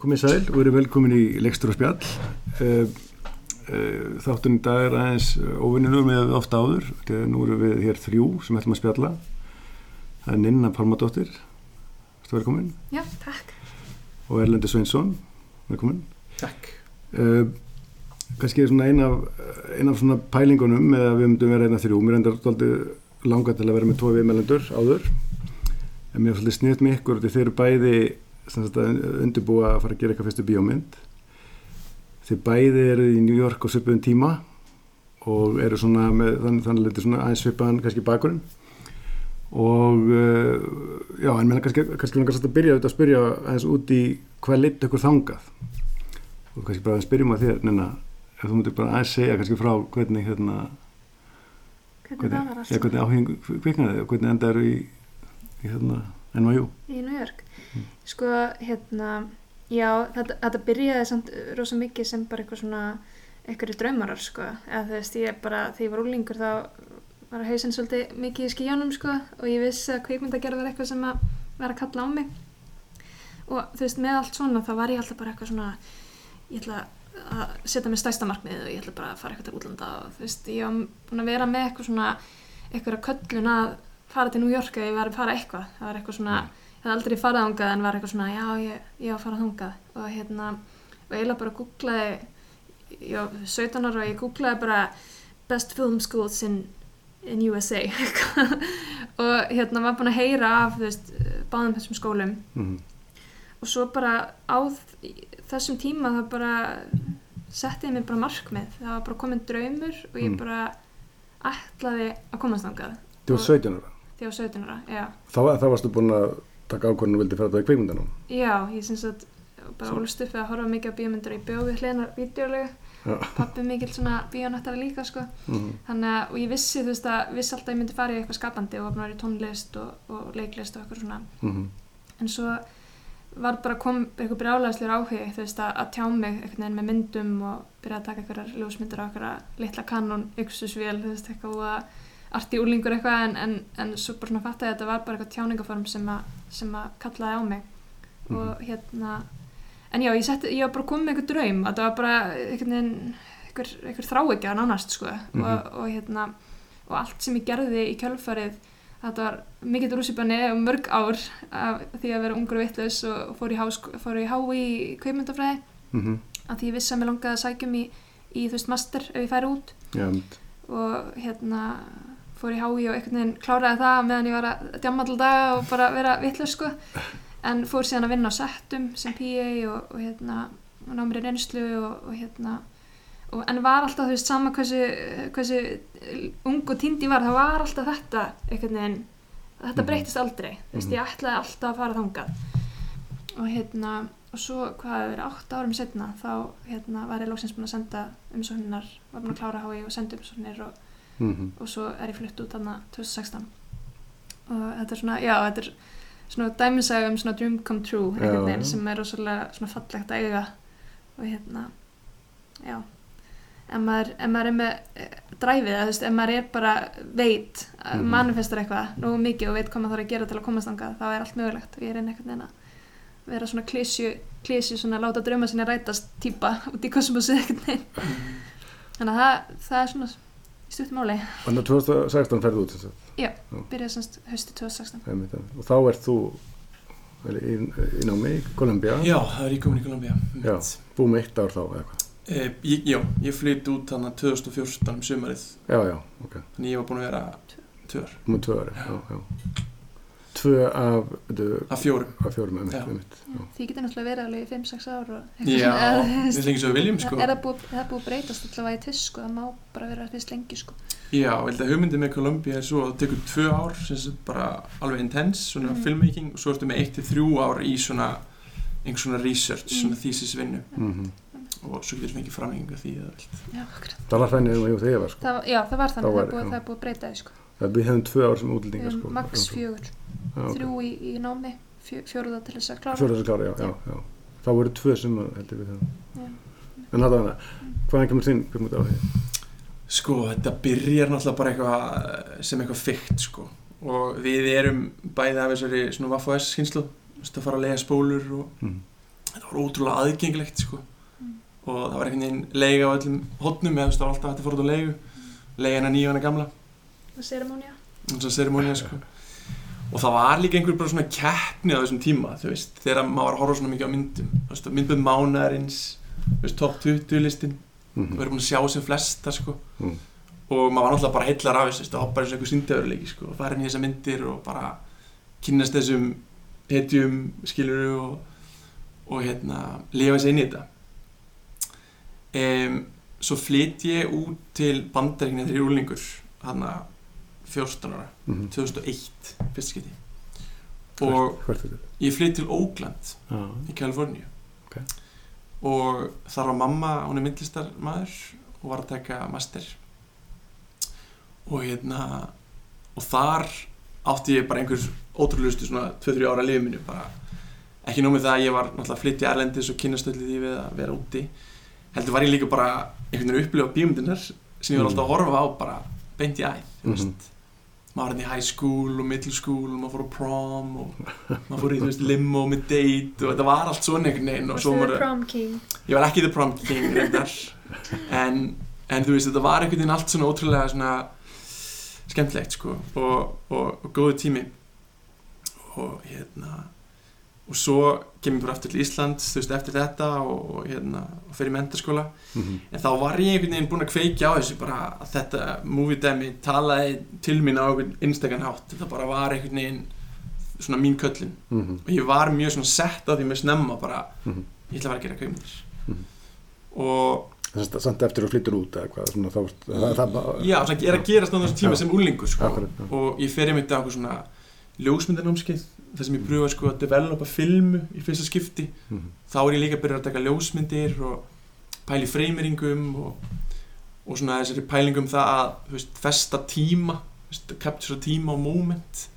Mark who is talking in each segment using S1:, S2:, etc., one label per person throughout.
S1: komið sæl og verið velkomin í Lekstur og spjall. Uh, þáttunni í dag er aðeins óvinninu með ofta áður. Þegar nú erum við hér þrjú sem ætlum að spjalla. Það er Ninna Palmadóttir, þú velkomin.
S2: Já, takk.
S1: Og Erlendi Sveinsson, velkomin.
S3: Takk.
S1: Uh, kannski er svona eina af, ein af svona pælingunum eða við myndum vera eina þrjú. Mér endar alltaf langa til að vera með tvo viðmælendur áður. En mér er svolítið sniðt með ykkur þegar þeir eru bæði undirbúa að fara að gera eitthvað fyrstu bíómynd. Þeir bæði eru í New York á svipuðum tíma og eru svona með þannig að þetta er svona aðeins svipaðan kannski bakurinn og uh, já, en er kannski, kannski langast að byrja að spyrja aðeins út í hvað leitt ykkur þangað? Og kannski bara aðeins byrjum að þér Nina, ef þú mútið bara aðeins segja kannski frá hvernig hérna
S2: hvernig, hvernig,
S1: hvernig áhengum kviknaði og hvernig enda eru í, í hérna NYU
S2: í New York. Sko hérna já þetta, þetta byrjaði samt rosa mikið sem bara eitthvað svona eitthvað draumarar sko. Eða þú veist ég bara þegar ég var úlingur þá var hausinn svolítið mikið í skíjónum sko og ég vissi að kveikmyndagerð var eitthvað sem að vera að kalla á mig. Og þú veist með allt svona þá var ég alltaf bara eitthvað svona ég ætla að setja mig stæsta markmið og ég ætla bara að fara eitthvað til útlanda og þú veist ég var búin að vera með eitthvað svona eitthvað að köllun að fara til New York eða ég var að fara eitthvað. Það var eitthvað svona, ég hef aldrei farað ángað en var eitthvað svona, já ég, ég var að fara ángað og hérna, og eiginlega bara googlaði ég var 17 ára og ég googlaði bara best film schools in, in USA og hérna var búin að heyra af þú veist, báðum þessum skólum mm -hmm. og svo bara á þessum tíma það bara settið mér bara markmið það var bara komin draumur og ég mm. bara ætlaði að komast ángað
S1: Þú var 17 ára?
S2: Því á 17 ára, já.
S1: Þá, þá varstu búin að taka ákvörðinu og vildi fara þetta í kveikmyndanum?
S2: Já, ég syns að bara ólst upp við að horfa mikið á bíómyndur í bjóði hlinar videolegu pappi mikil svona bíónættari líka sko mm -hmm. þannig að, og ég vissi þú veist að vissi alltaf að ég myndi fara í eitthvað skapandi og var í tónlist og, og leiklist og eitthvað svona mm -hmm. en svo var bara kom eitthvað brjálæðslegur áhug þú veist að, að tjá mig eitthvað með myndum og byrja að taka eitthvað ljósmyndur á eitthvað litla kanón, yksusvél þú veist eitthvað og að arti úrlingur eitthvað en, en, en svo bara svona fatt að þetta var bara eitthvað tjáningaform sem að, sem að kallaði á mig mm. og hérna en já, ég, seti, ég var bara komið með eitthvað draum að það var bara eitthvað, eitthvað, eitthvað þráegja nánast sko mm og, og hérna og allt sem ég gerði í kjölfarið þetta var mikill rússipanni og mörg ár af því að vera ungur og vittlaus og fór í, fór í hái í kveimundafræði mm -hmm. að því ég vissi að mér longaði að sækjum í, í þú veist master ef ég færi út
S1: ja.
S2: og hérna fór í hái og einhvern veginn kláraði það meðan ég var að djamma alltaf dag og bara vera vittlust sko. En fór síðan að vinna á settum sem PA og, og hérna og ná mér í reynslu og, og hérna og, en var alltaf þú veist sama hversu, hversu ung og tíndi var það var alltaf þetta einhvern veginn þetta mhm. breytist aldrei. Þú veist ég ætlaði alltaf að fara þangað. Og hérna og svo hvað hefur verið 8 árum setna þá hérna var ég lóksins búin að senda umsókninar var búin að klára hái og senda umsóknir og mm -hmm. og svo er ég flytt út aðna 2016 og þetta er svona, já, þetta er svona dæmisæg um svona dream come true einhvern veginn sem er rosalega svona fallegt að eiga. Og hérna já. Ef maður, ef maður er með e, dræfið, þú veist, ef maður er bara veit, mm -hmm. manifestar eitthvað nú mikið og veit hvað maður þarf að gera til að komast ánga þá er allt mögulegt. Og ég er einhvern veginn að vera svona klísju, klísju svona láta drauma sinni rætast týpa út í kosmosu veginn. Þannig að það, það er svona í stuttumáli
S1: Þannig að 2016 ferði út þess að
S2: Já, byrjaði semst höstu 2016
S1: Og þá ert þú í, í námi í Kolumbia
S3: Já, það er í komin í Kolumbia
S1: Já, búið með eitt ár þá eða hvað?
S3: E, Já, ég flytti út þannig 2014 um sumarið.
S1: Já, já, ok.
S3: Þannig ég var búin að vera tvö. ár.
S1: Múið tvö ár, já, já tvö af
S3: af fjórum,
S1: af fjórum ja.
S2: ja. því getur náttúrulega verið alveg í 5-6 ár
S3: já, við lengið svo viljum sko.
S2: er það búið, búið breytast allavega í tysk sko, það má bara vera fyrst lengi sko.
S3: já, ég held að hugmyndið með Columbia er svo að það tekur tvö ár sem er bara alveg intense, svona mm. filmmaking og svo ertu með 1-3 ár í svona einhvers svona research, mm. svona thesis vinnu mm -hmm. og svo getur við fengið framhengu því
S1: það var þannig um þegar
S2: sko. já, það var þannig, það er búið að breyta sko.
S1: Við hefum tvö ár sem útlendingar
S2: sko. max fjögur okay. þrjú í, í námi fjóruða til þess að klára
S1: fjóruða til að klára, já, já, já. þá voru tvö sem heldur við það en var það, hvaðan kemur þinn kemur þetta á því?
S3: Sko, þetta byrjar náttúrulega bara eitthvað sem eitthvað fyrkt sko og við erum bæðið af þessari svona Vafo S hinslu að fara að lega spólur og, mm. þetta var ótrúlega aðgengilegt sko
S2: Mm.
S3: og það var einhvern veginn leiga á öllum hotnum eða þú veist það var alltaf hægt að fóra út á leigu leiga hennar nýju hana gamla eins og ceremonía sko. Og það var líka einhver bara svona keppni á þessum tíma þú veist þegar maður var að horfa svona mikið á myndum. Þú veist myndbönd mánaðarins þú veist top 20 listin
S1: Mhm.
S3: og verið búin að sjá sem flesta sko.
S1: Mm.
S3: og maður var náttúrulega bara heillar af þessu það bara eins og einhver síndaðurleiki sko og fara inn í þessar myndir og bara kynnast þessum hetjum skiluru og, og hérna lifa þessi inn í þetta. Um, svo flytt ég út til bandaríkina þegar ég er úlingur hann að 14 ára
S1: Mhm.
S3: 2001 fyrst skipti og
S1: Hvert- hvert er
S3: ég flytt til Oakland
S1: Já,
S3: í Kaliforníu
S1: Ok.
S3: og þar var mamma, hún er myndlistarmaður og var að taka master og hérna og þar átti ég bara einhver ótrúlustu svona 2-3 ára lífið mínu bara ekki nómið það að ég var náttúrulega að flytja erlendis og kynastöldið því við að vera úti heldur var ég líka bara einhvern veginn að upplifa bíómyndinar sem ég var
S1: Mm.
S3: alltaf að horfa á bara beint í æð, þú
S1: Mhm.
S3: Maður var hérna í high school og middle school og maður fór á prom og maður fór í þú veist, limo með date og þetta var allt svona einhvern veginn og svo maður,
S2: prom king?
S3: Ég var ekki the prom king reyndar. En, en þú veist þetta var einhvern veginn allt svona ótrúlega svona skemmtlegt sko og, og, og góðu tími. Og hérna og svo kem ég bara aftur til Ísland þú veist eftir þetta og, og hérna og í mentarskóla
S1: Mhm.
S3: en þá var ég einhvern veginn búinn að kveikja á þessu bara að þetta movie demi talaði til mín á einhvern einstakann hátt þetta bara var einhvern veginn svona mín köllin
S1: Mhm.
S3: og ég var mjög svona sett á því með snemma bara
S1: Mhm.
S3: ég ætla að vera að gera kveimdir
S1: Mhm.
S3: og
S1: samt eftir að flyttur út eða hvað svona þá það, það, það,
S3: já, það er að gerast á þessum tíma
S1: Já.
S3: sem úlingur sko. Og ég fer einmitt á svona ljósmyndanámskeið þar sem ég pröfa sko að developa filmu í fyrsta skipti
S1: Mhm.
S3: þá er ég líka að byrja að taka ljósmyndir og pæli freymiringum og, og svona þessari pælingum það að veist, festa tíma veist, capture tíma og moment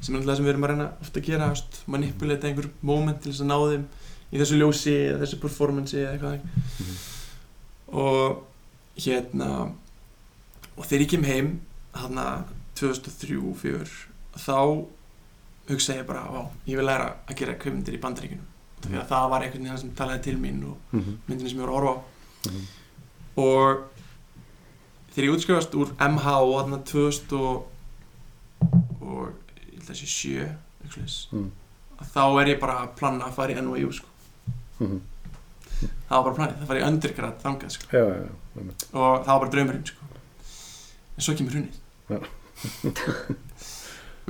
S3: sem er alltaf það sem við erum að reyna ofta að gera veist, manipulata einhver moment til þess að ná þeim í þessu ljósi eða þessu performance eða eitthvað
S1: Mhm.
S3: og hérna og þegar ég kem heim þarna 2003-2004 þá hugsa ég bara, á, ég vil læra að gera kveimyndir í bandaríkunum því að það var einhvern veginn sem talaði til mín og
S1: Mhm.
S3: myndinni sem ég var að horfa á
S1: Mhm.
S3: og þegar ég útskrifast úr MH og þarna 2000 og, og ég held að sé 7 eitthvað svoleiðis,
S1: Mhm.
S3: þá er ég bara að planna að fara í NYU sko.
S1: Mhm.
S3: það var bara planið, það fara í undergrad þangað sko.
S1: Já, já, já,
S3: og það var bara draumurinn sko. en svo kemur
S1: Já.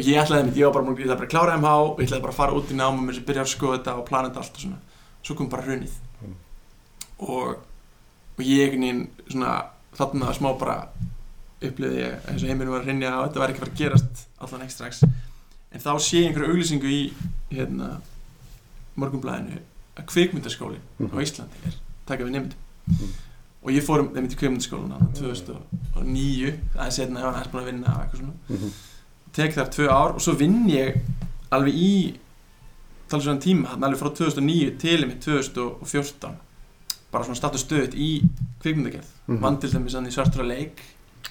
S3: og ég ætlaði mitt, ég var bara, ég ætlaði bara að klára MH og ég ætlaði bara að fara út í náma þess að byrja að skoða þetta og plana þetta allt og svona. Svo kom bara hrunið.
S1: Mm.
S3: og, og ég einhvern veginn svona þarna smá bara upplifði ég eins og heiminu var að hrynja og þetta var ekki fara að gerast allan ekki strax. En þá sé ég einhverju auglýsingu í hérna morgunblæðinu að kvikmyndaskólin á
S1: Mhm.
S3: Íslandi er taka við nefndum
S1: Mhm.
S3: og ég fór um nefndi kvikmyndaskólan þarna 2009 aðeins setna, ég var aðeins búin að vinna og tek þar tvö ár og svo vinn ég alveg í tala svona tíma, hann alveg frá 2009 til með 2014 bara svona status stöðut í kvikmyndagerð.
S1: Mhm.
S3: vann til dæmis hann í svartura leik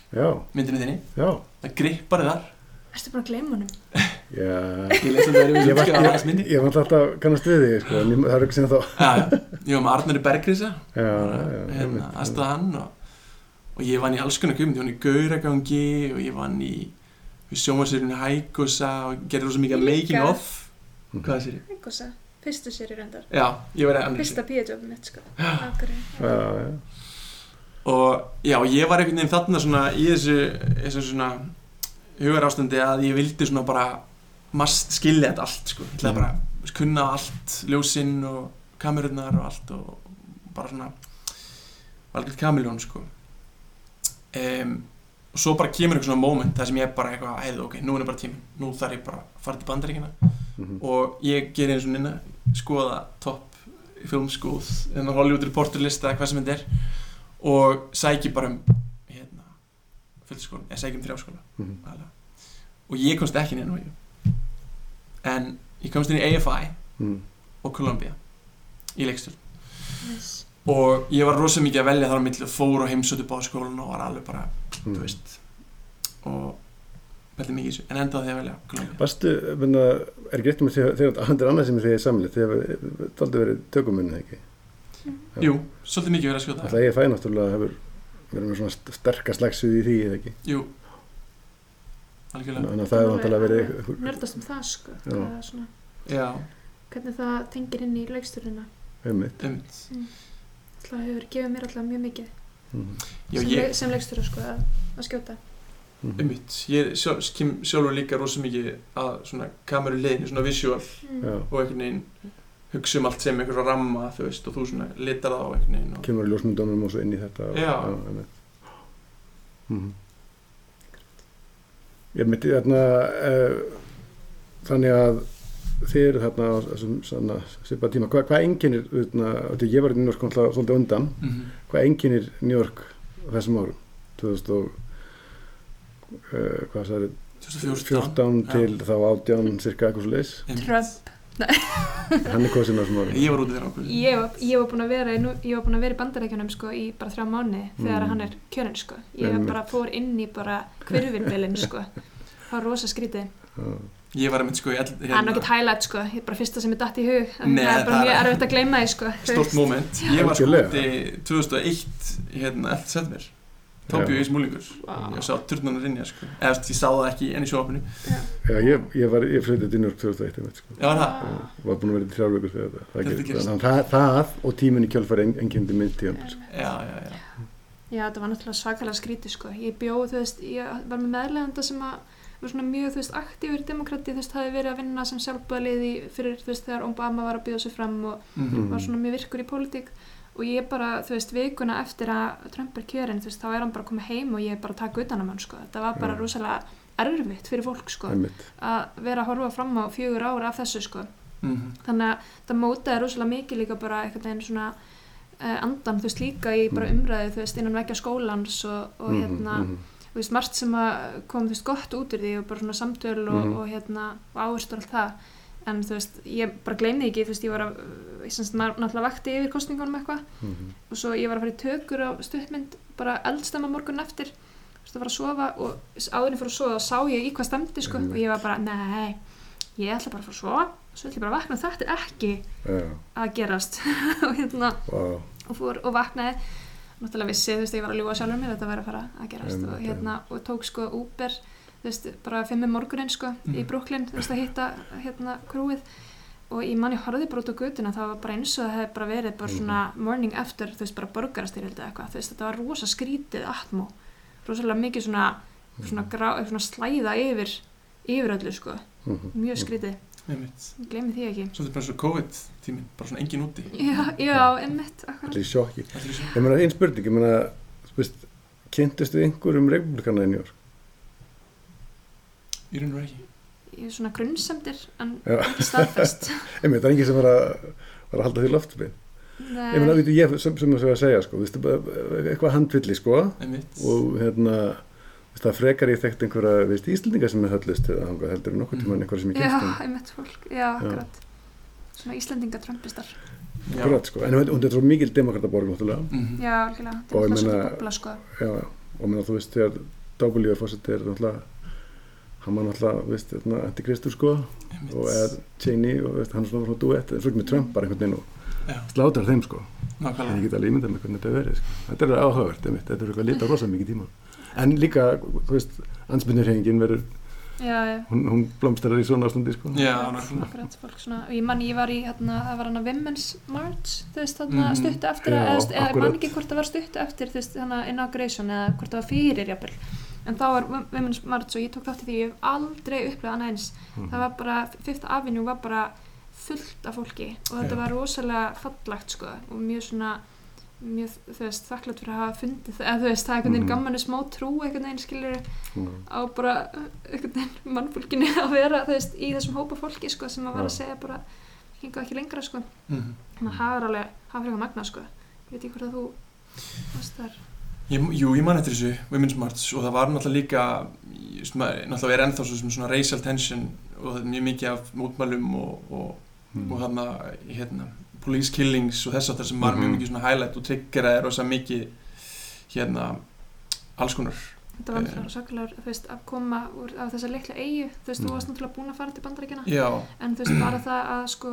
S1: Já,
S3: myndinni þinni,
S1: já,
S3: það grippari þar.
S2: Erstu bara að gleyma
S1: já.
S3: ég leys að það er um
S1: var,
S3: skjáða aðeins minni.
S1: ég, var alltaf kannast við þig, sko, en ég, það er ekki sinna þá.
S3: já, já, ég var með Arnari
S1: Já, já,
S3: hérna, hann og, og ég vann í alls konar kvikmynd. Ég vann í Gauragangi og ég vann í sjómarsýrjunni Hækosa og gerði rosa mikið making of hvað er sér?
S2: Einhversa, fyrstu séri reyndar
S3: Já, ég var í annars
S2: Fyrsta bíotjófum mitt sko.
S1: Já, já.
S3: og já, ég var einhvern veginn þarna svona í þessu, þessu svona hugar ástandi að ég vildi svona bara mast skilja þetta allt sko. ég ætlaði bara að kunna allt ljósinn og kamerunnar og allt og bara svona algjörð kamiljón sko. um, og svo bara kemur eitthvað svona moment þar sem ég bara eitthvað, heiðu, ok, nú er bara tíminn nú þarf ég bara að fara til bandaríkina
S1: Mhm.
S3: og ég ger eins og nynna skoða top filmskúð en Hollywood Reporter lista eða hvað sem þetta er og sæki bara um hérna, fylgskóla, eða sæki um þrjáskóla
S1: Mhm.
S3: aðalega. og ég komst ekki inn í NYU en ég komst inn í AFI
S1: Mhm.
S3: og Columbia í leikstur
S2: Yes.
S3: og ég var rosa mikið að velja þar á milli og fór og heimsóti báðskólan og var alveg bara, þú
S1: Mhm.
S3: veist. Og veldig mikið í þessu, en enda því að velja Kolumbíu.
S1: Vastu, menna, er með þegar þegar það er annað sem þið er samlið það aldrei verið tökumunni ekki? Já.
S3: Jú, svolítið mikið verið að skjóta.
S1: Alltaf ég fæ náttúrulega hefur verið með svona st- sterka slagsvið í því eða ekki?
S3: Jú, algjörlega.
S1: Þannig að það hefur náttúrulega verið
S2: nördast um það sko.
S1: Já.
S2: það er svona,
S3: Já,
S2: hvernig það tengir inn í leikstjórnina.
S1: Einmitt.
S3: Einmitt.
S2: Það hefur gefið mér alltaf mjög mikið.
S3: Já,
S2: sem,
S3: ég,
S2: sem leikstjóra sko að, að skjóta
S1: Mhm.
S3: einmitt Ég sjálf, kem sjálfur líka rosa mikið að svona kameru liðinu, svona visual
S2: mm.
S1: Já,
S3: og einhvern veginn hugsa um allt sem einhverja ramma, þú veist, og þú svona litar það á einhvern veginn og...
S1: kemur ljósmyndunum og svo inn í þetta og,
S3: Já.
S1: einmitt Mhm. Ég myndi þarna uh, þannig að þið eru þarna á þessum svona svipa tíma, Hva, hvað enginnir því ég var York náttúrulega svolítið undan
S3: Mm -hmm.
S1: Hvað enginnir New York þessum árum? 2000 og uh, hvað sagði? 14
S3: Já.
S1: til þá 18 cirka eitthvað svo leis
S2: Trump.
S1: Hann er kosin á þessum árum.
S3: Ég var úti þeirra okkur
S2: ég var, ég var búin að vera í, nú- ég var búin að vera í bandarækjunum sko í bara þrjá mánu þegar
S1: Mm.
S2: hann er kjörinn sko. Ég bara fór inn í bara hverfinbilin sko. Það var rosa skrítið.
S3: Ég var einmitt sko í
S2: það er nokkið highlight sko, ég er bara fyrsta sem er datt í hug. Það er bara
S3: það-
S2: mjög erfitt að gleyma því sko.
S3: Stort moment. Ég var sko
S1: Algjörlega.
S3: úti 2001 hérna, eftir setmir
S1: Já.
S3: í smúlingur
S2: Vá.
S3: Ég sá turnunar inn í sko. Eða ég sá það ekki enn í sjófinu
S1: Já, ég, ég var, ég flyttið New York 2001 einmitt, sko.
S3: Já, það?
S1: Og var búin að vera í þrjár vikur þegar það, það, það, það og tíminn í kjölfari en, engyndi mynd tíðan sko.
S3: Já, já, já.
S2: Já, þetta var náttúrulega svakalega skrítið sko. Ég bjóð, þú veist, ég var með meðleganda sem að var svona mjög, þú veist, aktífur demokrati, þú veist, hafi verið að vinna sem sjálfbæðliði fyrir, þú veist, þegar Obama var að bjóða sig fram og
S3: Mhm.
S2: var svona mjög virkur í pólitík og ég bara, þú veist, vikuna eftir að Trump er kjörinn, þú veist, þá er hann bara komið heim og ég er bara að taka utan um hann, sko. Þetta var bara
S1: Já.
S2: rosalega erfitt fyrir fólk, sko,
S1: einmitt
S2: að vera að horfa fram á fjögur ára af þessu, sko.
S3: Mhm.
S2: Þannig að það mótaði rosalega mikið líka bara svona uh, andan, þú veist, líka í bara umræðu, þú veist, innan vekja skólans og, og
S1: Mhm,
S2: hérna,
S1: mhm.
S2: þú veist, margt sem kom, þú veist, gott út úr því og bara svona samtöl og,
S1: Mhm.
S2: og hérna, og áherslu og allt það. En þú veist, ég bara gleymi ekki, þú veist, ég var að ég semst, náttúrulega vakti yfir kostningunum eitthvað.
S1: Mhm.
S2: og svo ég var að fara í tökur á stuttmynd bara eldstemma morgun eftir. Þú veist, að fara að sofa og áðurinn fór að sofa og sá ég í hvað stemdi, sko,
S1: Einmitt.
S2: og ég var bara, nei ég ætla bara að fara að sofa. Svo ætla ég bara að vakna, þetta er ekki
S1: Já,
S2: að gerast. Og hérna
S1: vá,
S2: og fór og vaknaði náttúrulega vissi, þú veist, ég var að ljúga sjálfur mér þetta væri að fara að gerast.
S1: Einmitt,
S2: og hérna, og tók sko Uber þú veist, bara fimm um morgunin sko í
S3: Mhm.
S2: Brooklyn, þú veist, að hitta hérna krúið og ég manni horfði bara út á götuna það var bara eins og það hefði bara verið bara svona morning after, þú veist, bara borgarastyrjaldi eða eitthvað, þú veist, þetta var rosa skrítið atmó, rosalega mikið svona svona, grá, svona slæða yfir yfir öllu sko,
S1: Mhm.
S2: mjög skrítið. Gleymi því ekki.
S3: Svolítið bara svo COVID tíminn Bara svona engin úti.
S2: Já, já, akkurat.
S1: Allir sjokki. Ég meina, einn spurning, ég meina, þú veist, kynntist við einhverjum republikana í New York?
S3: Í raun og ekki.
S2: Ég er svona grunnsemdir en
S1: Já.
S2: ekki staðfest.
S1: Einmitt, það er enginn sem var að, var að halda því loftspil. Ég meina,
S2: Nei,
S1: veitu, ég, sem, sem það að segja, sko, þú veist, bara, eitthvað handvilli, sko,
S3: Einmitt.
S1: Og hérna, þú það frekar ég þekkt einhverja, veist, íslendinga sem er höllist það, heldur en nokkuð tíma einhverja sem ég
S2: já,
S1: kynst um.
S2: einmitt fólk. Já, akkurat svona Íslendinga trömpistar
S3: Já.
S1: Akkurat, sko, en þetta er svo mikil demokrataborg, náttúrulega,
S3: Mhm.
S2: já, algjörlega,
S1: Og ég
S2: þetta er svona bobla sko
S1: já, og meina, þú veist, þegar er fórsetið er náttúrulega, hann var náttúrulega, veist, hérna, antikristur, sko,
S3: Einmitt.
S1: og eða Cheney, og veist, hann er svona svona duett, en svo ekki með Trump bara einhvern veginn og
S3: Já,
S1: slátar þeim, sko. En ég
S3: nákvæmlega
S1: get alveg ímyndað með hvernig þetta verið. Sko. Þetta er áhugavert, þetta er eitthvað lita rosa mikið tíma. En líka, þú veist, ansbyrnirhengin verður,
S2: já, já,
S1: hún, hún blómstærar í svona ástandi, sko.
S2: Ég man, ég var í, hérna, það var hana Women's March veist, þarna
S3: Mhm.
S2: stuttu eftir
S1: Já,
S2: að, eða, eða ég man
S1: akkurat.
S2: ekki hvort það var stuttu eftir hana inauguration eða hvort það var fyrir jafnvel en þá var Wo- Women's March og ég tók þátt í því ég hef aldrei upplegað annað eins
S1: Mhm.
S2: það var bara, Fifth Avenue var bara fullt af fólki og þetta
S1: Já.
S2: var rosalega fallagt sko og mjög svona mjög, þú veist, þakklátt fyrir að hafa fundið það, eða þú veist, það er einhvern veginn
S1: Mhm.
S2: gammanu smá trú einhvern veginn skilur
S1: Já.
S2: á bara einhvern veginn mannfólkinu að vera, þú veist, í þessum hópa fólki sko sem að vera að segja bara hinga ekki lengra sko,
S3: Mhm.
S2: þannig að það er alveg það er fyrir magna sko, ég veit ekki hvort að þú varst þar,
S3: Ég, jú, ég man eftir þessu, Women's March og það var náttúrulega líka, veist maður, náttúrulega er ennþá svo sem svona racial tension og það er mjög mikið af mótmælum og, og,
S1: Mm.
S3: og þarna, hérna, police killings og þess að það sem var mjög
S1: Mhm.
S3: mikið svona highlight og triggeraði rosa mikið, hérna, alls konar
S2: þetta var
S3: Eh.
S2: náttúrulega svakalegur þú veist, að koma úr, á þessa litlu eigu þú veist,
S1: Mm.
S2: þú varst náttúrulega búin að fara til bandaríkjana
S3: Já,
S2: en þú veist, bara það að sko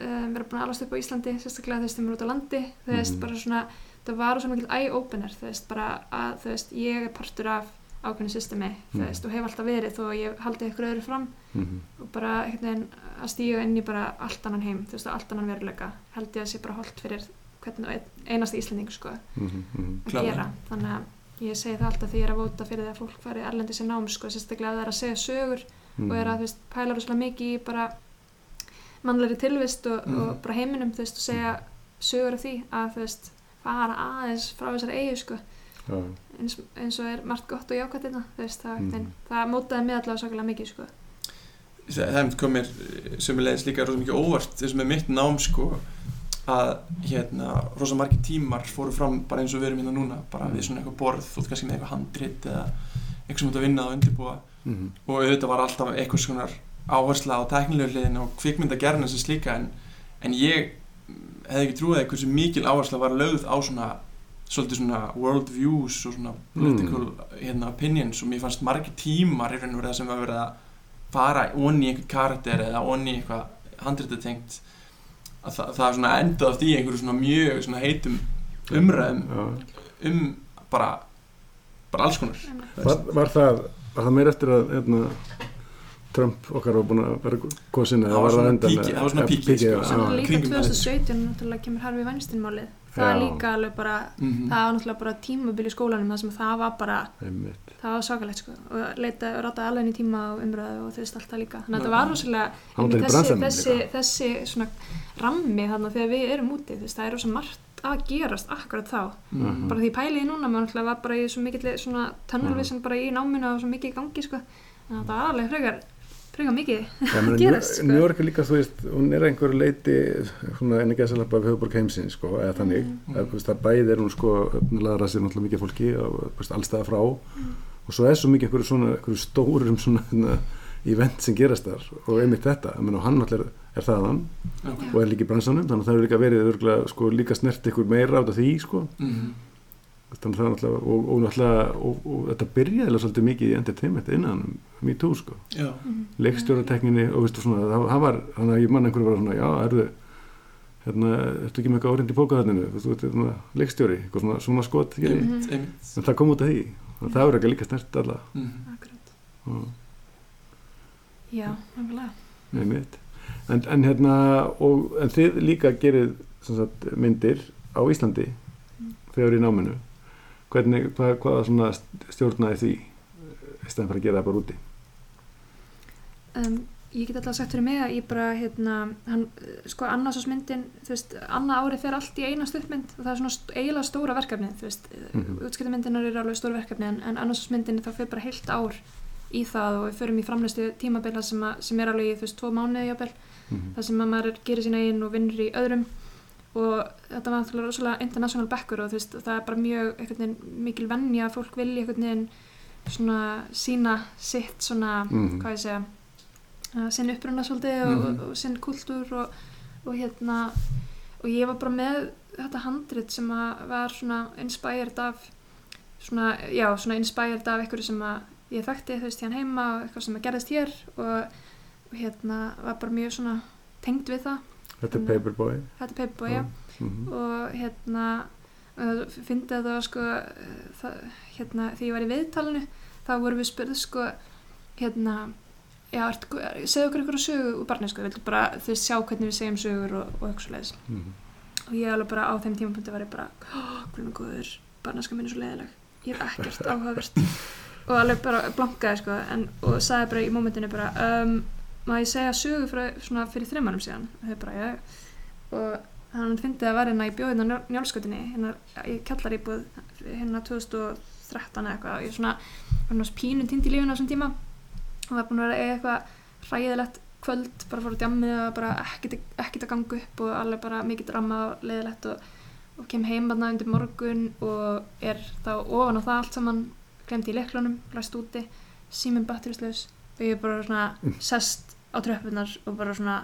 S2: um, vera búin að alast upp á Íslandi sérstaklega þú veist, þeim eru út á landi þú veist,
S1: Mhm.
S2: bara svona, það var svo mikil eye-opener þú veist, bara að, þú veist, ég er partur af ákveðinu systemi, þú
S1: Mhm.
S2: veist, og hef alltaf verið þó að ég haldi ykkur öðru fram
S1: Mhm.
S2: og bara veginn að stíga inn í bara allt annan heim, þú veist, allt annan veruleika held ég að sé bara holdt fyrir hvernig ein- einasta Íslanding, sko,
S1: Mhm. Mhm.
S2: að
S3: Klárlega.
S2: gera þannig að ég segi það alltaf því ég er að vóta fyrir því að fólk fari erlendi sér nám, sko, sérstaklega að það er að segja sögur
S1: Mhm.
S2: og er að, þú veist, pæla rosalega mikið í bara mannlegri tilvist og,
S3: Mhm.
S2: og bara heiminum, þú veist, og segja sögur af því að, þú veist, fara aðeins frá þessari eigu, sko, eins, eins og er margt gott og jákvæmt þetta, þú veist, það,
S1: Mhm.
S2: mm. það mótaði mig allavega svakalega mikið, sko.
S3: Það, hefði komið sömulegis líka rosa mikið óvart þessum með mitt nám sko að hérna rosa margir tímar fóru fram bara eins og við erum hérna núna bara við svona eitthvað borð og kannski með eitthvað handrit eða eitthvað sem þú ert að vinna og undirbúa.
S1: Mhm.
S3: og auðvitað var alltaf eitthvað svona áhersla á tæknilegu hliðin og kvikmyndagerðin sem slíka en, en ég mm, hefði ekki trúið að hversu mikil áhersla var lögð á svona svolítið svona world views og svona political hérna, opinions. Og mér fannst margir tímar í raun og verið það sem var verið að fara onni í einhver karakter eða onni í eitthvað handritatengt að það, það er svona endað af því einhverju svona mjög svona heitum umræðum um bara bara alls konar.
S1: Var, var það var það meir eftir að hérna, Trump okkar var búin að vera kosin
S3: Það
S1: eða
S3: var
S1: það endan
S3: píki- það var svona píki, sko,
S1: já.
S2: Svo
S3: Já,
S2: líka
S3: kringum
S2: 2017 náttúrulega kemur Harfi Weinstein-málið. Það er líka alveg bara,
S3: mm
S2: það var náttúrulega bara tímabil í skólanum þar sem það var bara,
S1: Einmitt.
S2: það var svakalegt sko. Og leita, rátaði alveg inn í tíma og umræðu og þú veist allt það líka. Þannig að þetta var rosalega, þessi, þessi, þessi svona rammi þarna þegar við erum úti, veist, það er rosa margt að gerast akkurat þá.
S1: Mhm.
S2: Bara því pæliði núna, maður náttúrulega var bara í svo mikill svona tunnelvision bara í náminu og svo mikið í gangi sko. Þannig að það var alveg frekar, frekar mikið.
S1: Meni,
S2: gerast, sko.
S1: New York er líka, þú veist, hún er einhver leiti svona eina gæsalappa við höfuborg heimsins sko, eða þannig,
S2: Mm.
S1: mm. það bæði er hún sko laðra sér náttúrulega mikið fólki veist, allstæða frá og svo er svo mikið einhverju svona, einhverju stórum svona hérna, event sem gerast þar og einmitt þetta, ég meina, og hann náttúrulega er, þaðan
S3: okay.
S1: og er líka í bransanum, þannig að það hefur líka verið örgulega, sko, líka snert ykkur meira át af því, sko,
S3: mm
S1: þannig að það er náttúrulega og, og náttúrulega, og, og þetta byrjaði alveg svolítið mikið í entertainment innan um Me Too, sko.
S3: Já,
S1: leikstjóratekninni og veistu svona, það, það var, þannig að ég mann einhverju var svona, já, erðu hérna, ertu ekki með eitthvað árind í pókaðarninu þú veist, hérna, leikstjóri, eitthvað svona, svona skot mm.
S3: einmitt, einmitt.
S1: En það kom út af því, það er ekki líka snert alla.
S3: Mm
S2: Akkurat.
S1: og
S2: Já, nákvæmlega.
S1: með mitt en, en hérna, og en þið líka gerið sem sagt, myndir á Íslandi
S2: Mm.
S1: þegar í náminu hvernig, hvað, hvað svona stjórnaði því fyrir að gera það bara úti
S2: Um, ég get alltaf sagt fyrir mig að ég bara, hérna, hann, sko, Annasós myndin, þú veist, Anna árið fer allt í eina stuttmynd og það er svona st eiginlega stóra verkefni, mm. -hmm. útskiptamyndinar eru alveg stóra verkefni en, en Annasós myndin þá fer bara heilt ár í það og við förum í framleistu tímabil sem, sem er alveg í, þú veist, tvo mánuði jafnvel,
S1: mm -hmm.
S2: það sem að maður gerir sína einn og vinnur í öðrum og þetta var náttúrulega rosalega international backer og þú veist, það er bara mjög veginn mikil venja að fólk vilja einhvern veginn svona sína sitt svona,
S1: Mhm.
S2: hvað ég segja uh, sinn uppruna svolítið og,
S3: Mhm.
S2: og, og sinn kultúr og, og hérna og ég var bara með þetta handrit sem að var svona inspired af svona, já, svona inspired af einhverju sem að ég þekkti, þú veist, hérna heima og eitthvað sem að gerðist hér og, og hérna var bara mjög svona tengd við það
S1: þetta er
S2: Þannig-
S1: Paperboy.
S2: Þetta er Paperboy, já.
S1: Mm
S2: og hérna að það var sko það, hérna, þegar ég var í viðtalinu þá vorum við spurð sko hérna já, segðu okkur einhverju sögu úr barnesku, viltu bara þú veist sjá hvernig við segjum sögur og, og eitthvað svo leiðis
S1: -hmm.
S2: og ég alveg bara á þeim tímapunkti var ég bara hvernig góður, barneska minn er svo leiðileg ég hef ekkert áhugavert. Og alveg bara blankaði sko en, og sagði bara í mómentinu bara um, má ég segja sögu frá, svona fyrir þreim árum síðan bara, já og hann fyndi að var hérna í bjóðina njálskötunni hérna í kjallaríbúð hérna 2013 eða eitthvað. Og ég svona var náttúrulega pínum týnd í lífinu á þessum tíma. Og var búin að vera eitthvað hræðilegt kvöld bara fór á djammið og bara ekkert, að ganga upp og alveg bara mikið drama og leiðilegt. Og, og kem heim aðna undir morgun og er þá ofan á það allt saman. Glemt í leiklunum, læst úti síminn batterislaus og ég er bara svona sest á tröppunar og bara svona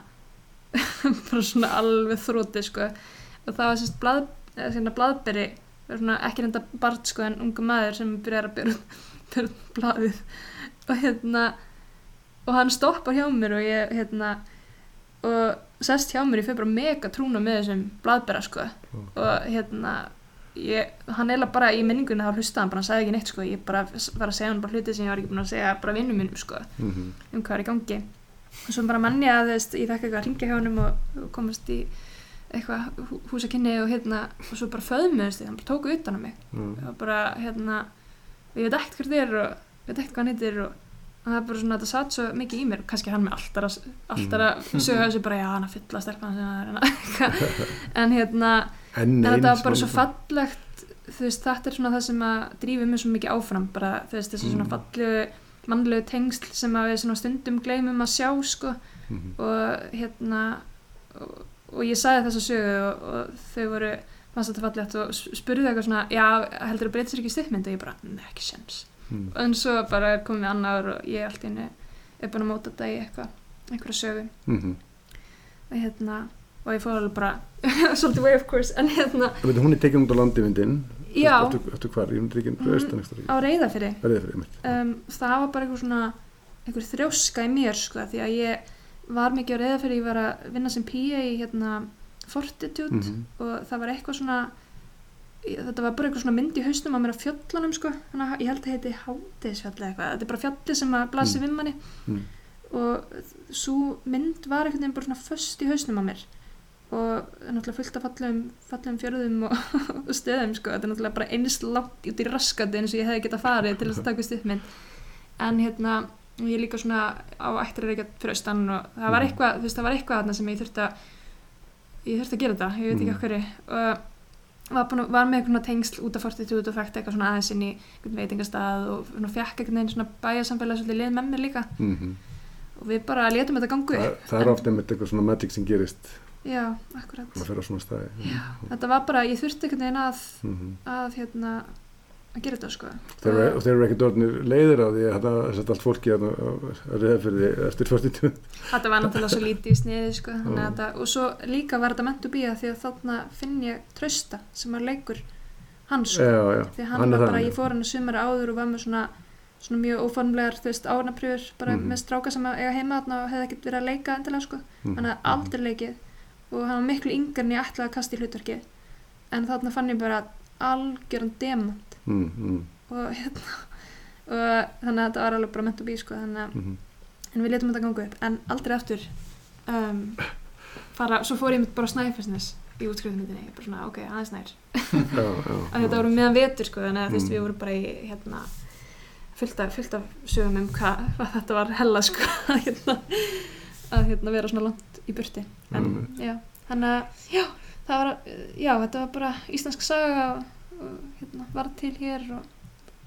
S2: bara svona alveg þróti sko. Og það var sérst blað, blaðberi svona, ekki reynda barn sko en unga maður sem byrjar að byrja fyrir blaðið. Og hérna og hann stoppar hjá mér og ég hérna og sest hjá mér ég fyrir bara mega trúna með þessum blaðbera sko.
S1: Mm.
S2: og hérna ég, hann eiginlega bara í minningunni þá hlustaði hann bara, hann sagði ekki neitt sko. Ég bara var að segja hann bara hluti sem ég var ekki búin að segja bara vinnum mínum sko
S1: Mhm.
S2: um hvað er í gangi og svo bara mann ég að veist, ég fekk eitthvað að ringja hjá honum og, og komast í eitthvað hú- húsakinni og hérna og svo bara föðmuðist hann bara tóku utan á mig
S1: Já.
S2: og bara hérna og ég veit ekkert hver þið er og ég veit ekkert hvað hann heitir og og það er bara svona, þetta satt svo mikið í mér kannski hann með alltaf að, alltaf að sögja þessu bara, já, hann að fylla stelpan sem það hérna. en hérna en þetta var bara svo fallegt þú veist, þetta er svona það sem að drífi mig svo mikið áfram, bara þú veist, þessi svona
S1: Mm.
S2: fallegu mannlegu tengsl sem að við stundum gleymum að sjá, sko
S1: Mhm.
S2: og hérna og, og ég sagði þessa sögu og, og þau voru fannst þetta fallegt og s- spurðu eitthvað svona já, heldur það breytir ekki stittmynd og ég bara, nei, ekki séns
S1: Mhm.
S2: en svo bara komið annar og ég allt henni er búin að móta þetta í eitthvað einhverja sögu
S1: Mhm.
S2: og hérna og ég fór alveg bara svolítið way of course en hérna,
S1: Þú veit, hún er tekið út á landi myndin
S2: já,
S1: eftir, hvar, ég myndi ekki
S2: Mm. á reyðafyrir um, það var bara eitthvað svona einhver þrjóska í mér sko því að ég var mikið á reyðafyrir ég var að vinna sem PA í hérna Fortitude
S1: Mhm.
S2: og það var eitthvað svona þetta var bara eitthvað svona mynd í haustum á mér af fjöllunum sko þannig að ég held að heiti Hádeisfjall eða eitthvað þetta er bara fjalli sem að blasi
S1: Mm.
S2: við manni
S1: Mm.
S2: og svo mynd var einhvern veginn bara svona föst í haustum á mér og náttúrulega fullt af fallegum, fjörðum og, og stöðum sko, þetta er náttúrulega bara eins langt út í raskandi eins og ég hefði getað farið til að taka stuðmynd en hérna ég er líka svona á ættir að reykja fyrir austan og það var
S1: Mhm.
S2: eitthvað, þú veist, það var eitthvað þarna sem ég þurfti að ég þurfti að gera þetta, ég veit ekki af hverju. Og var, búin, að- var með eitthvað tengsl út af fortitude og fækti eitthvað svona aðeins inn í veitingastað og fekk eitthvað neginn svona bæjarsamfélag með
S1: Mhm.
S2: og við bara letum þetta gangu upp.
S1: Það er ofta einmitt eitthvað svona magic sem gerist
S2: já, akkurat. Já. þetta var bara, ég þurfti einhvern veginn að
S1: Mhm.
S2: að hérna að gera þetta sko.
S1: Þeir eru- þeir eru ekkert orðinir leiðir á því að þetta er allt fólki að, að reyða fyrir því eftir 40
S2: þetta var náttúrulega svo lítið í sniði sko, að þetta, og svo líka var þetta mentu býja því að þarna finn ég trösta sem var leikur hans sko,
S1: Já, já,
S2: því hann,
S1: er
S2: var bara, ég fór hann að sumara áður og var með svona svona mjög óformlegar, þú veist, ánaprjur bara
S1: Mhm.
S2: með stráka sem eiga heima þarna og hefði ekkert verið að leika endilega sko,
S1: Mhm.
S2: hann hafði aldrei leikið og hann var miklu en ég ætlaði að kasta í hlutverkið. En þarna fann ég bara algjöran demant.
S1: Mm, mm,
S2: og hérna og þannig að þetta var alveg bara ment að bí sko, þannig að
S1: mhm.
S2: en við letum þetta ganga upp. En aldrei aftur um, fara, svo fór ég mitt bara á Snæfellsnes í útskrifðmyndinni, ég bara svona, ok, aðeins nær. Að þetta voru meðan vetur sko, þannig að þú veist,
S1: Mm.
S2: við vorum bara í hérna fullt af, sögum um hvað, hvað þetta var hella sko, að hérna að hérna vera svona langt í burti en
S1: Mm.
S2: já, þannig að já, það var, já, þetta var bara íslensk saga og, hérna, var til hér og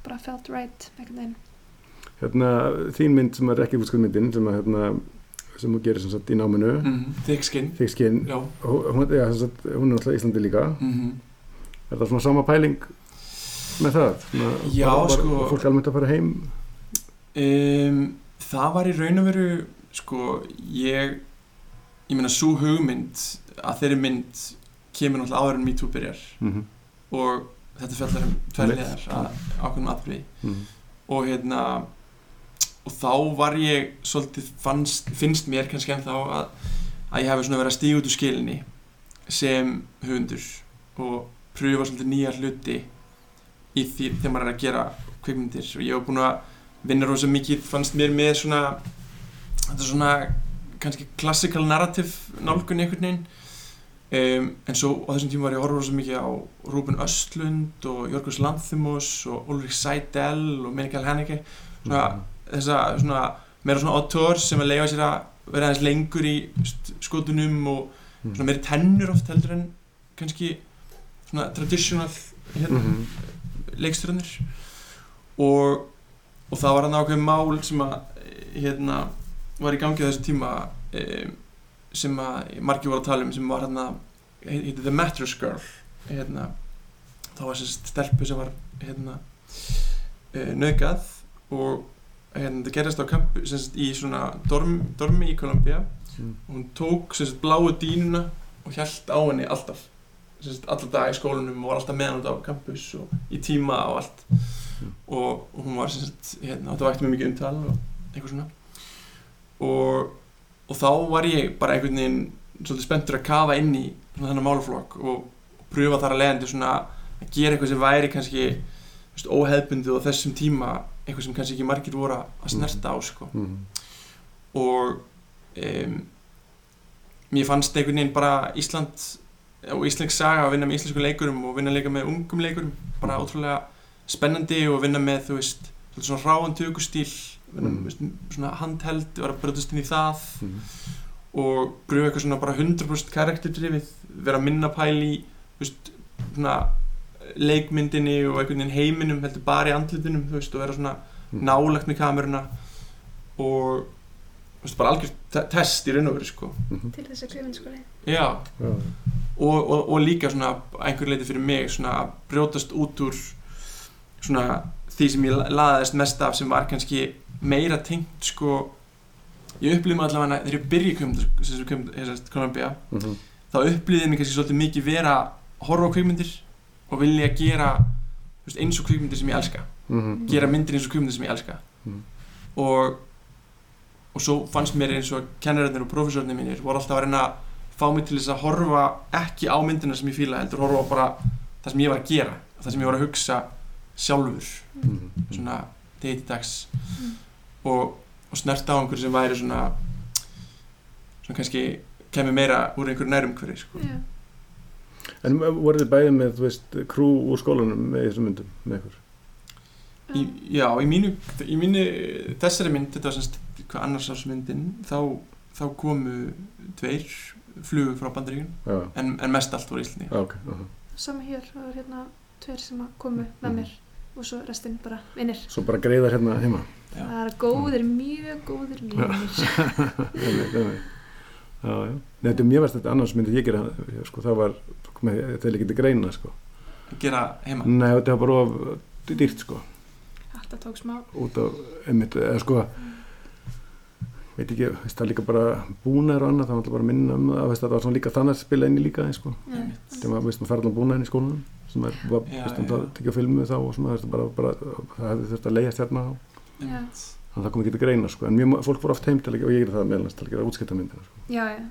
S2: bara felt right, einhvern veginn
S1: Hérna, þín mynd sem er ekki útskjöldmyndin sem, að, hérna, sem þú gerir sem sagt í náminu
S3: Mhm. Thick skin
S1: Þig skinn,
S3: Já
S1: hún, já, sem sagt, hún er náttúrulega í Íslandi líka
S3: Mhm.
S1: Er það svona sama pæling með það? Svona,
S3: Já,
S1: bara,
S3: sko-
S1: Fólk almennt að fara heim
S3: um, Það var í raun og veru sko, ég ég meina svo hugmynd að þeirri mynd kemur náttúrulega áður en MeToo byrjar.
S1: Mm -hmm.
S3: og þetta fjallar um tverrliðar að ákveðnum atbyrði
S1: Mm
S3: og hérna og þá var ég svolítið fannst, finnst mér kannski ennþá að, að ég svona verið að stíga út úr skilinni sem höfundur. Og pröfa svolítið nýja hluti í því þegar maður er að gera kvikmyndir. Og ég hef búin að vinna rosa mikið fannst mér með svona þetta svona kannski classical narrative nálgun einhvern veginn um, en svo á þessum tíma var ég að horfa rosa mikið á Rúben Östlund og Jorgos Lanthimos og Ulrich Seidel og Mikael Haneke svona, þessa svona meira svona autor sem að leiða sér að vera aðeins lengur í skotunum og
S1: Mm.
S3: svona meiri tennur oft heldur en kannski svona traditional hérna,
S1: -hmm.
S3: leikstjörnir og, og það var hann ákveðin mál sem að hérna, var í gangi á þessu tíma um, sem að margir voru að tala um sem var hérna heiti The Mattress Girl hérna, þá var sérst stelpu sem var hérna uh, nöðgað og hérna, það gerist á kampu sérst í svona dorm, dormi í Kolumbía.
S1: Mm.
S3: og hún tók sérst bláu dínuna og hjælt á henni alltaf. Sérst alla dag í skólanum og var alltaf með hann á campus og í tíma og allt. Og, og hún var hérna, þetta vakti mjög mikið umtal og eitthvað svona og, og þá var ég bara einhvern veginn svolítið spenntur að kafa inn í þennan málaflokk og, og pröfa þar að leiðandi svona að gera eitthvað sem væri kannski veist, óheðbundið á þessum tíma eitthvað sem kannski ekki margir voru að snerta á sko.
S1: Mhm.
S3: og um, mér fannst einhvern veginn bara Ísland og Íslensk saga að vinna með íslensku leikurum og vinna líka með ungum leikurum bara ótrúlega spennandi og vinna með þú veist svona ráan tökustíl
S1: Mm.
S3: mm. veist, svona handheld vera að bröðast inn í það
S1: Mhm.
S3: og pröfa eitthvað svona bara 100% karakterdrifið vera minna pæli í veist, svona leikmyndinni og einhvern veginn heiminum heldur bara í andlitinum þú veist og vera svona
S1: Mhm.
S3: nálagt með kameruna og þú veist, bara algjör te- test í raun og veru sko
S1: Mhm.
S2: til þess að kvefinskóli
S3: já
S1: Já,
S3: og, og, og líka svona einhver leiti fyrir mig svona að brjótast út úr svona því sem ég la- laðaðist mest af sem var kannski meira tengt sko ég upplýði mig allavega þegar ég kveimund Columbia
S1: Mhm.
S3: þá upplýði mig kannski svolítið mikið vera horfa á kveimyndir og vilja gera veist, eins og kveimyndir sem ég elska
S1: Mhm.
S3: gera myndir eins og kveimyndir sem ég elska
S1: Mhm.
S3: og og svo fannst mér eins og kennararnir og profesornir mínir voru alltaf að reyna að fá mig til þess að horfa ekki á myndina sem ég fíla heldur horfa bara það sem ég var að gera það sem ég var að hugsa sjálfur
S1: Mhm.
S3: svona degi til dags og, og snert á einhverju sem væri svona svona kannski kemur meira úr einhverju nærum hverju sko.
S2: Já.
S1: En voruð þið bæðið með, þú veist, krú úr skólanum með þessum myndum, með ykkur?
S3: í, já, í mínu, í mínu þessari mynd, þetta var semst hvað annars ás myndin, þá, þá komu tveir flugu frá bandaríkun
S1: Já,
S3: en, en mest allt voru Íslandi
S1: já, ok. aha.
S2: sama hér, það var hérna tveir sem að komu með
S1: Mhm.
S2: mér og svo restinn bara vinnir
S1: Svo bara greiðar hérna heima.
S2: Það er góðir, mjög góðir.
S1: Nei, þetta er mjög verst þetta annars myndi ég gera, sko, það var, með, það er ekki til greina, sko.
S3: gera heima
S1: Nei, þetta var bara of dýrt, sko.
S2: þetta tók smá
S1: út af, einmitt, eða sko veit ekki, veist, það er líka bara búnaður og annað, það var alltaf bara minna um það veist, það var svona líka þannig að spila inn í líka sko. Þegar maður, veist, maður fara allan búnaðin í skólanum sem er, veist,
S3: já,
S1: það tekja filmu þá og svona, veist, bara, bara, það hefði þurft að leiðast hérna á. Þannig að það kom ekki til greina, sko, en mjög, fólk voru oft heim til að, og ég er það meðlans til að gera útskipta myndina, sko.
S2: já, já,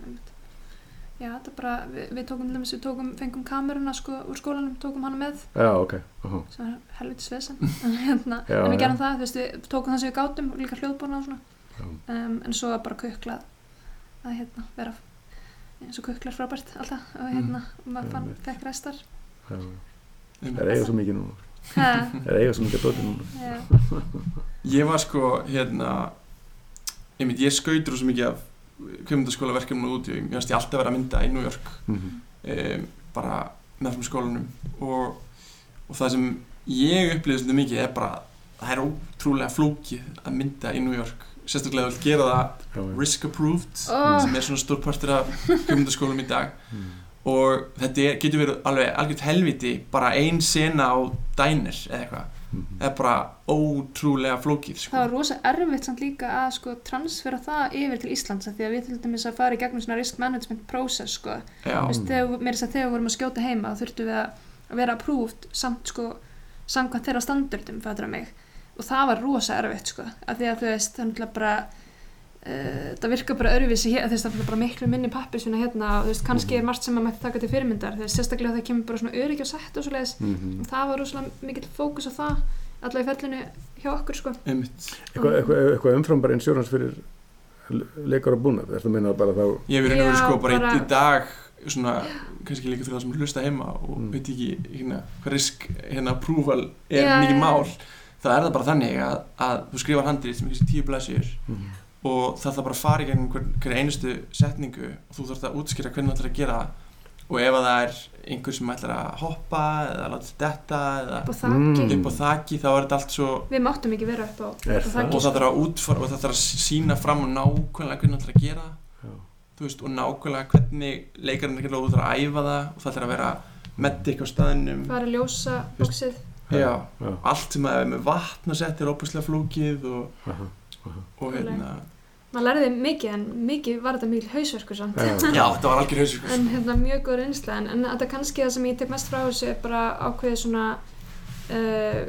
S2: já, þetta er bara við, við tókum, til dæmis, við tókum, fengum kameruna sko úr skólanum, tókum hana með.
S1: Já, ok, uh
S2: sem er helviti svesen en, hérna,
S1: Já,
S2: en við
S1: já.
S2: gerum það, þú veist, við tókum það sem við gátum líka hljóðbúrna og svona.
S1: Já.
S2: um, en svo var bara kuklað að hérna vera eins og kuklar frábært alltaf. Og hérna, maður
S1: Já,
S2: fann, fekk restar.
S1: Já, það er eiga svo mikið núna.
S2: Ha,
S1: það er eiga svo mikið dóti núna.
S2: Já,
S3: ég var sko hérna mynd, ég skautur svo mikið af kveimdaskóla verkefnum út ég finnst ég alltaf vera að mynda í New York
S1: Mhm.
S3: um, bara með frá skólanum og, og það sem ég upplýði svolítið mikið er bara það er ótrúlega flókið að mynda í New York sérstaklega að gera það
S1: já.
S3: risk approved
S2: Ó.
S3: sem er svona stór partur af kveimdaskólum í dag
S1: Mhm.
S3: og þetta er, getur verið alveg algjört helviti bara ein sena á dænir eða eitthvað er bara ótrúlega flókið sko.
S2: það var rosa erfitt samt líka að sko transfera það yfir til Íslands því að við til dæmis að fara í gegnum svona risk management process sko, veist, þegar, mér þess að þegar við vorum að skjóta heima þá þurftum við að að vera approved samt sko samkvæmt þeirra standardum og það var rosa erfitt sko af því að þú veist er náttúrulega bara uh, það virkar bara öðruvísi hér þú veist það er bara miklu minni pappirsvinna hérna og þú veist kannski er margt sem maður mætti taka til fyrirmyndar veist sérstaklega það kemur bara svona öryggi og sett og svoleiðis
S1: Mhm.
S2: og það var rosalega mikill fókus á það allavega í fellinu hjá okkur sko
S1: eitthvað, eitthvað, eitthvað umfram bara insurance fyrir leikar og búnað þetta meina bara þá
S3: Ég hef verið
S2: Já,
S3: sko bara,
S2: bara-
S3: í, í dag svona, kannski líka fyrir það sem hlusta heima og
S1: Mm.
S3: veit ekki hérna, hvað risk hérna approval er
S2: Já,
S3: mikið mál þá er það bara þannig að, að þú skrifar handrið sem ekki tíu blæsjur
S1: Mhm.
S3: Og það þarf bara að fara í gegnum hver, einustu setningu og þú þarf að útskýra hvernig þú ætlar að gera það og ef að það er einhver sem ætlar að hoppa eða láta sér detta eða
S2: upp á þakki
S1: Mm.
S3: upp á þaki þá er þetta allt svo
S2: við máttum ekki vera upp á, upp á
S1: það?
S2: þakki
S3: og það þarf að útfara og það þarf að sína fram og nákvæmlega hvernig þú ætlar að gera það
S1: Já.
S3: þú veist, og nákvæmlega hvernig leikarinn er þarf að æfa það og það þarf að vera medic á staðinum
S2: fara að ljósa bóksið
S3: Já.
S1: já.
S3: allt sem að er með vatn og sett er óbúslega flókið og, og hérna
S2: maður lærði mikið en mikið var þetta mikil hausverkur samt
S1: Já.
S3: þetta var algjör hausvík
S2: en hérna, mjög góð reynsla en, en þetta kannski það sem ég tek mest frá þessu er bara ákveðið svona uh,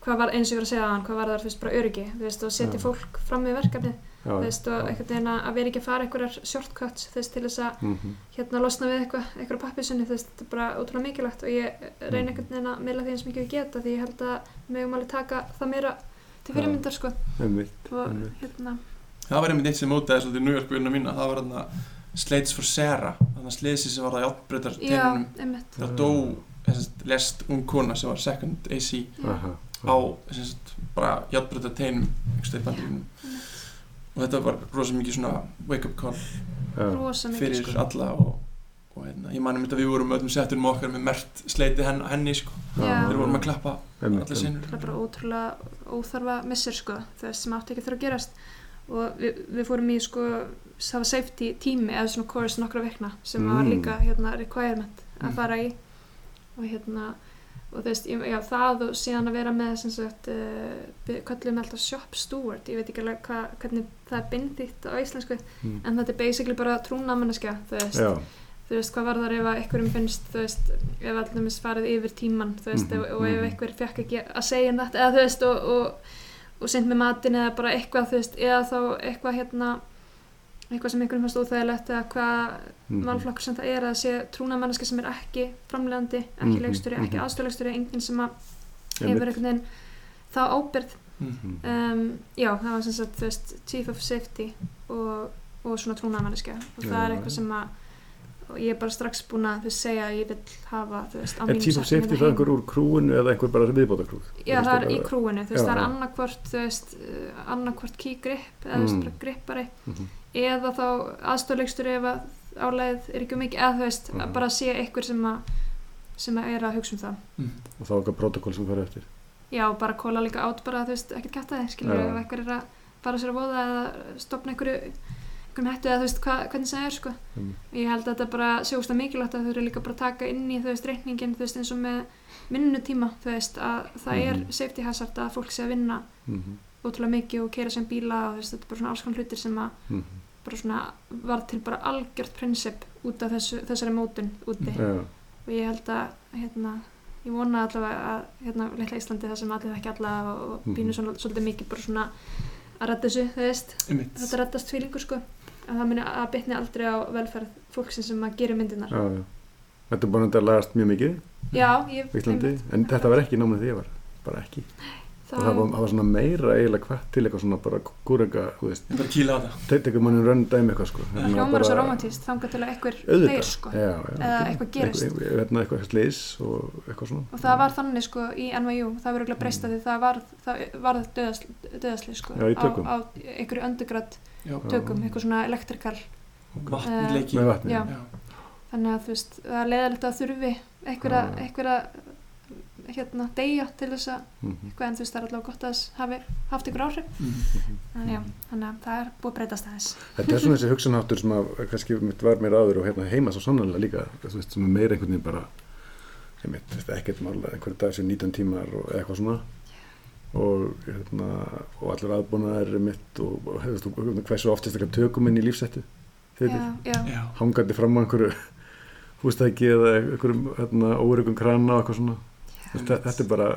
S2: hvað var eins og ég var að segja hann, hvað var það fyrst bara öryggi, þú veist, og setja fólk fram með verkefnið,
S1: já,
S2: þú veist, og einhvern veginn að vera ekki að fara einhverjar shortcuts, þú veist, til þess að
S1: Mhm.
S2: hérna losna við eitthvað, eitthvað pappisunni, þú veist, þetta er bara ótrúlega mikilvægt og ég reyna
S1: Mhm.
S2: einhvern veginn að meila það
S3: það var einmitt eitt sem mótaði svolítið New York vinna mína. Það var þarna Slates for Sarah. Þarna sliðsi sem var það teinunum
S2: einmitt,
S3: það dó sem sagt, lest ung kona sem var second AC
S2: já,
S1: Aha,
S3: á sem sagt, bara játbreytar teinum einhverstað í bandinum og þetta var rosa mikið svona wake up call
S2: mikið,
S3: fyrir
S2: sko,
S3: alla og, og hérna, ég manum þetta við vorum öllum settunum okkar með mert sleiti henn, henni sko. Þeir vorum að klappa allir sinur
S2: það er bara ótrúlega óþarfa missir, sko, veist, sem átti ekki að þurfa að gerast og við, við fórum í, sko, það var safety tími eða svona course nokkra vikna sem var
S1: Mm.
S2: líka, hérna, requirement að
S3: Mm.
S2: fara í og hérna og veist, já, það og síðan að vera með sem sagt, uh, kallum alltaf shop steward, ég veit ekki alveg hva, hvernig það er bindýtt á íslensku
S1: Mm.
S2: en þetta er basically bara trúnamenneskja þú veist,
S1: Já,
S2: þú veist, hvað var þar ef að einhverjum finnst, þú veist, ef allir farið yfir tíman, þú veist,
S1: Mhm,
S2: og, og ef
S1: mhm.
S2: einhver fekk ekki að segja um þetta, eða þú veist, og, og, og seint með matin eða bara eitthvað, þú veist, eða þá eitthvað hérna, eitthvað sem einhverjum fannst óþægilegt eða hvað
S1: mhm.
S2: málflokkur sem það er að sé trúnamanneska sem er ekki framlegandi, ekki
S1: Mhm,
S2: leikstjóri, ekki
S1: mhm.
S2: aðstofleikstjóri, enginn sem að hefur einhvern veginn þá ábyrgð
S3: mm.
S2: um, já, það var sem sagt, þú veist, chief of safety og, og svona trúnamanniska og það er eitthvað sem að og ég er bara strax búin að þú segja að ég vil hafa þú veist,
S1: Er
S2: settum
S1: Safety það einhver úr krúinu eða einhver bara viðbóta krúð?
S2: Já, það er í krúinu, þú veist, það er
S1: já.
S2: annarkvort þú veist, uh, annarkvort key grip eða þú veist,
S1: Mm.
S2: bara grippari
S1: Mhm.
S2: eða þá aðstofleikstur ef að álæðið er ekki mikið eða þú veist,
S1: Mhm.
S2: að bara sé einhver sem að sem að er að hugsa um það
S3: Mm.
S1: Og þá eitthvað protokól sem farið eftir.
S2: Já, bara kóla líka át bara, þú veist, ekkert kætta þið, skilur ef einhver er að fara sér að voða eða stopna einhverju, einhverjum hættu eða þú veist hva, hvernig það er, sko.
S1: Mm.
S2: Ég held að þetta bara sjóst að mikilvægt að þau eru líka bara að taka inn í, þú veist, reikningin, þú veist, eins og með vinnutíma, þú veist, að það
S1: Mhm.
S2: er safety hazard að fólk sé að vinna
S1: Mhm.
S2: ótrúlega mikið og keira sem bíla og þú veist, þetta er bara svona konar hlutir sem að
S1: Mhm.
S2: bara svona var til bara algjört prinsip út af þessu, þessari mótun úti
S1: Já,
S2: og ég held að hérna, ég vona allavega að hérna, litla Íslandi það sem allir þekki alla og, og
S1: Mhm.
S2: svona, svolítið mikið bara svona að redda þessu, þú veist þetta fyrir ykkur sko að það muni að bitni aldrei á velferð fólksins sem að gera myndirnar
S1: já, já. Þetta er bara að lagast mjög mikið
S2: já, ég
S1: en þetta var ekki námið því ég var, bara ekki.
S2: það,
S1: Og það var, það var svona meira eiginlega hvert til eitthvað svona bara veist,
S3: Ég bara kýla á það
S1: teit eitthvað manni rönn dæmi eitthvað sko.
S2: Hljómar svo romantíst þangað til að einhver
S1: Auðvitað,
S2: deyr sko
S1: já, já.
S2: Eða eitthvað gerist.
S1: Eitthvað, eitthvað, eitthvað slís og eitthvað svona.
S2: og það var þannig sko í NYU það verður ekki breyst að því það var það var sko
S1: Já, í tökum.
S2: á, á einhverju öndugrad
S3: Já,
S2: tökum, eitthvað svona elektrikal
S3: vatnleiki
S1: Með vatni.
S2: Já. þannig að þú veist, það er leiðilegt að þurfi einhver að,
S1: Já.
S2: að hérna, deyja til þess að
S1: Mhm.
S2: eitthvað en þú veist, það er allavega gott að hafi haft ykkur áhrif
S3: Mm.
S2: já, þannig að það er búið að breytast aðeins
S1: Þetta er svona þessi hugsanháttur sem að kannski mitt var mér áður og hérna heima svo sannlega líka veist, sem er meira einhvern veginn bara ég veist ekkert mála einhverju dag sem 19 tímar og eitthvað svona og hérna og allir aðbúnaðar er mitt og, og og hversu oftist eitthvað tökum inn í lífsættu
S2: já, já,
S3: Já,
S1: hangandi fram á einhverju hústæki eða einhverjum hérna, órygum krana og eitthvað svona? Þú veist, þe- þetta er bara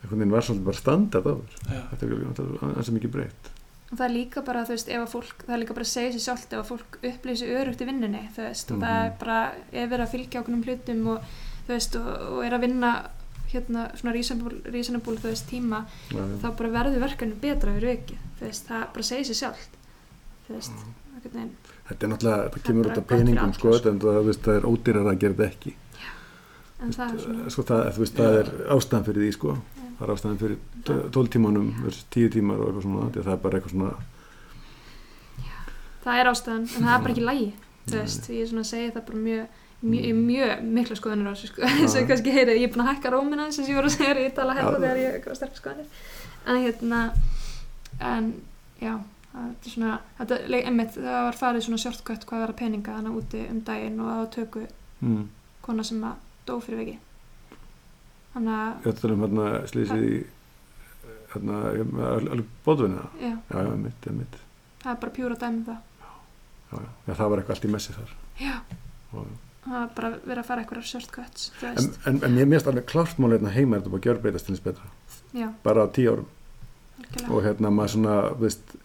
S1: einhvern veginn var svolítið bara standard áður
S3: já,
S1: þetta er, þetta er ansið mikið breytt.
S2: Og það er líka bara, þú veist, ef að fólk það er líka bara að segja sér sjálft ef að fólk upplýsi örugt í vinnunni, þú veist, og það
S1: Mhm.
S2: er bara ef er að fylgja okkur um hlutum og þú veist, og, og er að vinna hérna svona reasonable, reasonable þú veist, tíma,
S1: Já, já.
S2: þá bara verður verkefni betra fyrir vikið, þú veist, það bara segir sér sjálft. Þú veist, veginn.
S1: Þetta er náttúrulega, þetta kemur út af peningum sko, þetta, en það, það er ódýrar að gera þetta ekki.
S2: en það er svona,
S1: Sko, það, veist, það er ástæðan fyrir því, sko. Það er ástæðan fyrir 12 tímanum versus 10 tímar og eitthvað svona, það er bara eitthvað svona,
S2: það er ástæðan en það er bara ekki lægi, þú veist ég er svona að segja það bara mjög mjög, mjög mikla skoðanir á þessu sko, eins og kannski heyrið, ég er búin að hækka rómina eins og ég voru að segja, ég tala hérna
S1: Já.
S2: þegar ég var sterk skoðanir en hérna en já, það er svona þetta, einmitt, það var farið svona shortcut hvað var að peninga hana úti um daginn og það var tökku
S1: mm.
S2: kona sem að dó fyrir veki þannig að,
S1: ég ætla um hérna slýsið í, hérna, alveg bóðvinna.
S2: já,
S1: Já, já, mitt, mitt.
S2: það er bara pjúra dæmi um það
S1: Já, já. Já, það var eitthvað allt í messi þar.
S2: já,
S1: Og,
S2: það var bara verið að fara eitthvað shortcuts
S1: en, en, en ég mérst alveg klárt mál hérna heima er þetta bara að gjör breytast til þess betra.
S2: Já,
S1: bara á tíu árum.
S2: Algjörlega.
S1: Og hérna maður svona, veist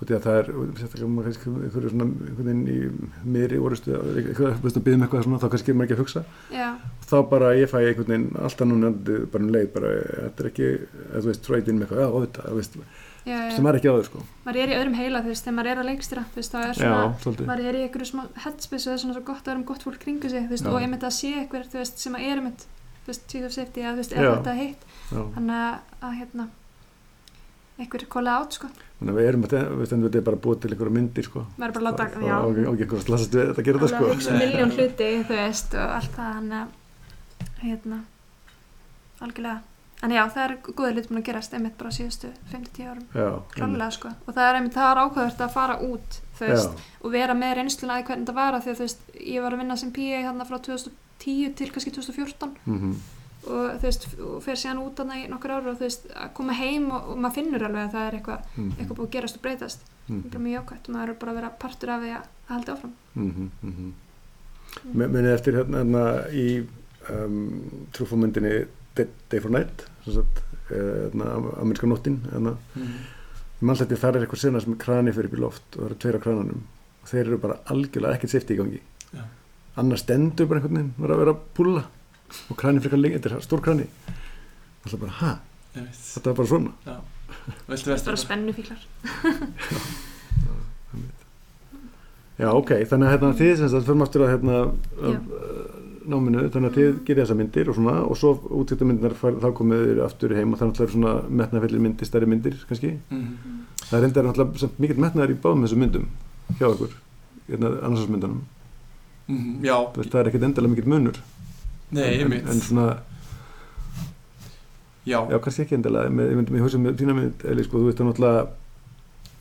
S1: það er, einhverju svona, einhvern veginn í miðri orustu, að byggja um eitthvað svona, þá kannski er maður ekki að hugsa.
S2: Já,
S1: þá bara ég fæ einhvern veginn alltaf núna bara um leið, bara, þetta er ekki þú veist, tróðin með eitthvað, já, þetta, þú veist
S2: já, já.
S1: sem er ekki áður, sko.
S2: Maður er í öðrum heila þú veist, þegar maður er að leikstýra þú veist, þá er svona maður er í einhverju smá headspace og það er svona svo gott að vera um gott fólk kringu sig þú veist, og einmitt að sé eitthvað þú veist, sem að er einmitt þú veist, chief of safety að þú veist, er þetta heitt þannig að, að hérna einhver kóla át sko.
S1: Þannig að við erum að, við veist, þetta er bara búið til einhverju myndir, sko.
S2: Maður er bara að láta, já.
S1: og ekki einhverju að
S2: að það að en já, það er góður hlut búin að gerast einmitt bara síðustu 5-10 árum. Klálega sko, og það er einmitt, það er ákveðvert að fara út þú veist,
S1: já,
S2: og vera með reynsluna að hvernig þetta var af því að þú veist, ég var að vinna sem PA hérna frá 2010 til kannski 2014
S1: mhm,
S2: og þú veist, og fer síðan út þarna í nokkur ára og þú veist, að koma heim og, og maður finnur alveg að það er eitthvað,
S1: mhm,
S2: eitthvað búið að gerast og breytast.
S1: Mhm,
S2: það er mjög jákvæmt og maður er bara að vera partur af því að, að halda áfram.
S1: Mhm, Day for Night sem sagt, eh, hérna, ameríska nóttin hérna,
S3: Mhm.
S1: ég mann þetta þar er eitthvað sena sem er krani fyrir upp í loft og það eru tveir á krananum. Og þeir eru bara algjörlega ekkert sefti í gangi.
S3: Já.
S1: annars stendur bara einhvern veginn vera að vera að púla og krani fyrir lengi, þetta er stór krani. Alltaf bara, ha,
S3: Ég veit.
S1: þetta var bara svona.
S3: Viltu
S2: það er bara spennufíklar.
S1: Já, ok, þannig að hérna, þið sem sagt, fyrir aftur að hérna,
S2: Já.
S1: uh, náminu, þannig að þið gerir þessa myndir og svona, og svo útvikta myndinar þá komið þið aftur heim og þannig að það er svona metnafellir myndir, stærri myndir kannski.
S3: Mhm.
S1: það er reyndar náttúrulega samt mikill metnaðar í báðum þessum myndum hjá okkur, hérna annarsvarsmyndunum
S3: Mhm, Já,
S1: Þú veist, það er ekkert endalega mikill munur.
S3: Nei,
S1: en,
S3: einmitt.
S1: en svona,
S3: Já,
S1: já kannski ekki endalega með, ég myndi mig hugsa með þína mynd Eli, sko, þú veist það náttúrulega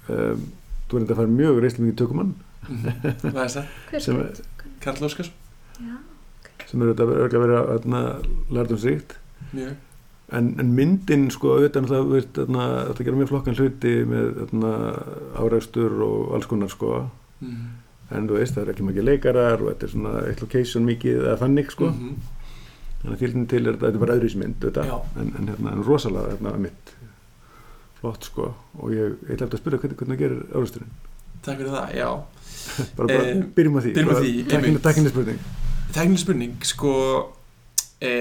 S1: um, þú er enda að fara mjög reysli mikið tökumann.
S3: Mhm. Hvað er það? Karl Óskars.
S2: Já,
S1: sem er auðvitað örgulega að hérna, lærdomsríkt
S3: Mjög
S1: en, en myndin sko auðvitað hérna, þetta gera mjög flokkan hluti með hérna, áreistur og alls konar sko.
S3: Mhm.
S1: en þú veist það er ekki mikið leikarar og þetta er svona location mikið eða þannig sko.
S3: Mhm.
S1: þannig að þýrlinn til er þetta, þetta er bara þetta, en, en, hérna, en rosalega hérna, mitt flott sko. Og ég, ætla eftir að spyrja hvernig, hvernig það gerir áreisturinn
S3: Takk fyrir það, já.
S1: Bara, bara
S3: Eh,
S1: byrjum á því.
S3: því,
S1: tæknileg spurning
S3: Teknileg spurning, sko e,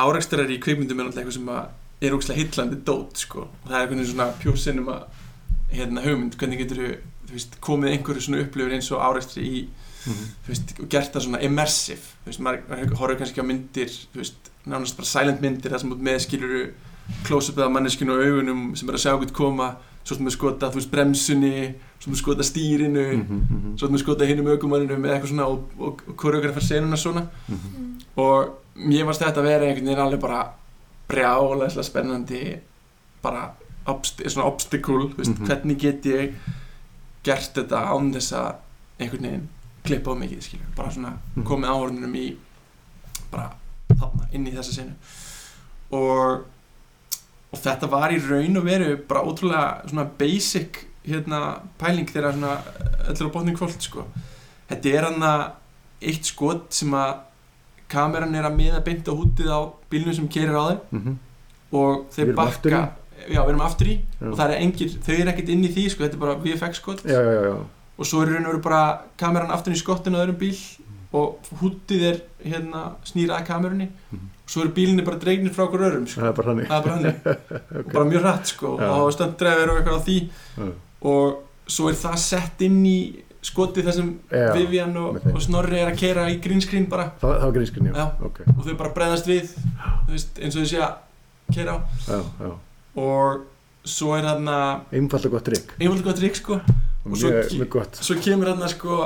S3: Árekstrar í kvikmyndum er náttúrulega eitthvað sem að er ógslag hillandi dót, sko. Það er einhvern veginn svona pure cinema hérna hugmynd, hvernig getur þú veist, komið einhverju svona upplifur eins og árekstri í
S1: Mhm.
S3: þú veist, og gert það svona immersive? Þú veist, maður horfður kannski á myndir þú veist, nánast bara silent myndir þar sem út með skiluru close-upið af manneskinu og augunum sem er að sjá hvort koma svo sem við skota, þú veist, bremsunni svo við skota stýrinu
S1: Mhm, mhm,
S3: svo við skota hinum aukumanninum eða eitthvað svona og, og, og koreografar senuna svona
S1: mhm.
S3: og mér varst þetta að vera einhvern veginn alveg bara brjálæslega spennandi bara obst svona obstacle, þú veist,
S1: Mhm.
S3: hvernig get ég gert þetta án þess að einhvern veginn klippa á mikið, skilur, bara svona
S1: Mhm.
S3: komið áhörnunum í bara þarna, inn í þessa senu og og þetta var í raun og veru bara ótrúlega svona basic hérna pæling þegar svona öllir á botning kvöld sko. Þetta er hann að eitt skot sem að kameran er að miða beint á hútið á bílnum sem kerir á þeim.
S1: Mhm.
S3: og
S1: Við
S3: þeir bakka já, við erum aftur í.
S1: Já.
S3: og það er engir, þau eru ekkert inn í því sko, þetta er bara VFX skot.
S1: Já, já,
S3: og svo er raun og veru bara kameran aftur í skottinu á öðrum bíl. Og hútið er hérna snýrað að kamerunni.
S1: Mhm.
S3: svo eru bílinni bara dregnir frá okkur öðrum sko.
S1: það er bara
S3: er hann og bara mjög hratt sko. Og stöndræður og eitthvað á því. Og svo er það sett inn í skotið þar sem
S1: Já,
S3: Vivian og, og Snorri er að keira í green screen bara.
S1: Það, það var grínskrinn, já,
S3: Já.
S1: ok.
S3: Og þau bara bregðast við þú veist, eins og þau sé að keira á.
S1: Já, já.
S3: og svo er þarna
S1: einfalt og gott trygg
S3: einhvern gott trikk sko. Og svo
S1: mjög, mjög gott.
S3: svo kemur þarna sko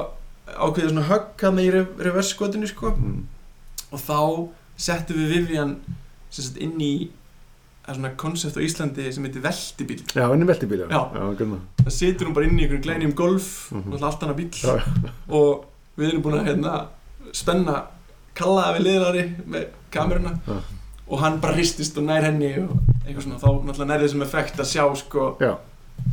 S3: ákveðið svona högg hann í reverse skotinu sko.
S1: Mm.
S3: og þá settum við Vivian sem sagt inn í það er svona koncept á Íslandi sem heitir veltibíl
S1: já, henni velti bíl, já,
S3: Já.
S1: já, já
S3: það situr hún bara inn í einhverjum glænjum golf
S1: Mhm.
S3: og allt annað bíl
S1: Já,
S3: og við erum búin að hérna, spenna kallaða við liðrari með kameruna.
S1: Já.
S3: og hann bara hristist og nær henni og eitthvað svona, þá náttúrulega nær þessum effekt að sjá sko
S1: já,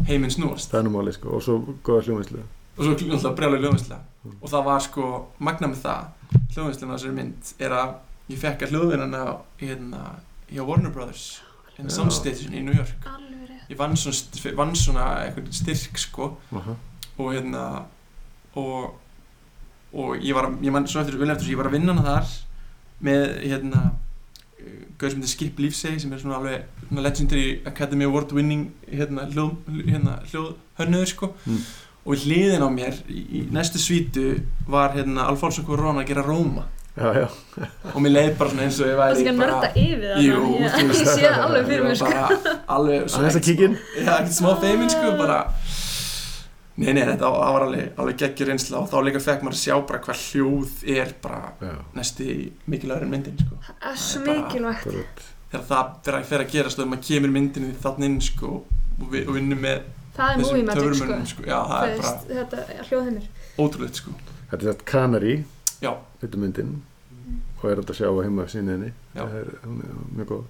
S3: heiminn snúast.
S1: Það er nú máli sko. og svo góða hljómiðslu
S3: og svo náttúrulega brjálega hljóðvinsla og það var sko, magna með það. Hljóðvinsluna á þessari mynd er að ég fekk að hljóðvinna hérna hjá Warner Brothers
S1: Já.
S3: Soundstation í New York
S2: alveg rétt
S3: ég vann svona, vann svona eitthvað styrk sko
S1: Aha.
S3: og hérna og, og ég var að- ég man svo eftir vel eftir þessu, ég var að vinna hana þar með hérna gauð sem heitir Skip Leafsay sem er svona alveg svona legendary Academy Award winning hérna hljóð, hérna, hönnuður sko
S1: Mm.
S3: og í hliðin á mér í, í næstu svítu var hérna Alfonso Cuarón að gera Róma
S1: já, já,
S3: og mér leið bara svona eins og ég
S2: Það er
S3: væri
S2: ekki að nörda yfir það
S3: Jú,
S2: ég,
S3: þú veist.
S2: ég sé það alveg fyrir
S3: Ég
S2: mér sko.
S3: bara alveg Já, ekkert smá feimin sko, bara Nei, nei, þetta það var alveg, alveg geggjur reynsla og þá líka fekk maður að sjá bara hvað hljóð er bara
S1: já,
S3: næsti mikilvægur en myndin sko.
S2: Það er svo
S3: Það er
S2: mikilvægt
S3: þegar það fer að, gerast og maður kemur myndinni þannig inn sko, og, vi, og vinnur með
S2: Það er movie magic sko,
S3: sko. Já, það er bara
S2: hljóðheimir
S3: ótrúlegt sko.
S1: þetta er þetta Canary Er myndin. Og er þetta að sjá á heima sinniðinni
S3: Já.
S1: það er, er mjög góð.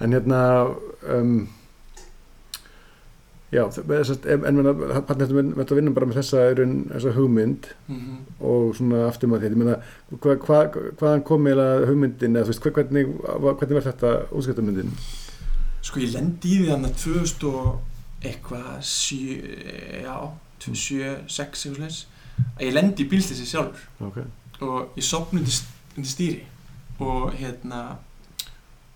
S1: En hérna um, já, það- en þetta vinna bara með þessa, í raun, þessa hugmynd.
S3: Mm
S1: og svona aftur maður þetta, ég meina hva, hva, hvaðan kom eiginlega hugmyndin? Eða þú veist, hvernig, hvernig var þetta útskiptamyndin?
S3: Sko ég lendi í því að 2000 og eitthvað sjö, já, 2007, 6 eitthvað slags að ég lendi í bílslissi sjálfur.
S1: Ok,
S3: og ég sopn undir, undir stýri. Og hérna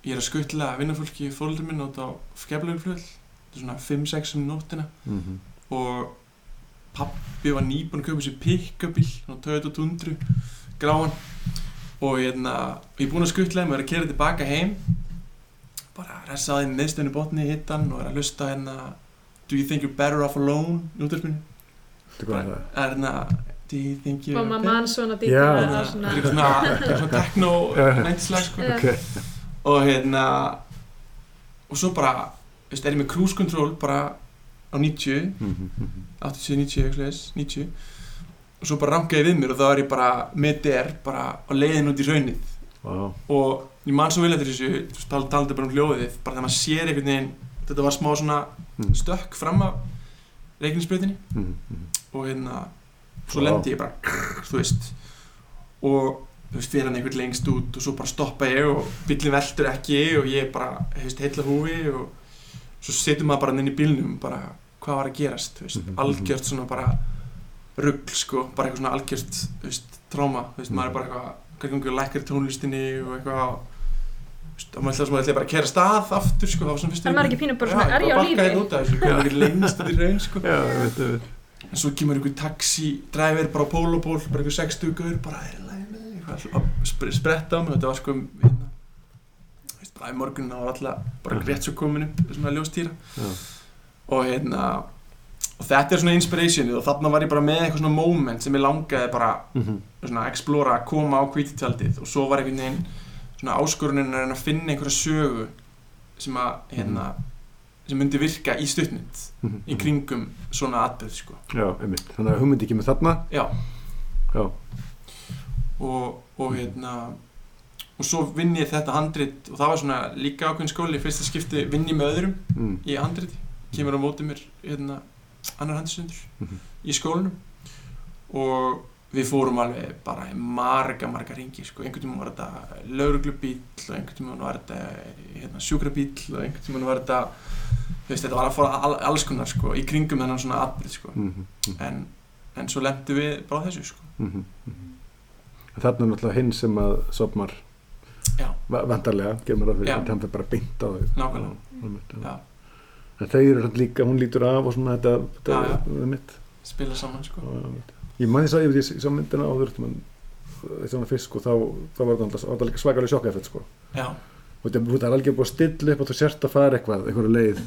S3: ég er að skuttla vinnafólki fóldur minn át á skeflaugflöð þetta er svona 5-6 um nóttina.
S1: Mm -hmm.
S3: og pappi var nýbúinn að kaupa sér pick-up-bíl svona Toyota Tundru gráan. Og hérna ég er búinn að skuttla þeim og er að kera tilbaka heim. Bara ressa á þeim neðstöðinu botni í hittan og er að lusta hérna Do you think you're better off alone? Í
S1: er er
S3: er hérna Do you think you're
S2: Mamma
S3: better
S2: mann svona
S3: er
S2: svona
S3: techno næntslag sko. Og hérna og svo bara veist, er ég með cruise control bara á 90
S1: mm -hmm.
S3: 80, 90, eitthvað slags, 90 og svo bara rankaði við mér og þá er ég bara með der, bara á leiðin út í raunnið
S1: wow.
S3: og ég man svo vel eftir þessu tal, talandi bara um hljóðið bara þegar maður sér einhvern veginn þetta var smá svona
S1: mm
S3: stökk fram af reikningsbreytinni
S1: -hmm.
S3: og hérna svo lendi ég bara þú veist og þú veist, fyrir hann einhvern lengst út og svo bara stoppa ég og bílinn veldur ekki og ég bara, þú veist, heilla húfi og svo setur maður bara inn í bílnum bara, hvað var að gerast, þú veist,
S1: Mhm, mhm.
S3: algjört svona bara rugl, sko, bara eitthvað svona algjört, þú veist, tráma, þú veist,
S1: Mhm.
S3: maður er bara eitthvað hvernig lækkar tónlistinni og eitthvað og maður ætla að bara að kera stað aftur, sko, það var svona fyrstu
S2: Er maður ekki pínu bara svona, er ég á lífi?
S3: Já, út af þessu, hvernig ekki lengst þetta í raun, sko
S1: já, veit, veit
S3: en svo kemur einhver taxi dræfir bara á pólóból, bara einhver 60 gaur bara er í lagi með þig?" eitthvað að spre- spretta á mig, þetta var sko hérna, veist, bara í morgunin það var alltaf bara rétt svo kominu svona ljóstýra
S1: Já.
S3: og hérna og þetta er svona inspirationið og þarna var ég bara með eitthvað svona moment sem ég langaði bara
S1: mm -hmm.
S3: svona að explora að koma á kvítitjaldið og svo var einhvern veginn svona áskorunin reyna að finna einhverja sögu sem að hérna sem myndi virka í stuttmynd í kringum svona atbyrð sko.
S1: Já, einmitt, þannig að hugmyndi ekki með þarna.
S3: Já.
S1: Já,
S3: og, og hérna og svo vinn ég þetta handrit og það var svona líka ákveðin skóli. Fyrsta skipti vinn ég með öðrum
S1: mm.
S3: í handrit kemur á móti mér hérna annar handrisundur
S1: Mhm.
S3: í skólanum. Og við fórum alveg bara marga marga ringi sko. einhvern tíma var þetta lauruglubíl og einhvern tíma var þetta hérna, sjúkrabíl og einhvern tíma var þetta veist, þetta var að fóra all, alls konar sko, í kringum þennan svona atbyrð sko.
S1: Mm -hmm.
S3: en, en svo lendum við bara þessu sko.
S1: Mm Þarna er náttúrulega hinn sem að sopmar
S3: já,
S1: va- vantarlega, gerir maður að
S3: Já.
S1: að hann fyrir bara beint á þau
S3: nákvæmlega
S1: Já, já.
S3: já,
S1: samt líka, hún lítur af og svona þetta, þetta
S3: Já, já.
S1: er mitt
S3: spila saman sko.
S1: og, einmitt. Ég maður þess að ég, sá myndina áður þess að fyrst sko, þá, þá var þetta líka svakalega sjokk eftir sko. og þetta er algjör búið að stilla upp og þú sért að fara eitthvað, einhverju leið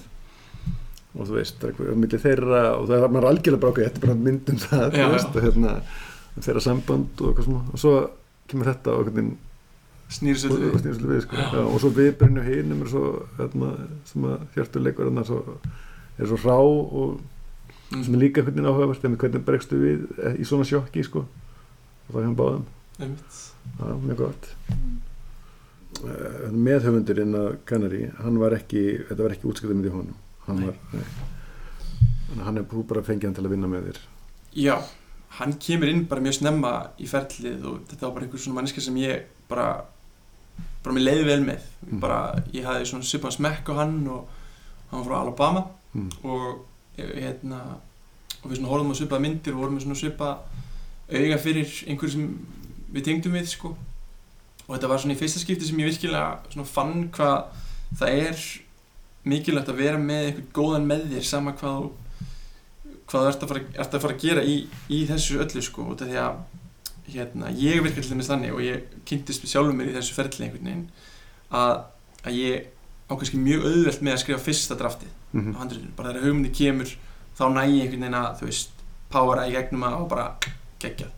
S1: og þú veist, það er eitthvað á milli þeirra og það er maður algjörlega okkur, þetta er bara mynd um það
S3: Já,
S1: þú veist, og hérna um þeirra samband og eitthvað og svo kemur þetta og einhvern veginn
S3: snýr
S1: við sko.
S3: Já.
S1: Og svo er svo hérna, sem að hjartur leikur svo, er svo rá og
S3: Mm.
S1: sem er líka veginn áhugavert en hvernig bregstu við eh, í svona sjokki sko. og það er hann báðum það er mjög gott uh, meðhöfundurinn að Canary hann var ekki, þetta var ekki útskiptamið í honum hann var hann er bara fengið hann til að vinna með þér
S3: já, hann kemur inn bara mjög snemma í ferlið og þetta var bara einhver svona manneska sem ég bara bara mér leiði vel með
S1: Mm.
S3: bara, ég hafði svona svipan smekk á hann og hann var frá Alabama
S1: Mm.
S3: og hérna og við svona horfum á svipaða myndir og vorum svona svipa auga fyrir einhverju sem við tengdum við sko. Og þetta var svona í fyrsta skipti sem ég virkilega fann hvað það er mikilvægt að vera með einhvern góðan með þér sama hvað hvað þú ert að fara, ert að, fara að gera í, í þessu öllu sko. Út af því að hérna, ég virkar til dæmis þannig og ég kynntist sjálfur mér í þessu ferli einhvern veginn að, að ég á kannski mjög auðvelt með að skrifa fyrsta draftið
S1: Mhm.
S3: á handritinu, bara þegar hugmyndi kemur þá næ ég einhvern veginn að þú veist powera í gegnum að og bara geggjað.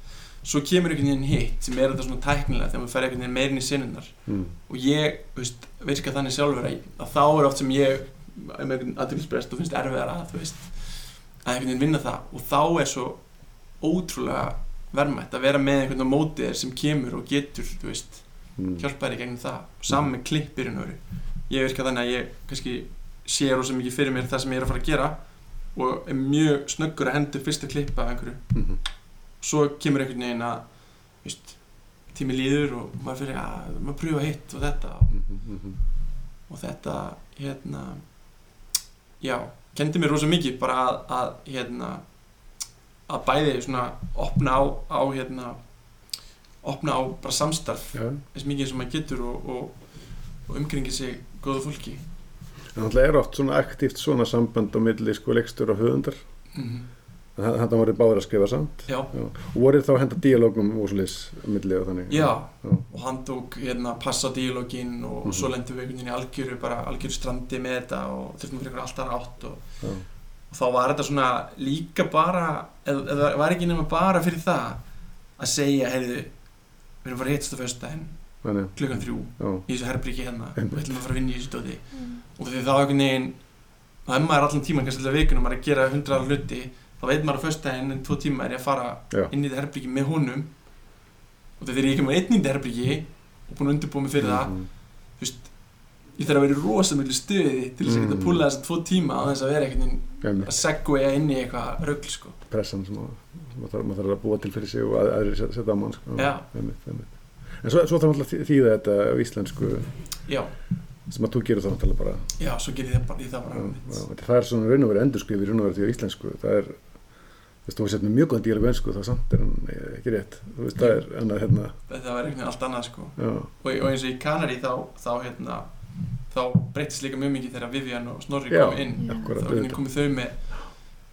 S3: Svo kemur einhvern veginn hitt sem er þetta svona tæknilega þegar maður fer einhvern veginn meirin í sinnunar
S1: Mm.
S3: og ég, þú veist, virka þannig sjálfur að, að þá er oft sem ég með einhvern aðtökningsbrest og finnst erfiðar að þú veist, að einhvern veginn vinna það. Og þá er svo ótrúlega verðmætt að vera með einhvern á móti þér sem kemur og getur, þú veist
S1: Mm.
S3: hjálpa þér í gegnum það. Saman með klippirinn og ég virka þannig að ég kannski sé rosa mikið fyrir mér það sem ég er að fara að gera og er mjög snöggur að hendur fyrsta klippa af einhverju
S1: Mhm.
S3: svo kemur einhvern veginn að veist, tími líður og maður fyrir að maður pröfa hitt og þetta og,
S1: Mhm. Mhm.
S3: og þetta hérna já, kendi mér rosa mikið bara að, að hérna að bæði svona opna á, á hérna opna á bara samstarf eins mikið sem maður getur og, og, og umkringi sig góðu fólki
S1: en það er oft svona aktíft svona samband á milli sko leikstur og höfundar.
S3: Mm
S1: Þetta voru báður að skrifa samt.
S3: Já,
S1: Já. og voru þá að henda díalógum og svo leys milli og þannig.
S3: Já,
S1: Já.
S3: og hann tók hérna passa dílógin og,
S1: Mhm.
S3: og svo lendum við einhvern veginn í algjöru bara algjöru strandi með þetta og þurftum fyrir alltaf átt og, og þá var þetta svona líka bara eða það var ekki nema bara fyrir það að segja, heyrðu við erum að fara að hittast á
S1: Þannig,
S3: klukkan þrjú
S1: já,
S3: í þessu herbriki hérna og við ætlum að fara að vinna í þessu dóti
S2: Mm.
S3: og því þá einhvern veginn þá er maður allan tíman kannski alltaf vikunum maður er að gera hundra hluti þá veit maður á föstudaginn en tvo tíma er ég að fara
S1: Já.
S3: inn í þetta herbriki með honum og þegar ég ekki með einn í þetta herbriki og búin að undirbúa mig fyrir það
S1: Mhm.
S3: þú veist, ég þarf að vera í rosamöglu stuði til þess að geta
S1: Mm.
S3: að púla þess að tvo tíma á þess að vera einhvern veginn
S1: Einmitt.
S3: að segja inn í eitthvað rögl sko.
S1: pressan sem, að, sem að þarf, maður þarf að búa til fyrir sig og að, aðrir set- setja á mann sko. En svo, svo þarf alltaf þýða þetta á íslensku
S3: já,
S1: sem að þú gerir þá náttúrulega bara
S3: já, svo gerir ég það bara, það bara
S1: já, það er svona raun og verið endurskrif í raun og verið því á íslensku það er þú veist, þú sett með mjög góðan díalógu ensku þá samt er hann eh, ekki rétt þú veist, það er annað hérna
S3: þetta var veginn allt annað sko. og, og eins og í Kanari þá, þá, hérna, þá breytist líka mjög mikið þegar Vivian og Snorri
S1: Já.
S3: kom inn þá
S1: akkurat auðvitað.
S3: komið þau með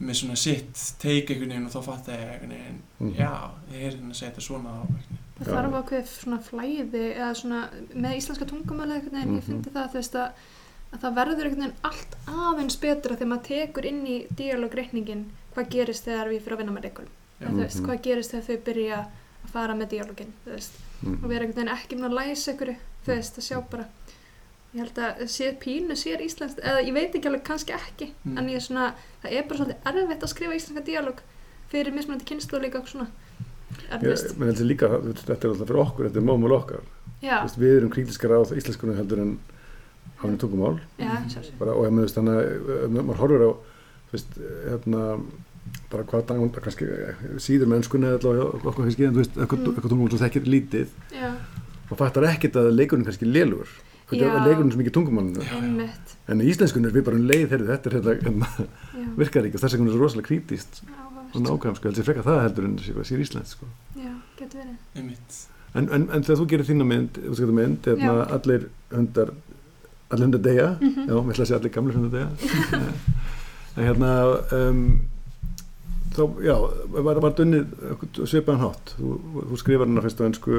S3: með svona sitt einhvern veginn og þá fatt ég einhvern veginn
S1: Mhm.
S3: já, ég er hérna að segja þetta svona einhvern veginn.
S2: Það
S1: Já.
S2: þarf ákveð svona flæði eða svona með íslenska tungumæli einhvern veginn, ég
S1: Mhm.
S2: fyndi það veist að, að það verður allt aðeins betra þegar maður tekur inn í díalogreikningin hvað gerist þegar við fyrir að vinna með þú veist,
S1: Mhm.
S2: hvað gerist þegar þau byrja að fara með díalogin veist,
S1: Mhm.
S2: og vera einhvern veginn ekki með að læsa einhverju þú veist, að sjá bara ég held að sé pínu, sér íslenskt eða ég veit ekki alveg, kannski ekki
S3: Mm.
S2: en ég er svona, það er bara svolítið erfitt að skrifa íslenska díalog fyrir mismunandi kynslu líka og svona
S1: Ég,
S2: erfitt,
S1: menn heldur líka, þetta er alltaf fyrir okkur, þetta er mómál okkar.
S2: Já,
S1: veist, við erum krítiskara á íslenskunum heldur en henni tungumál.
S2: Já,
S1: bara, og ég þannig að ef maður horfir á þú veist, hérna bara hvað það kannski síður mennskunni eða okkur kannski en þú veist, eitthvað,
S2: Mm.
S1: eitthvað tungumál sem þekkir lítið
S2: já,
S1: og fattar ekkert að leikurinn kannski þetta
S2: Já.
S1: er leikurinn sem ekki tungumálinu.
S3: Já, já.
S1: en í íslenskunni er við bara um leið heyrðu, þetta er hérna, hérna
S2: já,
S1: virkar ekki og þess vegna er svo rosalega krítíst og nákvæm sko, heldur frekar það heldur en sér, sér íslensk sko.
S2: já, getur verið.
S1: En, en, en þegar þú gerir þína mynd, þú skilur mynd hérna, allir hundar allir hundar deyja.
S2: Mhm.
S1: já, mér ætla að segja allir gamlir hundar deyja. En hérna um, þá, já, var, var dunnið svipaðan hátt? Þú, þú skrifar hana fyrst á ennsku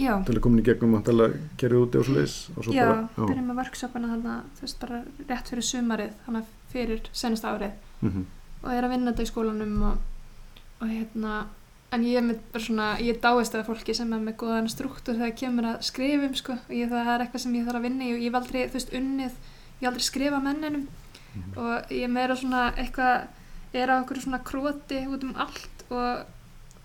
S2: já,
S1: til að koma inn í gegnum að kerja úti og svo leis og svo
S2: já,
S1: bara, já,
S2: byrjum með workshopana þarna, þú veist, bara rétt fyrir sumarið þannig fyrir senasta árið.
S1: Mhm,
S2: og er að vinna þetta í skólanum og, og hérna en ég er með bara svona, ég dáist af fólki sem er með góðan struktúr þegar kemur að skrifum sko, og ég, það er eitthvað sem ég þarf að vinna í og ég hef aldrei, þú veist, unnið ég hef aldrei skrifa menninum
S1: Mhm.
S2: og ég er meira svona eitthvað er á okkur svona króti út um allt og,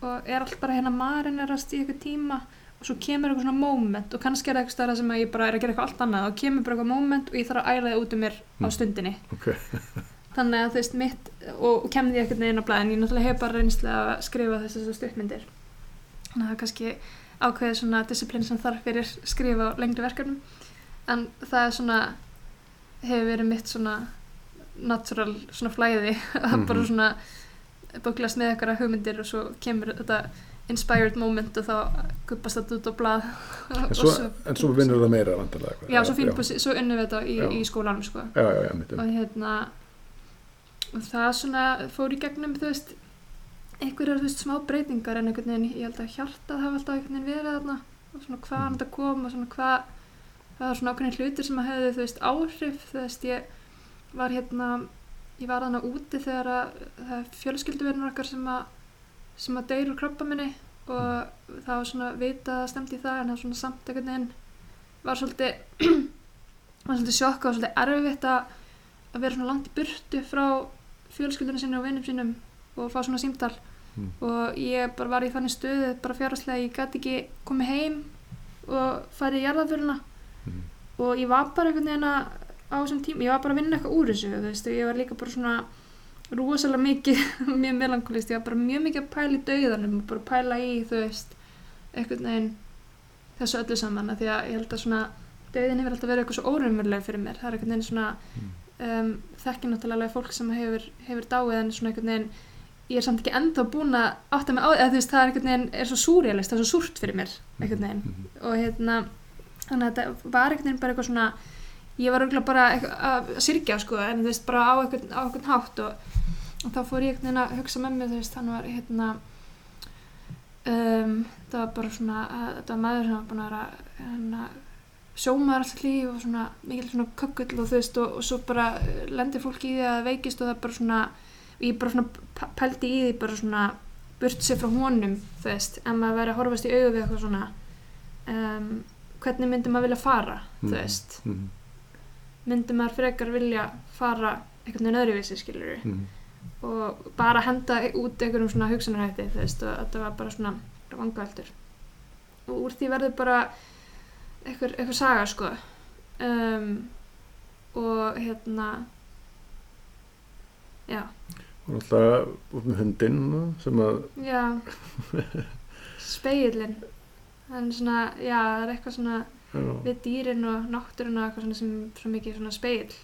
S2: og er allt bara hérna marinerast í eitthvað tíma og svo kemur eitthvað svona moment og kannski er það eitthvað stærra sem að ég bara er að gera eitthvað allt annað og kemur bara eitthvað moment og ég þarf að æla það út um mér á
S1: Mm.
S2: stundinni
S1: ok,
S2: þannig að þú veist mitt og, kemði ég ekkert neginn á blæðin ég náttúrulega hef bara reynslu að skrifa þessar stuttmyndir. Þannig að það er kannski ákveðið svona disciplín sem þarf fyrir skrifa á lengri verkefnum. En það er svona hefur verið mitt svona natural svona flæði að
S1: Mhm.
S2: bara svona buglast með eitthvað hugmyndir og svo kemur þetta inspired moment og þá guppast þetta út á blað.
S1: En svo, svo vinnur það meira vantarlega
S2: já, svo, svo unnum við þetta í, í skólanum sko.
S1: Já, já, já, mitt
S2: og hérna og það svona fór í gegnum þú veist einhverjar þú veist smá breytingar en einhvern veginn ég held að hjartað hafa alltaf einhvern veginn verið þarna. Og svona hvaðan þetta kom og svona hvað það var svona ákveðin hlutir sem að hefði þú veist áhrif. Þú veist ég var hérna ég var þarna úti þegar að það er fjölskylduverðin okkar sem að sem að deyru krabba minni og það var svona vitað að stemdi í það en það var svona samt einhvern veginn var svolítið var svolítið sjokka og svolítið erfitt að að vera svona langt í burtu frá fjölskyldunum sinni og vinnum sínum og fá svona símtal.
S1: Mm.
S2: og ég bara var í þannig stöðu bara fjárhagslega, ég gæti ekki komið heim og farið í jarðaföluna
S1: Mm.
S2: og ég var bara einhvern veginn að á þessum tíma, ég var bara að vinna eitthvað úr þessu þú veist, og ég var líka bara svona rosalega mikið, mjög melankolist ég var bara mjög mikið að pæla í dauðanum og bara pæla í, þú veist einhvern veginn þessu öllu saman. Því að ég held að svona dauðin hefur alltaf verið eitthvað svo óraunveruleg fyrir mér. Það er einhvern veginn svona um, þekki náttúrulega fólk sem hefur, hefur dáið en svona einhvern veginn ég er samt ekki ennþá búin að átta mig á eða þú veist það er einhvern veginn er svo súrjalist, það er svo súrt fyrir mér einhvern veginn
S1: Mhm.
S2: og hérna þannig að þetta var einhvern veginn bara eitthvað svona ég var auðvitað bara að syrgja sko en þú veist bara á einhvern, á einhvern hátt og, og þá fór ég einhvern veginn að hugsa með mig þú veist hann var hérna um, það var bara svona að, þetta var maður sem var búin að vera hérna, sjómaður alltaf líf og svona mikil svona kökkull og þú veist og, og svo bara eh, lendir fólk í því að það veikist og það bara svona ég bara svona pældi í því bara svona burt sér frá honum þú veist, ef maður verið að horfast í augu við eitthvað svona um, hvernig myndi maður vilja fara þú
S1: Mhm.
S2: veist,
S1: Mhm.
S2: myndi maður frekar vilja fara einhvern veginn öðruvísi skilur
S1: Mhm.
S2: og bara henda út einhverjum svona hugsanarhætti þú veist, og þetta var bara svona vangaldur og úr því verður bara einhver, einhver saga sko. Um, og hérna já,
S1: Og alltaf út með hundinn sem að,
S2: já. Speilin það er svona, já, það er eitthvað svona
S1: já,
S2: við dýrin og náttúruna eitthvað svona sem svo mikið svona speil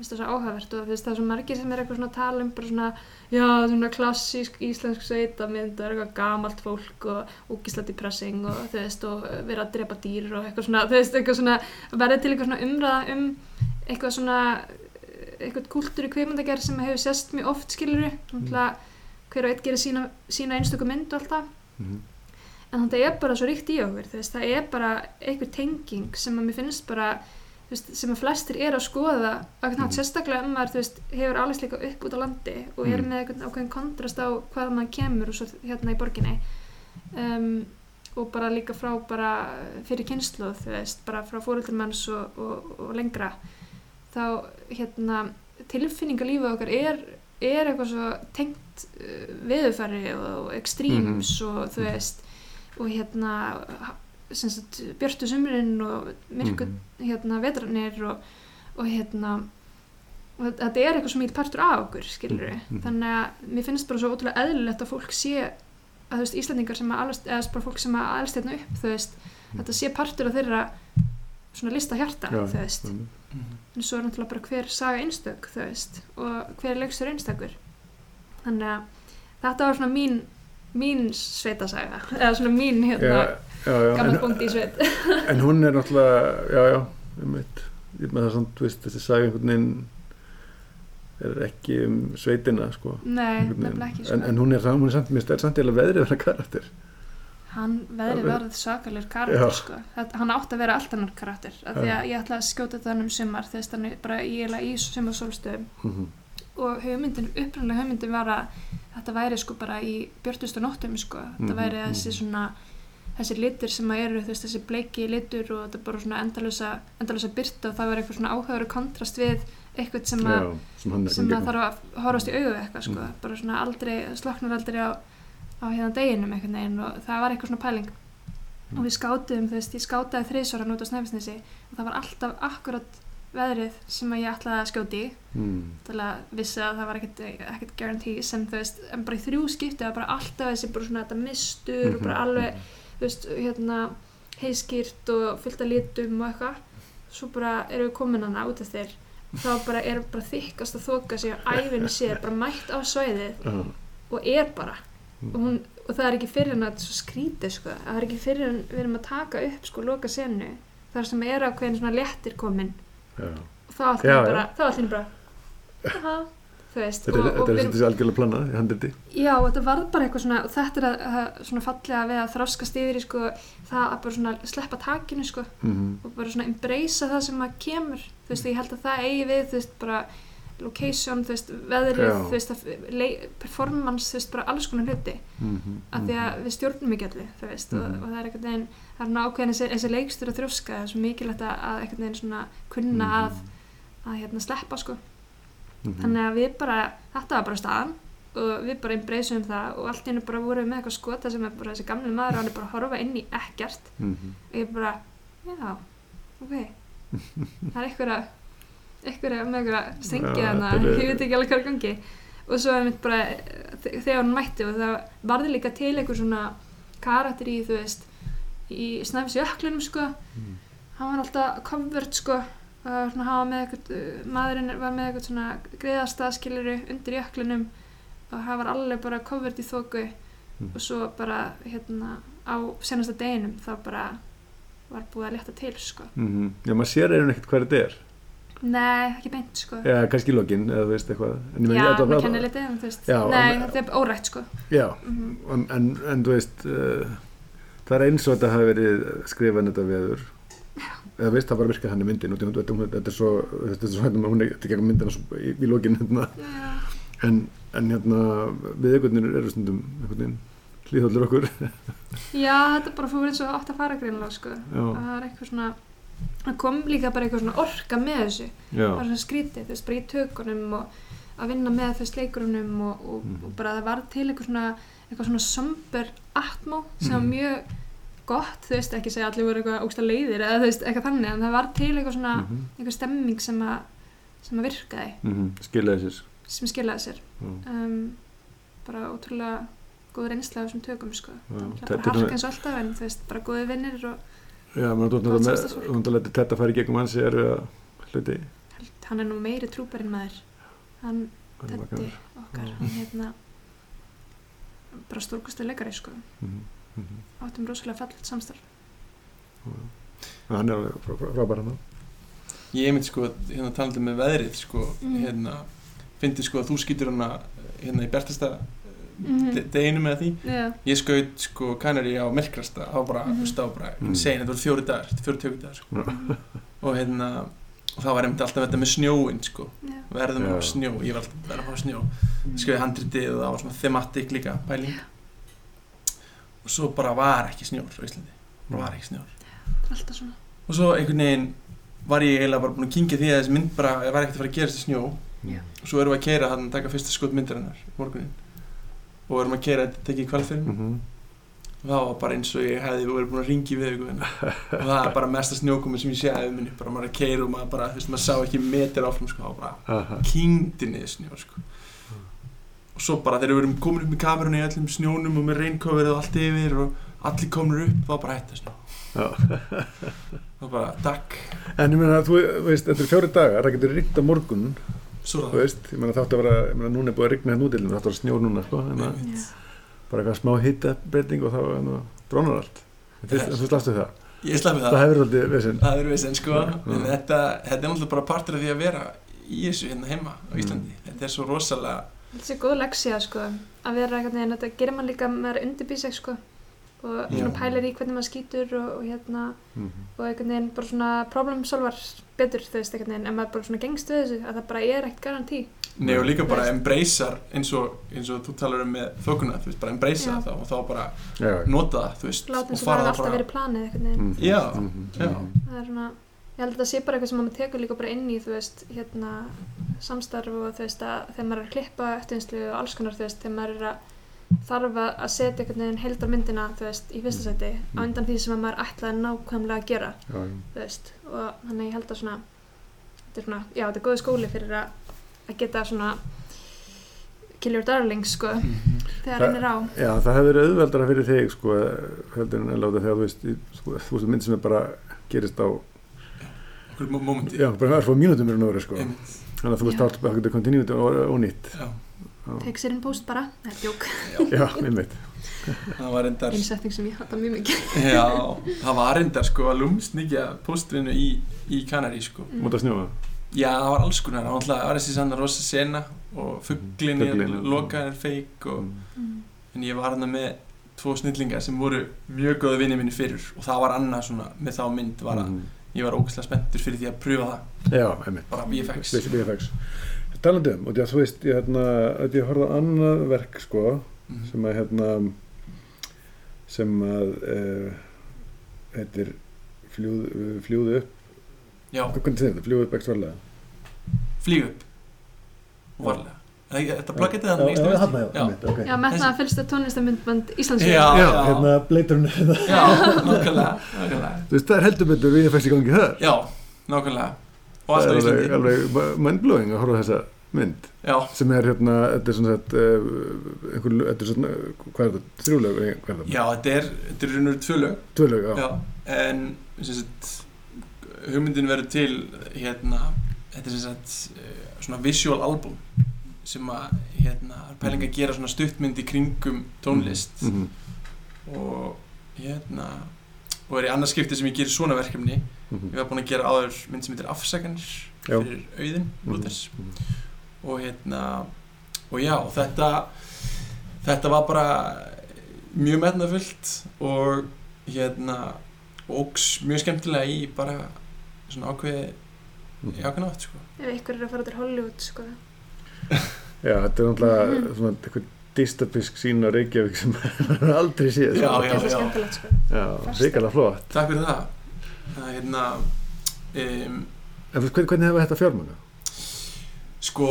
S2: finnst það svo áhugavert og það er svo margir sem er eitthvað svona að tala um bara svona já svona klassísk íslensk sveitamynd og er eitthvað gamalt fólk og úkisla depressing og þú veist og vera að drepa dýr og eitthvað svona þú veist eitthvað svona verður til eitthvað svona umræða um eitthvað svona eitthvað kúltúr í kveikmyndagerð sem hefur sest mjög oft skiluru náttúrulega hver og einn gerir sína, sína einstöku mynd og allt það.
S1: Mhm.
S2: en þetta er bara svo ríkt í okkur þú veist, það er bara einhver tenging sem að mér finnst bara veist, sem að flestir er að skoða að mm.
S1: Mhm.
S2: sérstaklega um veist, hefur alveg líka upp út á landi og er
S1: Mhm.
S2: með einhvern ákveðin kontrast á hvað maður kemur og svo hérna í borginni um, og bara líka frá bara fyrir kynslu veist, bara frá fóröldumanns og, og, og lengra þá hérna tilfinningalífið okkar er, er eitthvað svo tengt uh, veðufæri og ekstríms og þú veist og hérna sagt, björtu sumurinn og myrku
S1: Mhm.
S2: hérna vetrarnir og, og hérna og þetta- er eitthvað svo mikið partur af okkur skilur
S1: Mhm.
S2: þannig að mér finnst bara svo ótrúlega eðlilegt að fólk sé að þú veist Íslandingar sem að alast, eða bara fólk sem að alast hérna upp þú veist, þetta sé partur af þeirra svona lista hjarta
S1: Já,
S2: þú veist,
S1: mhm.
S2: en svo er náttúrulega bara hver saga einstök þú veist, og hver leikstur einstakur þannig að þetta var svona mín mín sveitasaga eða svona mín hérna
S1: Já, en,
S2: bóndi í sveit
S1: en hún er náttúrulega, já, já, um eitt, með það samt, þú veist, þessi saga einhvern veginn er ekki um sveitina, sko.
S2: nei, nefnilega ekki sko.
S1: En, en hún er, hún er samt, mér stær samt eða veðrið hana karakter.
S2: hann veðri
S1: Alveg.
S2: varð svakalur karakter sko. þetta, hann átti að vera allt annar karakter af því að ég ætla að skjóta þannig um sumar hann er bara í, eiginlega í sumar sólstöðum
S1: Mhm.
S2: og hugmyndin, upprænlega hugmyndin var að þetta væri sko bara í björtustu nóttum sko, þetta
S1: Mhm,
S2: væri
S1: mhm.
S2: þessi svona þessi litur sem að eru, veist, þessi bleiki litur og þetta er bara svona endalösa endalösa byrta og það var eitthvað svona áhugaður kontrast við eitthvað sem að,
S1: Já, sem
S2: sem að þarf að horfast í við eitthvað sko,
S1: Mhm.
S2: bara svona aldrei, sloknar aldrei á, á hérna deginum einhvern veginn og það var eitthvað svona pæling
S1: Mhm.
S2: og við skátuðum, þú veist, ég skátaði þriðsvaran út á Snæfisnesi og það var alltaf akkurat veðrið sem að ég ætlaði að skjóti
S1: mm.
S2: til að vissi að það var ekkert, ekkert guarantee sem þú veist, en bara í þrjú skipti það var bara alltaf þessi bara svona þetta mistur og bara
S1: Mhm.
S2: alveg, þú veist, hérna heiskýrt og fullt af litum og eitthvað, svo bara erum við komin hana út eftir. Þá bara er bara þykkast að þoka sig á æfinni sér, bara mætt á svæðið
S1: Já.
S2: og er bara. Og, hún, og það er ekki fyrir en að skrítið sko, það er ekki fyrir en við erum að taka upp sko loka senu þar sem er ákveðin svona léttir komin.
S1: Já.
S2: og þá er
S1: já.
S2: bara, þá allt er bara veist
S1: Þetta er, er
S2: erum,
S1: þessi algjörlega planað í handriti.
S2: já, og þetta varð bara eitthvað svona og þetta er að, að svona fallega við að þroskast yfir í sko, það að bara svona sleppa takinu sko,
S1: Mm
S2: og bara svona embracea það sem að kemur þú veist, ég held að það eigi við, þú veist, bara location, þú veist, veðrið þú veist, performance, þú veist, bara alls konar hluti
S1: -hmm.
S2: af því að við stjórnum ekki allir þú veist, og,
S1: Mhm.
S2: og það er einhvern veginn það er svona ákveðin þessi, leikstur að þrjóska það er svo mikilvægt að, að einhvern veginn svona kunna
S1: Mhm.
S2: að, að hérna sleppa sko,
S1: Mhm.
S2: þannig að við bara þetta var bara staðan og við bara embraceum það og allt í hennu bara vorum við með eitthvað skota sem er bara þessi gamli maður og hann er bara að horfa inn í ekkert
S1: Mhm.
S2: og ég bara, já, ok það er einhverja einhverja með strengi
S1: Já,
S2: hana,
S1: þetta er-
S2: ég veit ekki alveg hvað er gangi og svo er mitt bara þe- þegar hann mætti og það varði líka til einhver svona karakter í þú veist í snæfis jöklinum sko
S1: Mm.
S2: hann var alltaf covered sko og svona hafa með eitthvað uh, maðurinn var með eitthvað svona greiðastaðskiluru undir jöklinum og hann var alveg bara covered í þóku
S1: Mm.
S2: og svo bara hérna á senasta deginum þá bara var búið að leta til sko
S1: Mhm. Já, maður sér einhvern ekkert hvað þetta er.
S2: nei, ekki beint sko
S1: Já, kannski í lokin, eða þú veist eitthvað.
S2: Já, maður
S1: að-
S2: kennir litið en þú veist
S1: Já,
S2: nei,
S1: en-
S2: þetta er órætt sko
S1: Já,
S2: mm
S1: en, en, en þú veist, uh, það er eins og þetta hafi verið skrifað þetta veður. Eða veist, það bara virkað hann í myndin þetta, er svo, þetta er svo, hún er þetta er ekki myndina svo, í, í lokin, hérna. En, en hérna, við einhvern veginn eru stundum, hlýðhóldur okkur.
S2: já, þetta bara fór eins og átt að fara greinlega sko það er eitthvað svona það kom líka bara eitthvað svona orka með þessu
S1: já,
S2: það var svona skrítið, veist, bara í tökunum og að vinna með veist leikurunum og, og,
S1: Mhm.
S2: og bara það var til eitthvað svona eitthvað svona somber atmó sem var
S1: Mhm.
S2: mjög gott, þú veist, ekki segja að allir voru eitthvað ógsta leiðir eða þú veist, eitthvað þannig, en það var til eitthvað svona
S1: mhm,
S2: eitthvað stemming sem að sem að virkaði,
S1: mhm, skilaði sér.
S2: sem skilaði sér. Um, bara ótrúlega góð reynsla á þessum tökum, sko. Það er
S1: þetta
S2: bara harka eins og alltaf en þú veist, bara góði vinnir og
S1: Já, maður þú náttúrulega þetta fara í gegnum hans er að hluti.
S2: hann er nú meiri trúparinn maður. Hann
S1: gaman.
S2: okkar, hann hérna bara stórkustu leikari sko
S1: Mhm, mhm.
S2: áttum rosalega fallet samstarf
S1: Já, Hann er alveg frá- frá- frábær hann.
S3: Ég myndi sko, hérna talandi með veðrið sko,
S2: Mm.
S3: hérna fyndi sko að þú skýtur hana hérna í bjartasta
S2: Mhm.
S3: de deginu með því
S2: já,
S3: ég skaut sko kanari á það var bara,
S2: Mhm.
S3: þú veist, var bara
S1: Mm.
S3: insane, þetta voru fjóri dagar, fjóri tökudagar sko.
S2: Mhm.
S3: og hérna og það var einmitt alltaf þetta með snjóin sko
S2: já,
S3: verðum
S1: Já.
S3: á snjó, ég var alltaf verðum á snjó skrifaði handritið og það var svona thematic líka pæling og svo bara var ekki snjór á Íslandi. Bara var ekki snjór.
S2: Alltaf svona.
S3: Og svo einhvern veginn var ég eiginlega bara búin að kynkja því að þessi mynd bara var ekkert að fara að gerast í snjó.
S2: Já.
S3: og svo erum við að keira hann að taka fyrsta skot myndarinnar morgunin og erum að keira þetta tekið í kvalfyrir
S1: Mhm.
S3: og það var bara eins og ég hefði verið búin að ringi við ykkur og það er bara mesta snjókomi sem ég sé aðeins minni bara maður að keira og maður bara, þú veist, maður sá ekki meter áfram sko, var bara
S1: Aha.
S3: kyngdi niður snjó sko. Og svo bara þegar við erum komin upp með kamerunni í öllum snjónum og með raincoverið og allt yfir og allir komnir upp, þá bara hætti snjó
S1: Já.
S3: þá bara, takk.
S1: En ég meina, þú veist, þetta er fjóri dagar, það getur ríkt á morgun, þú veist, ég meina þáttu að vera, ég meina núna er búið að rigna hérna útilinu, þáttu að vera snjór núna, sko, en að
S2: já,
S1: bara eitthvað smá hittabreyting og þá hérna, drónar allt.
S3: Yes.
S1: þú slafstu það.
S3: ég slappi
S1: Það.
S3: Það,
S1: hefur alltaf vesinn.
S3: það er við sem sko en þetta, þetta er náttúrulega bara partur af því að vera í þessu hérna heima á Íslandi. Þetta er svo rosalega
S2: þetta sé góð leksja sko að vera eitthvað neginn, þetta gerir mann líka með að undirbýr sig sko og svona
S3: Já.
S2: pælir í hvernig maður skýtur og, og hérna
S1: Mhm.
S2: og einhvern veginn bara svona problem solvar betur þú veist einhvern veginn en maður bara svona gengst við þessu að það bara er ekkert garantí
S3: Nei og líka bara embracear eins og, eins og þú talar um með þokuna, þú veist, bara embracea
S2: Já.
S3: það og þá bara
S1: Já.
S3: nota það, þú veist,
S2: láta eins og það
S3: fara
S2: hefði
S3: það
S2: alltaf
S3: bara
S2: verið planið einhvern veginn
S1: Mhm.
S3: Já,
S1: Mhm.
S3: já.
S1: Mhm.
S2: það er svona ég held að það sé bara eitthvað sem maður tekur líka bara inn í þú veist hérna samstarf og þú veist að þegar maður er að klippa eftirvinslu og alls konar þú veist þegar maður er að þarf að setja einhvern veginn heildarmyndina þú veist í fyrsta seti á undan því sem að maður ætlaði nákvæmlega að gera
S1: Já,
S2: þú veist og þannig ég held að svona þetta er svona, já, þetta er góð skóli fyrir að, að geta svona kill your darlings, sko, þegar
S1: Það-
S2: reynir á.
S1: Já, það hefur verið auðveldara fyrir þig sko, heldur en að láta þegar þú veist í, sko, þú veist mynd sem er bara gerist á
S3: mómenti.
S1: Já, bara örfá mínútum er nú verið sko þannig að þú veist alltaf að geta continuity og, og nýtt.
S2: Take sér inn post bara, það er djók,
S1: Já, einmitt.
S3: Það var reyndar
S2: einsetting sem ég hata mjög mikið.
S3: Já, það var reyndar sko að lúmsnýkja póstvinnu í, í Kanari sko.
S2: Mm.
S1: Múta snjóa?
S3: Já, það var alls konar, það var í sann rosa sena og fugglin er
S1: Fuglinn, já.
S3: lokað er feik og
S2: Mm.
S3: en ég var hann með tvo snillingar sem voru mjög góði vinni minni fyrir og það var annað svona með þá mynd var að
S1: Mhm.
S3: Ég var ógæslega spenntur fyrir því að pröfa það.
S1: Já, einmitt.
S3: Bara VFX
S1: VFX Talandi um, og þú veist ég, hérna, ég horfði á annað verk sko
S3: Mhm.
S1: sem að hérna sem að uh, heitir fljúð, fljúðu upp.
S3: Já,
S1: hvernig segir þetta, fljúðu upp ekstra varlega
S3: flýg upp. Varlega Þetta plaketið
S1: Já,
S3: hann
S1: já, þarna, já, einmitt, ok.
S2: Já, með það að tónlistamindband Íslands
S3: Já,
S1: Já, hérna bleiturinn
S3: Já, nákvæmlega, nákvæmlega.
S1: Þú veist, það er heldur betur VFX í gangi þar.
S3: Já, nákvæmlega. Og
S1: Það
S3: alltaf
S1: er
S3: í
S1: alveg,
S3: Íslandi.
S1: alveg mindblowing að horfa þessa mynd
S3: Já,
S1: sem er hérna, þetta er svona sett uh, einhver, þetta er svona, hvað er þetta, er þetta?
S3: já, þetta er þetta er raunur tvö lög.
S1: Tvöleg, já.
S3: Já, en sem sagt, hugmyndin verður til hérna, þetta er sem sagt eh, svona visual album sem að hérna, pæling að gera svona stuttmynd í kringum tónlist
S1: Mhm.
S3: og hérna og er í annars skipti sem ég gerir svona verkefni
S1: Mhm.
S3: ég var búinn að gera áður mynd sem heitir Afsakanir
S1: Já.
S3: fyrir auðin
S1: Mhm.
S3: Lúthers
S1: Mhm.
S3: og hérna og já, þetta þetta var bara mjög metnafullt og hérna ógs mjög skemmtilega í bara svona ákveði
S1: Mhm.
S3: í ákveðna átt sko.
S2: Ef ykkur er að fara til Hollywood, sko.
S1: Já, þetta er náttúrulega svona eitthvað dystopisk sín á Reykjavík sem maður aldrei séð.
S3: Já, já,
S2: Það er
S3: já.
S2: sko.
S1: Já, ríkala flott.
S3: Takk fyrir það það er hérna um,
S1: En veist, hvernig, hvernig hefur þetta fjármögnu?
S3: sko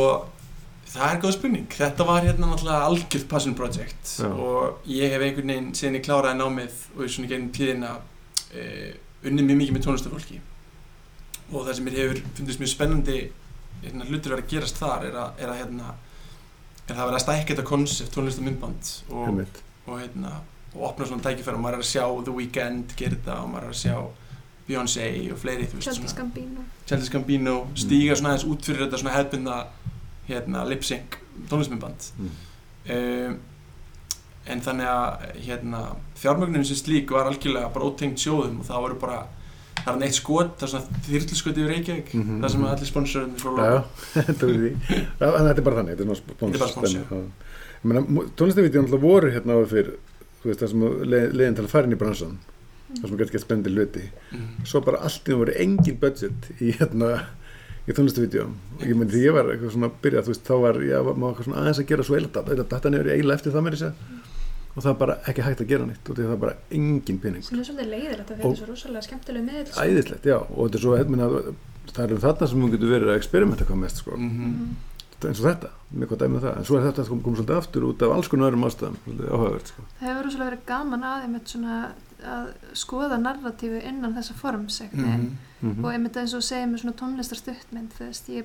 S3: það er góð spurning þetta var hérna náttúrulega algjört passion project
S1: Já.
S3: og ég hef einhvern veginn síðan ég kláraði námið og svona gegnum tíðina uh, unnið mjög mikið með tónlistafólki og það sem mér hefur fundist mjög spennandi hérna, hlutur verið að gerast þar er að, er að hérna er það að vera að stækja þetta konsept tónlistamindband og,
S1: Einmitt.
S3: og hérna og opna svona tækifæri og maður er að sjá The Weeknd gera þetta og maður er að sjá Beyoncé og fleiri svona
S2: Gambino.
S3: Gambino stíga svona aðeins út fyrir þetta svona hefðbundna hérna lip-sync tónlistmyndband
S1: Mm.
S3: um, en þannig að hérna fjármögnunin sem slík var algjörlega bara ótengt sjóðum og það voru bara það er neitt skot, það er svona þyrlskot yfir Reykjavík,
S1: Mhm,
S3: það sem allir sponsorinn frá
S1: Já, já, þetta er. Já, er bara þannig, þetta er svona spons.
S3: Þetta er bara spons, já.
S1: já. Ég meina, tónlistavídeó náttúrulega voru hérna áður fyrir, þú veist, það sem leið, leiðin til að fara inn í bransan, það sem gæti gett spennandi hluti.
S3: mm.
S1: Svo bara allt í það voru engin budget í hérna, í tónlistavídeó. Og ég myndi, því ég var eitthvað svona að byrja, þú veist, þá var, var maður eitthvað svona aðeins að gera svo eila data, eila data nefnir eiginlega eftir það með þess að og það er bara ekki hægt að gera nýtt og því það er bara engin pening.
S2: Sem er svolítið leiðilegt að
S1: Og-
S2: fyrir svo rosalega skemmtilegu miðl. sko.
S1: Æðislegt, já, og þetta er svo, minna, það er um þarna sem hún getur verið að experimenta hvað mest, sko.
S3: Mm
S2: Mhm.
S1: eins og þetta, með hvað dæmið það en svo er þetta kom, kom svolítið aftur út af alls konar öðrum ástæðum svolítið áhugavert sko.
S2: Það hefur rosalega verið gaman að einmitt svona að skoða narratífu innan þessa forms mm
S3: Mm.
S1: mm
S2: og einmitt eins og segja með svona tónlistarstuttmynd þú veist, ég er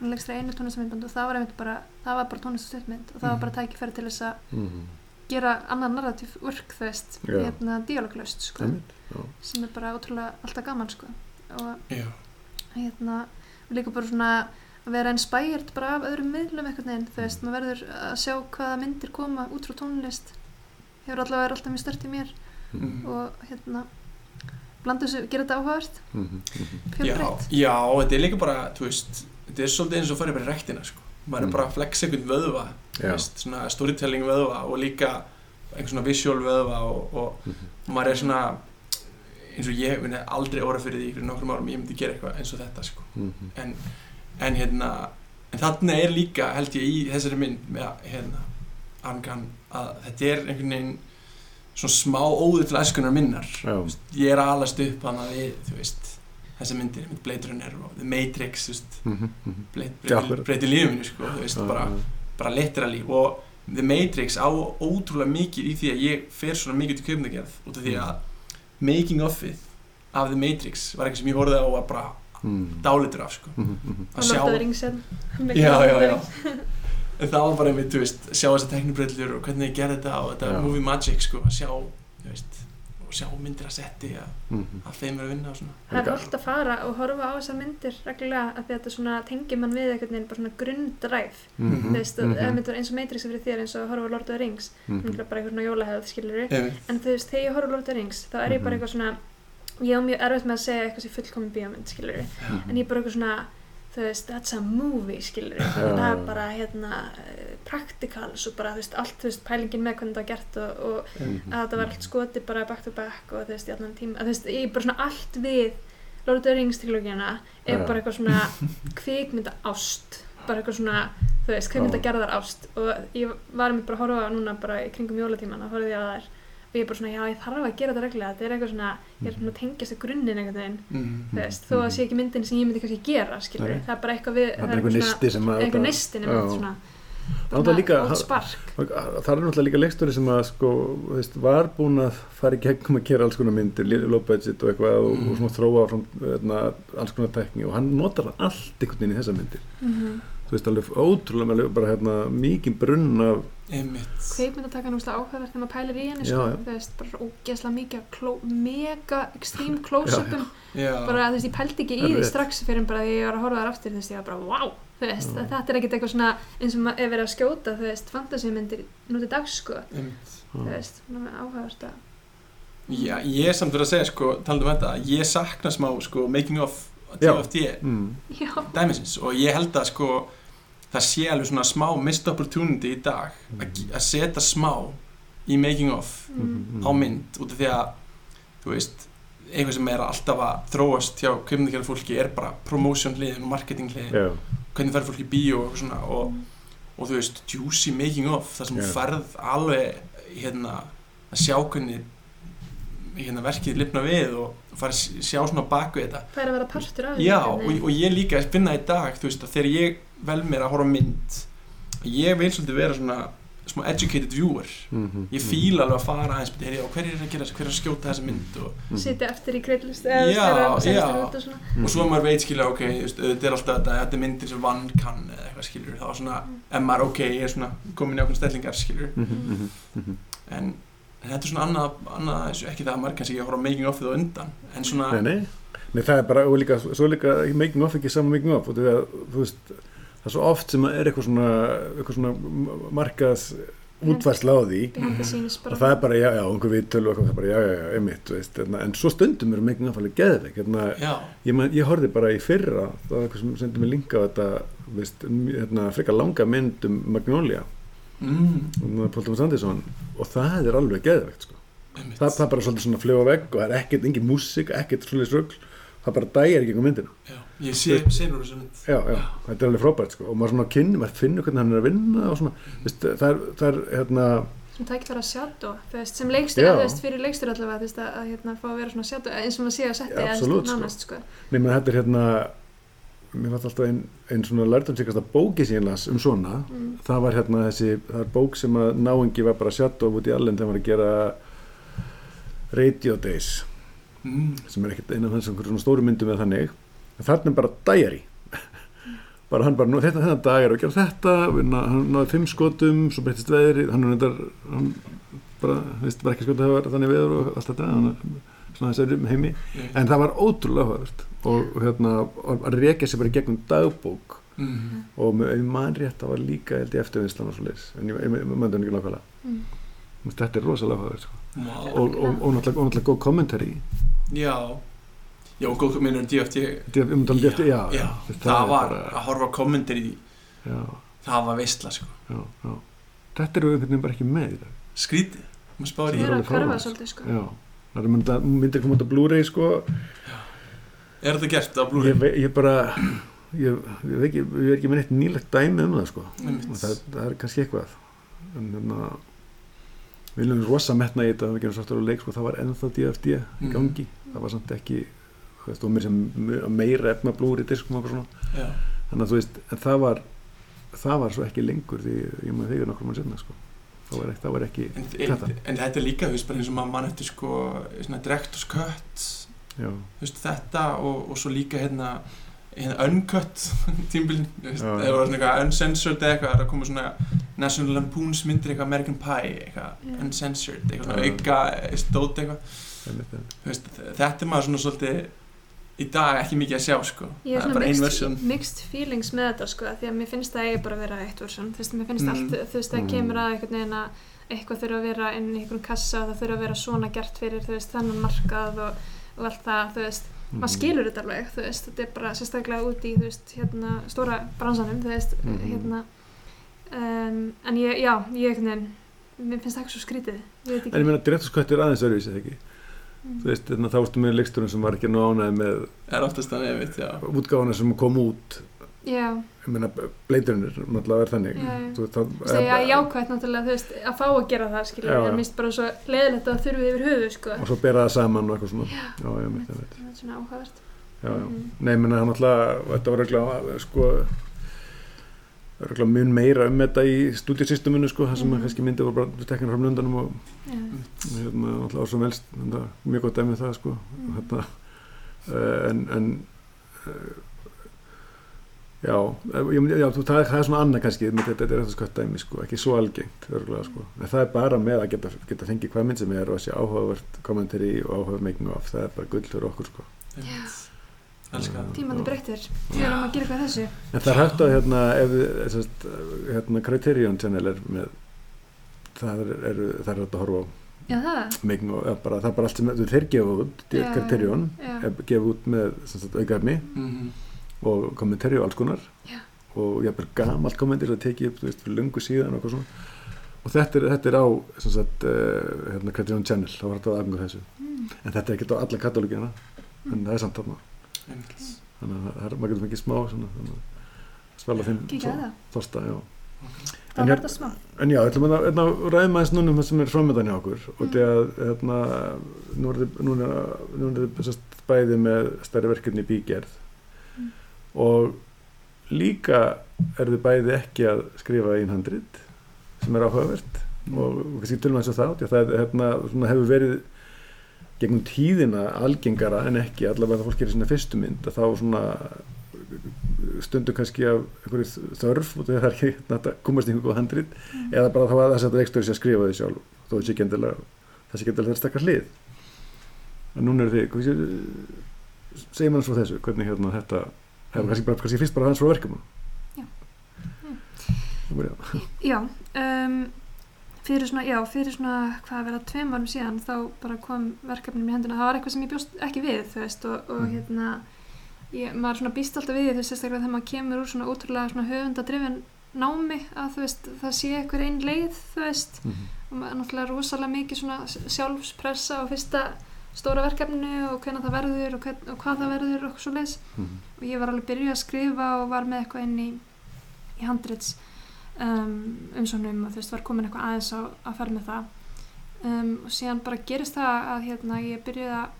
S2: búin að leggst einu tónlistarmyndband og það var einmitt bara, það var bara tónlistarstuttmynd og það var
S3: Mhm.
S2: bara tækifæri til þess að
S1: -hmm.
S2: Gera annan narratív work þú veist,
S1: Já.
S2: hérna dialoglaust sko,
S1: já.
S2: sem er bara ótrúlega alltaf gaman sko og
S3: Já,
S2: hérna, og líka bara svona að vera inspired bara af öðrum miðlum einhvern veginn, þú veist, maður verður að sjá hvaða myndir koma út frá tónlist hefur allavega verið alltaf mjög stört í mér
S3: mm.
S2: og hérna blanda þessu, gera þetta áhugavert
S1: Mm
S3: já,
S2: fjölbreytt
S3: já, þetta er líka bara þú veist, þetta er svolítið eins og farið bara í rektina sko. Maður
S1: Mm.
S3: er bara að flexa einhvern vöðva veist, svona storytelling vöðva og líka einhvern svona visual vöðva og, og
S1: Mhm.
S3: og maður er svona eins og ég muni aldrei óra fyrir því fyrir nokkrum árum ég myndi gera eitthvað eins og þetta sko.
S1: Mhm.
S3: en, en hérna en þarna er líka held ég í þessari mynd með hérna Arngan að þetta er einhvern veginn svona smá óður til æskunar minnar veist, ég er að alast upp hana við þú veist þessar myndir, mynd Blade Runner og The Matrix þú veist,
S1: Mhm, mhm.
S3: Blade,
S1: Já,
S3: breyti,
S1: akkurat.
S3: breyti lífinu sko, þú veist, bara, bara literally og The Matrix á ótrúlega mikið í því að ég fer svona mikið til kveimdagerð út af því að making ofið af The Matrix var eitthvað sem ég horfði á og var bara
S1: mm.
S3: dálitur af sko.
S1: Mhm, mhm.
S3: að sjá
S2: hérna.
S3: já, já, já en það var bara einmitt, þú veist, sjá þessar teknibrillur og hvernig ég gerði þetta og þetta
S1: Já.
S3: movie magic sko, að sjá, þú veist og sjá myndir að setti að,
S1: Mhm.
S3: að þeim er að vinna og svona
S2: það er holdt að fara og horfa á þessar myndir reglulega að þetta svona tengir mann við veginn bara svona grundræf
S1: Mhm.
S2: þú veist, mm -hmm. eins og Matrix er fyrir þér eins og horfa á Lord of the Rings
S1: Mhm.
S2: mm bara einhvern svona jólahefð skilur
S3: Einmitt.
S2: en þú veist, þegar ég horfa á Lord of the Rings þá er ég bara
S1: Mhm.
S2: eitthvað svona ég á mjög erfitt með að segja eitthvað sem fullkomin bíómynd skilur
S1: Mhm.
S2: en ég er bara eitthvað svona þú veist, that's a movie skilur
S1: Já.
S2: það er bara hérna practicals og bara þú veist, allt þú veist, pælingin með hvernig það var gert og, og
S1: Mhm.
S2: að þetta var allt skoti bara back to back og þú veist, í allan tíma að þú veist, ég er bara svona allt við Lord of the Rings trilógina er bara eitthvað svona kvikmynda ást bara eitthvað svona, þú veist, kvikmynda gerðar ást. Og ég var mér bara að horfa núna bara í kringum jólatíman að horfa því að það er og ég er bara svona, já, ég þarf að gera þetta reglulega þetta er eitthvað svona, ég er svona að tengjast að grunninn einhvern veginn,
S3: Mhm.
S2: þú veist, þó að sé ekki myndin sem ég myndi kannski gera, skilur
S1: Nei.
S2: það er bara eitthvað við,
S1: það er einhver nisti sem að
S2: einhver nistin
S1: Já.
S2: einmitt svona,
S1: Það er er náttúrulega líka leikstöri sem að sko, veist, var búin að fara í gegnum að gera alls konar myndir, budget og eitthvað og,
S3: Mm.
S1: og svona þróa frá veitna, alls konar tekni og hann notar allt einhvern veginn í þessa myndir
S2: mm
S1: þú veist alveg ótrúlega alveg bara hérna mikið brunn af
S3: Einmitt.
S2: kveikmyndatakan úrslega áhugavert þegar maður pælir í henni sko, þú veist, bara ógeðslega mikið mega extreme close-upum bara þú veist, ég pældi ekki í
S1: er
S2: því strax fyrir bara því ég var að horfa þar aftur þú veist, ég var bara, wow, þú veist,
S1: Já.
S2: þetta er ekkert eitthvað svona eins og maður er verið að skjóta, þú veist, fantasímyndir nú til dags, sko,
S3: Einmitt.
S2: þú veist áhugavert að
S3: Já, ég er samt verið að segja sko, talað um þetta, ég sakna smá sko, making of. TFT
S1: mm.
S3: dæmisins og ég held að sko það sé alveg svona smá missed opportunity í dag að,
S1: Mhm.
S3: að setja smá í making of
S2: mm.
S3: á mynd út af því að þú veist, eitthvað sem er alltaf að þróast hjá kvimnikæra fólki er bara promotion hliðin og marketing hliðin
S1: Já,
S3: hvernig færð fólk í bíó og, svona, og, og þú veist, juicy making of þar sem þú færð alveg hérna, að sjá hvernig hérna, verkið lifna við og fara að sjá svona bak við þetta.
S2: Það er að vera partur af því
S3: Já, og, og ég líka að finna í dag þú veist, að þegar ég vel mér að horfa mynd ég vil svolítið vera svona smá educated viewer.
S1: Mm
S3: ég fíla alveg að fara aðeins heyri, hver er að gera þessu, hver er að skjóta þessa mynd og,
S2: sitja eftir í kreitlist
S3: Já, já.
S2: svona.
S3: og svo að maður veit skilja, ok, þetta er alltaf þetta, þetta er myndir sem vann kann eða eitthvað skilur, þá er svona, ef maður, ok, ég er svona komin í ákveðin stellingar skilur,
S1: Mhm,
S3: en, en þetta er svona annað, annað ekki það að maður kannski ekki að horfa making of það undan, en svona,
S1: Nei, nei, nei, það er bara, og líka, svo er líka making of ekki saman making of, og þú veist, það er svo oft sem að er eitthvað svona, eitthvað svona markað útværsla á því, og það er bara, já, já, einhver viðtölu og það er bara, já, já, já, einmitt, veist, hérna, en svo stundum eru making of alveg geðveik, hérna, ég, man, ég horfði bara í fyrra, það var eitthvað sem sendi mig linka á þetta, veist, hérna, frekar langa mynd um Magnolia,
S3: mm,
S1: Paul Thomas Anderson, og það er alveg geðveikt, sko. það, það er bara svolítið svona fljóa vegg og það er ekkert, engin músík, ekkert svolítið rugl. Það bara dægir ekki um myndina.
S3: Já, ég sé, senur þessu mynd,
S1: já, já, þetta er alveg frábært sko. og maður svona kynni, maður finnur hvernig hann er að vinna og svona, veist, það er, það er hérna,
S2: sem tækifæra að sjáttu veist, sem leikstur, veist, fyrir leikstur allavega þú veist, að, að hérna, fá að vera svona sjáttu eins og maður sé að setja
S1: absolutt, sko.
S2: nánast sko.
S1: nema þetta er hérna mér fannst alltaf einn ein svona lærdomsíkasta bóki sem ég las um svona
S2: mm.
S1: það var hérna þessi, það er bók sem að náingi var bara sjátt og út í allen þegar var að gera Radio Days
S3: mm,
S1: sem er ekkert eina af þess einhverjum svona stóru myndum eða þannig. En þarna er bara diary. Bara hann bara, nú, þetta, þetta dag er að gera þetta vinna, hann náði fimm skotum svo breytist veðri, hann er þetta hann bara, veist, bara ekki skotið að hafa þannig veður og allt þetta hann, svona þessari heimi,
S3: ég,
S1: en það var ótrúlega áhugavert og og hérna og að rekja sér bara í gegnum dagbók.
S3: Mm,
S1: og með ef ég man rétt, það var líka held ég eftirvinnslan og svo leis, en ég, hann ekki nákvæmlega.
S2: Mm.
S1: Þetta er rosalega áhugavert sko.
S3: wow.
S1: og, og, og, náttúrulega, og náttúrulega góð kommentari.
S3: Já, já, góð minnur DFT,
S1: um þetta
S3: já,
S1: já,
S3: já, það
S1: er
S3: var
S1: bara-
S3: að horfa í
S1: já,
S3: það var veistla sko.
S1: Já, já. þetta eru einhvern veginn bara ekki með í dag.
S3: skrítið, maður
S2: það
S3: í
S2: er að hverfa svolítið sko.
S1: já, það er myndir koma út á Blu-ray sko,
S3: er þetta gert á
S1: ég,
S3: Blu-ray?
S1: ve- ég bara ég, ég, veit ekki, ég er ekki með neitt nýlegt dæmi um það sko. Og það, það er kannski eitthvað. En hérna við viljum rosa metna í þetta við gerum svartur á leik sko, það var ennþá DFD í
S3: Mhm.
S1: gangi. Það var samt ekki þú veist, og mér sem meira efna blúri diskum og svona.
S3: Já,
S1: þannig að þú veist, en það var það var svo ekki lengur því ég maður þegar nokkur mann sinna sko. Það var ekki, það var ekki
S3: en, en,
S1: Þetta.
S3: en þetta er líka, þú veist, bara eins og maður mann eftir sko, svona director's cut
S1: já,
S3: þú veist, þetta og, og svo líka hérna, hérna uncut tímbilin, eða var svona eitthvað uncensored eða eitthvað, það er að koma svona National Lampoon's myndir eitthvað American Pie eitthvað
S2: Já.
S3: uncensored, eitthvað svona auka stót eitthvað,
S1: einmitt, einmitt.
S3: þú veist, þetta er maður svona svolítið í dag ekki mikið að sjá sko,
S2: Ég er
S3: er
S2: svona
S3: bara ein
S2: mixed, mixed feelings með þetta sko, því að mér finnst það eigi bara að vera eitt versjón, þú veist, mér finnst
S3: Mm.
S2: allt, þú veist, það
S1: Mm.
S2: kemur að einhvern veginn að eitthvað þurfa að vera inn í einhverjum kassa og það þurfa að vera svona gert fyrir, þú veist, þennan markað og, og allt það, þú veist,
S1: Mhm.
S2: maður skilur þetta alveg, þú veist, þetta er bara sérstaklega út í, þú veist, hérna, stóra bransanum, þú veist,
S1: Mhm.
S2: hérna, um, en ég, já, ég veginn, mér finnst það ekki svo skrítið, ég veit
S1: En ég
S2: ekki.
S1: meina, direktorskvætt er aðeins öðruvísi, eða ekki?
S2: Mm.
S1: Þú veist, þarna, þá ertu með leiksturinn sem var ekki nú ánæði með
S3: er oftast þannig, ég veit, já
S1: útgáfana sem kom út
S2: Já,
S1: ég meina, bleidurinnir, náttúrulega er þannig
S2: já.
S1: Þú veist,
S2: ég er jákvæmt náttúrulega, þú veist, að fá að gera það,
S1: já.
S2: en mér finnst bara svo leiðilegt að það þurfi yfir höfu, sko.
S1: og svo bera það saman og eitthvað svona
S2: Já.
S1: já, já, mitt,
S2: Það er svona áhugavert.
S1: já, já.
S2: Mhm.
S1: Nei, ég meina, náttúrulega, þetta var regla sko regla mun meira um þetta í stúdíusysteminu sko, það sem mm. kannski myndi voru bara tekna fram lundanum og hérna, náttúrulega ásum velst er mjög gott dæmið það sko
S2: Mhm.
S1: hérna, uh, en, en uh, já, eh, já þú, það, er, það er svona annað kannski, þetta, er eitthvað skott dæmi sko, ekki svo algengt örgulega, sko. en það er bara með að geta, geta fengið hvað mynd sem er og að sé áhugavert kommentari og áhuga making of, það er bara gull fyrir okkur sko.
S3: Það
S2: Tímandi breyttir. Við erum að gera eitthvað þessu.
S1: En það er hægt að hérna, ef við, sest, hérna, Criterion Channel er með, það er, er, það er hægt að horfa á
S2: Já, það.
S1: making of, eða bara, það er bara allt sem þeir gefa út,
S2: Já,
S1: Criterion,
S2: já.
S1: er gefa út með aukafni
S3: Mhm.
S1: Og kommentari og alls konar
S2: Já.
S1: og ég er bara gamalt kommentir að tekið upp, veist, fyrir lungu síðan og eitthvað svona. Og þetta er, þetta er á, sem sagt, uh, hérna, Criterion Channel, þá var þetta aðgangu þessu.
S2: Mm.
S1: En þetta er ekki á alla katalógina, en það er samt þarna.
S3: Einmitt.
S1: Þannig að það er, maður fengið smá, svona, þannig að spila þeim þorsta, já.
S2: Það
S1: En hér-
S2: þetta smá.
S1: En já, ætlum að hérna, ræðum aðeins núna um það sem er framöndan hjá okkur og
S2: Mm.
S1: því að hérna, nú er er, er sest, bæði með stærri verkefni í bígerð
S2: Mm.
S1: Og líka er þið bæði ekki að skrifa einn handrit sem er áhugavert
S3: Mm.
S1: og kannski tölum aðeins um það því að það hérna, svona, hefur verið gegnum tíðina algengara en ekki allavega það fólk gerir sinna fyrstu mynd að þá svona stundum kannski af einhverju þörf og það er ekki að komast í einhverju góð handrit
S2: Mm.
S1: eða bara þá að þess að þetta leikstöri sé að skrifa því sjálf þó það sé ekki endilega það sé ekki endilega þeirra stakkar hlið en núna er þið sé- segir maður svo þessu hvernig hérna þetta hefur
S3: Mm.
S1: kannski bara kannski fyrst bara hans frá verkefnum
S2: Já.
S1: Byrja.
S2: Já, um, fyrir svona, já, fyrir svona, hvað að vera tveim árum síðan, þá bara kom verkefnum í hendina, það var eitthvað sem ég bjóst ekki við, þú veist, og, og
S1: Mhm.
S2: hérna, ég, maður svona býst alltaf við því, veist, sérstaklega þegar maður kemur úr svona ótrúlega svona höfundadrifin námi, að þú veist, það sé eitthvað einn leið, þú veist, og maður er náttúrulega rosalega mikið svona sjálfspressa á fyrsta stóra verkefninu og hvernig það verður og, hvern, og hvað það verður og svo leiðis
S1: Mhm.
S2: og ég var alveg byrjuð að skrifa og var með eitthvað inn í, í handrits um, umsóknum og þú veist var komin eitthvað aðeins á að fara með það. Um, og síðan bara gerist það að hérna, ég byrjuð að,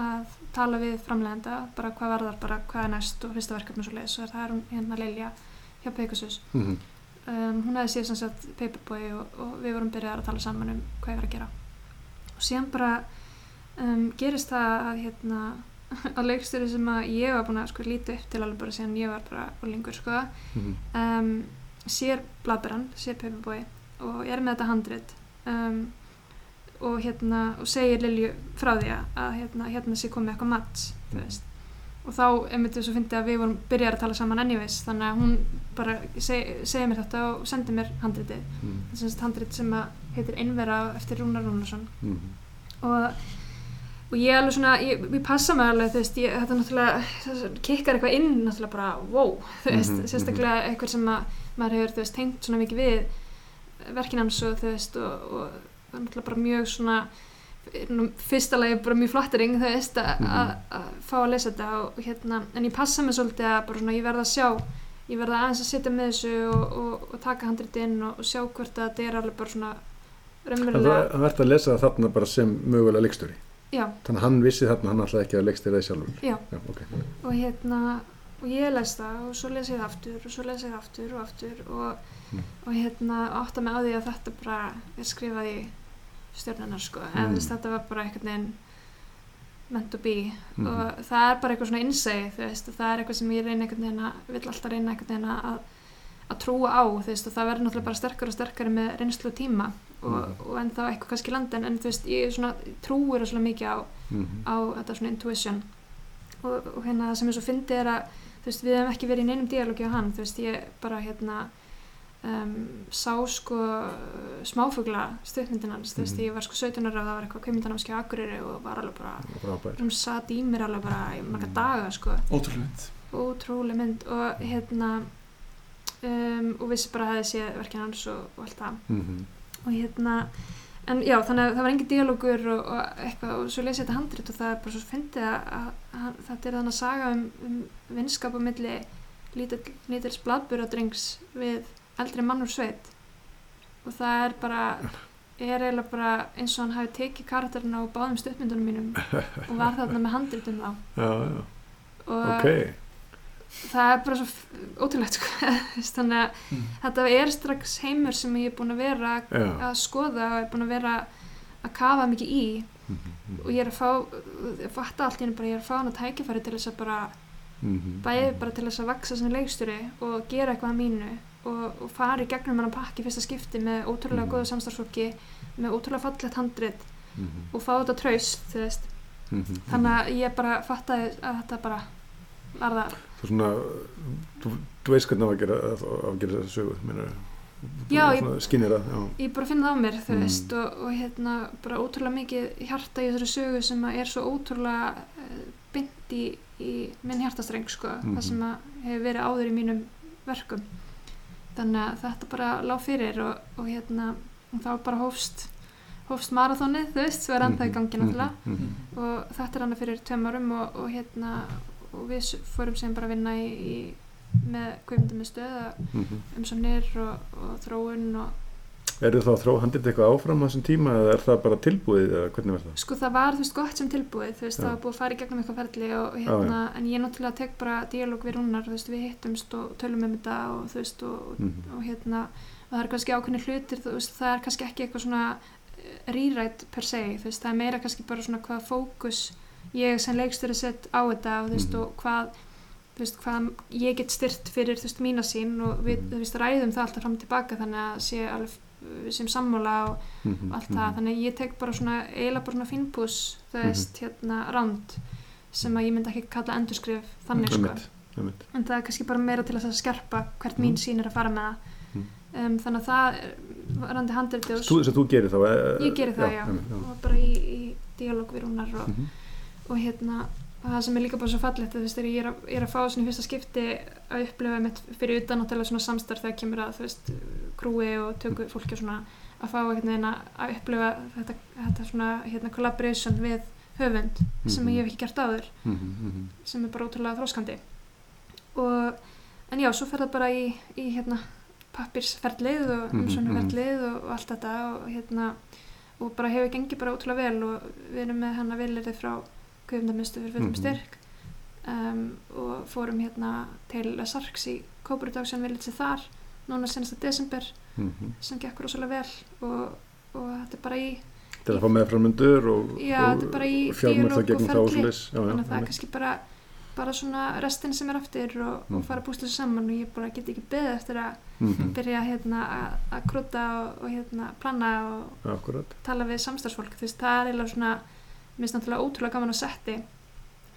S2: að tala við framlegenda bara hvað verðar, bara hvað er næst og fyrsta verkefni svo leiðis og það er hún hérna Lilja hjá Pegasus.
S1: Mhm.
S2: um, hún hefði sem sagt Paperboy og, og við vorum byrjað að tala saman um hvað ég var að gera. Og síðan bara um, gerist það að hérna á leikstjóri sem að ég var búin að sko líta upp til alveg bara síðan ég var bara úlingur sko
S1: Mhm.
S2: um, sér Blaðberan, sér Paperboy og er með þetta handrit um, og hérna og segir Lilju frá því að- að hérna, hérna sé komið eitthvað mats þú veist og þá einmitt þess að fyndi að við vorum byrjar að tala saman anyways þannig að hún bara seg, segir mér þetta og sendir mér handritið
S1: Mhm.
S2: þess að handrit sem að heitir Einvera eftir Rúnar Rúnarsson
S1: Mhm.
S2: og, og ég alveg svona, ég, ég passa mig alveg, þú veist, ég, þetta er náttúrulega, kikkar eitthvað inn, náttúrulega bara, wow, þú veist,
S1: Mhm,
S2: sérstaklega eitthvað sem að maður hefur, þú veist, tengt svona mikið við verkin hans og þú veist, og, og það er náttúrulega bara mjög svona, fyrsta lagi bara mjög flattering, þú veist, að að- að fá að lesa þetta og hérna, en ég passa mig svolítið að bara svona, ég verða að sjá, ég verða aðeins að sitja með þessu og, og, og taka handrit inn og, sjá hvort að þetta er alveg bara svona raunverulega,
S1: það verður að lesa þarna bara sem mögulega leikstöri
S2: já,
S1: þannig að hann vissi þarna hann alltaf ekki að leikstýra það sjálfur
S2: já.
S1: Já, ok.
S2: og hérna og ég les það og svo les ég það aftur og svo les ég það aftur og aftur og,
S1: Mm.
S2: og hérna átta mig á því að þetta bara er skrifað í stjörnunar sko mm.
S1: Mm.
S2: en þess, þetta var bara einhvern veginn meant to be
S1: Mhm.
S2: og það er bara eitthvað svona innsæði þú veist, og það er eitthvað sem ég reyna einhvern veginn að vill alltaf reyna einhvern veginn að að trúa á, þú veist, og það verður náttúrulega bara sterkar og sterkar með reynslu tíma og,
S1: Mhm.
S2: og en þá eitthvað kannski í landin en þú veist, ég svona trúir það svona mikið á,
S1: Mhm.
S2: á þetta svona intuition og, og hérna það sem er svo fyndið er að þú veist, við hefum ekki verið í neinum dialogi á hann, þú veist, ég bara hérna um, sá sko smáfugla stuðmyndin hans, þú veist,
S1: Mhm.
S2: ég var sko 17 ára og það var eitthvað kveimyndanamski á Akureyri og var alveg bara hún satt í mér alveg bara í marga
S1: Mm.
S2: daga sko,
S3: ótrúlega mynd
S2: ótrúlega mynd og hérna um, og vissi bara að það sé verkinn hans og, og allt það
S1: Mhm.
S2: Og hérna en já, þannig að það var engin dialogur og, og eitthvað og svo lesið þetta handrit og það er bara svo fyndið að, að, að þetta er þannig að saga um, um vinskap á milli lítils bladburadrengs við eldri mann úr sveit. Og það er bara er eiginlega bara eins og hann hafi tekið karakterinn á báðum stuttmyndunum mínum og var þarna með handritum þá.
S1: Já, já,
S2: og
S1: ok
S2: það er bara svo ótrúlegt sko. þannig að
S3: mm.
S2: þetta er strax heimur sem ég er búin að vera
S1: já.
S2: að skoða og er búin að vera að kafa mikið í
S1: Mhm.
S2: og ég er að fá fatta allt í henni ég er að fá hana tækifæri til þess að bara
S1: Mhm.
S2: bæði bara til þess að vaksa sem leikstjóri og gera eitthvað að mínu og, og fara í gegnum hann pakki fyrsta skipti með ótrúlega
S1: Mhm.
S2: góðu samstarfsfólki með ótrúlega fallegt handrit
S1: Mhm.
S2: og fá þetta traust
S1: Mhm.
S2: þannig að ég bara fattaði að þetta bara var það
S1: Þú svona, þú, þú veist hvernig á að gera, að, gera þessa sögu, meina,
S2: Já, ég-
S1: það,
S2: ég bara finn það á mér
S1: Mm.
S2: veist og, og hérna bara ótrúlega mikið hjarta í þessari sögu sem er svo ótrúlega uh, bynd í, í minn hjartastreng sko,
S1: Mhm.
S2: það sem að hefur verið áður í mínum verkum þannig að þetta bara lág fyrir og, og hérna og þá bara hófst hófst marathónið, þú veist, svo er ennþá í gangi náttúrulega
S1: Mhm. Mhm.
S2: og þetta er hann fyrir tveim árum og, og hérna og við fórum sem bara að vinna í, í með kveimundum með stöð
S1: Mhm.
S2: umsóknir og, og þróun og
S1: Er þið þá að þró handið eitthvað áfram á þessum tíma eða er það bara tilbúið eða hvernig var það?
S2: Sko það var þú veist gott sem tilbúið, þú veist
S1: Já.
S2: það var búið að fara í gegnum eitthvað ferli og og hérna, en ég náttúrulega tek bara díalóg við rúnar, þú veist við hittumst og tölum um þetta og þú veist og,
S1: Mhm.
S2: og hérna, og það er kannski ákveðni hlutir, þú veist það er kannski ekki eitthvað svona eh, rýrætt per se, þú veist það er meira kannski bara svona hvað fókus ég sem leikstur sett á þetta og veist
S1: Mhm.
S2: og hvað veist, hvað ég get styrt fyrir veist, mína sín og við
S1: Mhm.
S2: ræðum það alltaf fram og tilbaka þannig að sé alveg sem sammála og
S1: Mhm.
S2: allt það, þannig að ég tek bara svona eiginlega bara svona fínpús, þú veist hérna rand, sem að ég myndi ekki kalla endurskrif þannig sko en það er kannski bara meira til að skerpa hvert mín sín er að fara með það um, þannig að það er randi
S1: Þú, sem þú gerir þá? eh,
S2: ég geri það, já,
S1: já.
S2: og bara í, í dialóg við rúnar og. Og hérna og það sem er líka bara svo fallegt þú veist, þegar ég er að, er að fá svona í fyrsta skipti að upplifa mitt fyrir utan náttúrulega svona samstarf þegar kemur að þú veist krúi og töku fólki og svona að fá einhvern veginn að upplifa þetta, þetta svona hérna collaboration við höfund sem
S1: Mhm.
S2: ég hef ekki gert áður
S1: Mhm, mhm.
S2: sem er bara ótrúlega þróskandi og en já, svo fer það bara í, í hérna pappirsferlið og
S1: Mhm,
S2: umsóknarferlið og, og allt þetta og hérna og bara hefur gengið bara ótrúlega vel og við erum með hann að vilja frá köfndamistu fyrir fullum
S1: Mhm.
S2: styrk um, og fórum hérna til Sarks í Kóparudagsson viljið sér þar núna senasta desember
S1: Mhm.
S2: sem gekk rosalega vel og, og þetta er bara í
S1: Til að fá meðframundur og,
S2: Já,
S1: og, og gegnum þá
S2: þannig að það er kannski bara bara svona restin sem er eftir og,
S1: Mhm.
S2: og fara að bústa þessu saman og ég bara get ekki beðið eftir að
S1: Mhm.
S2: byrja hérna að- krúta og, og hérna planna og
S1: Akkurat.
S2: tala við samstagsfólk veist, það er eiginlega svona mér finnst náttúrulega ótrúlega gaman að setti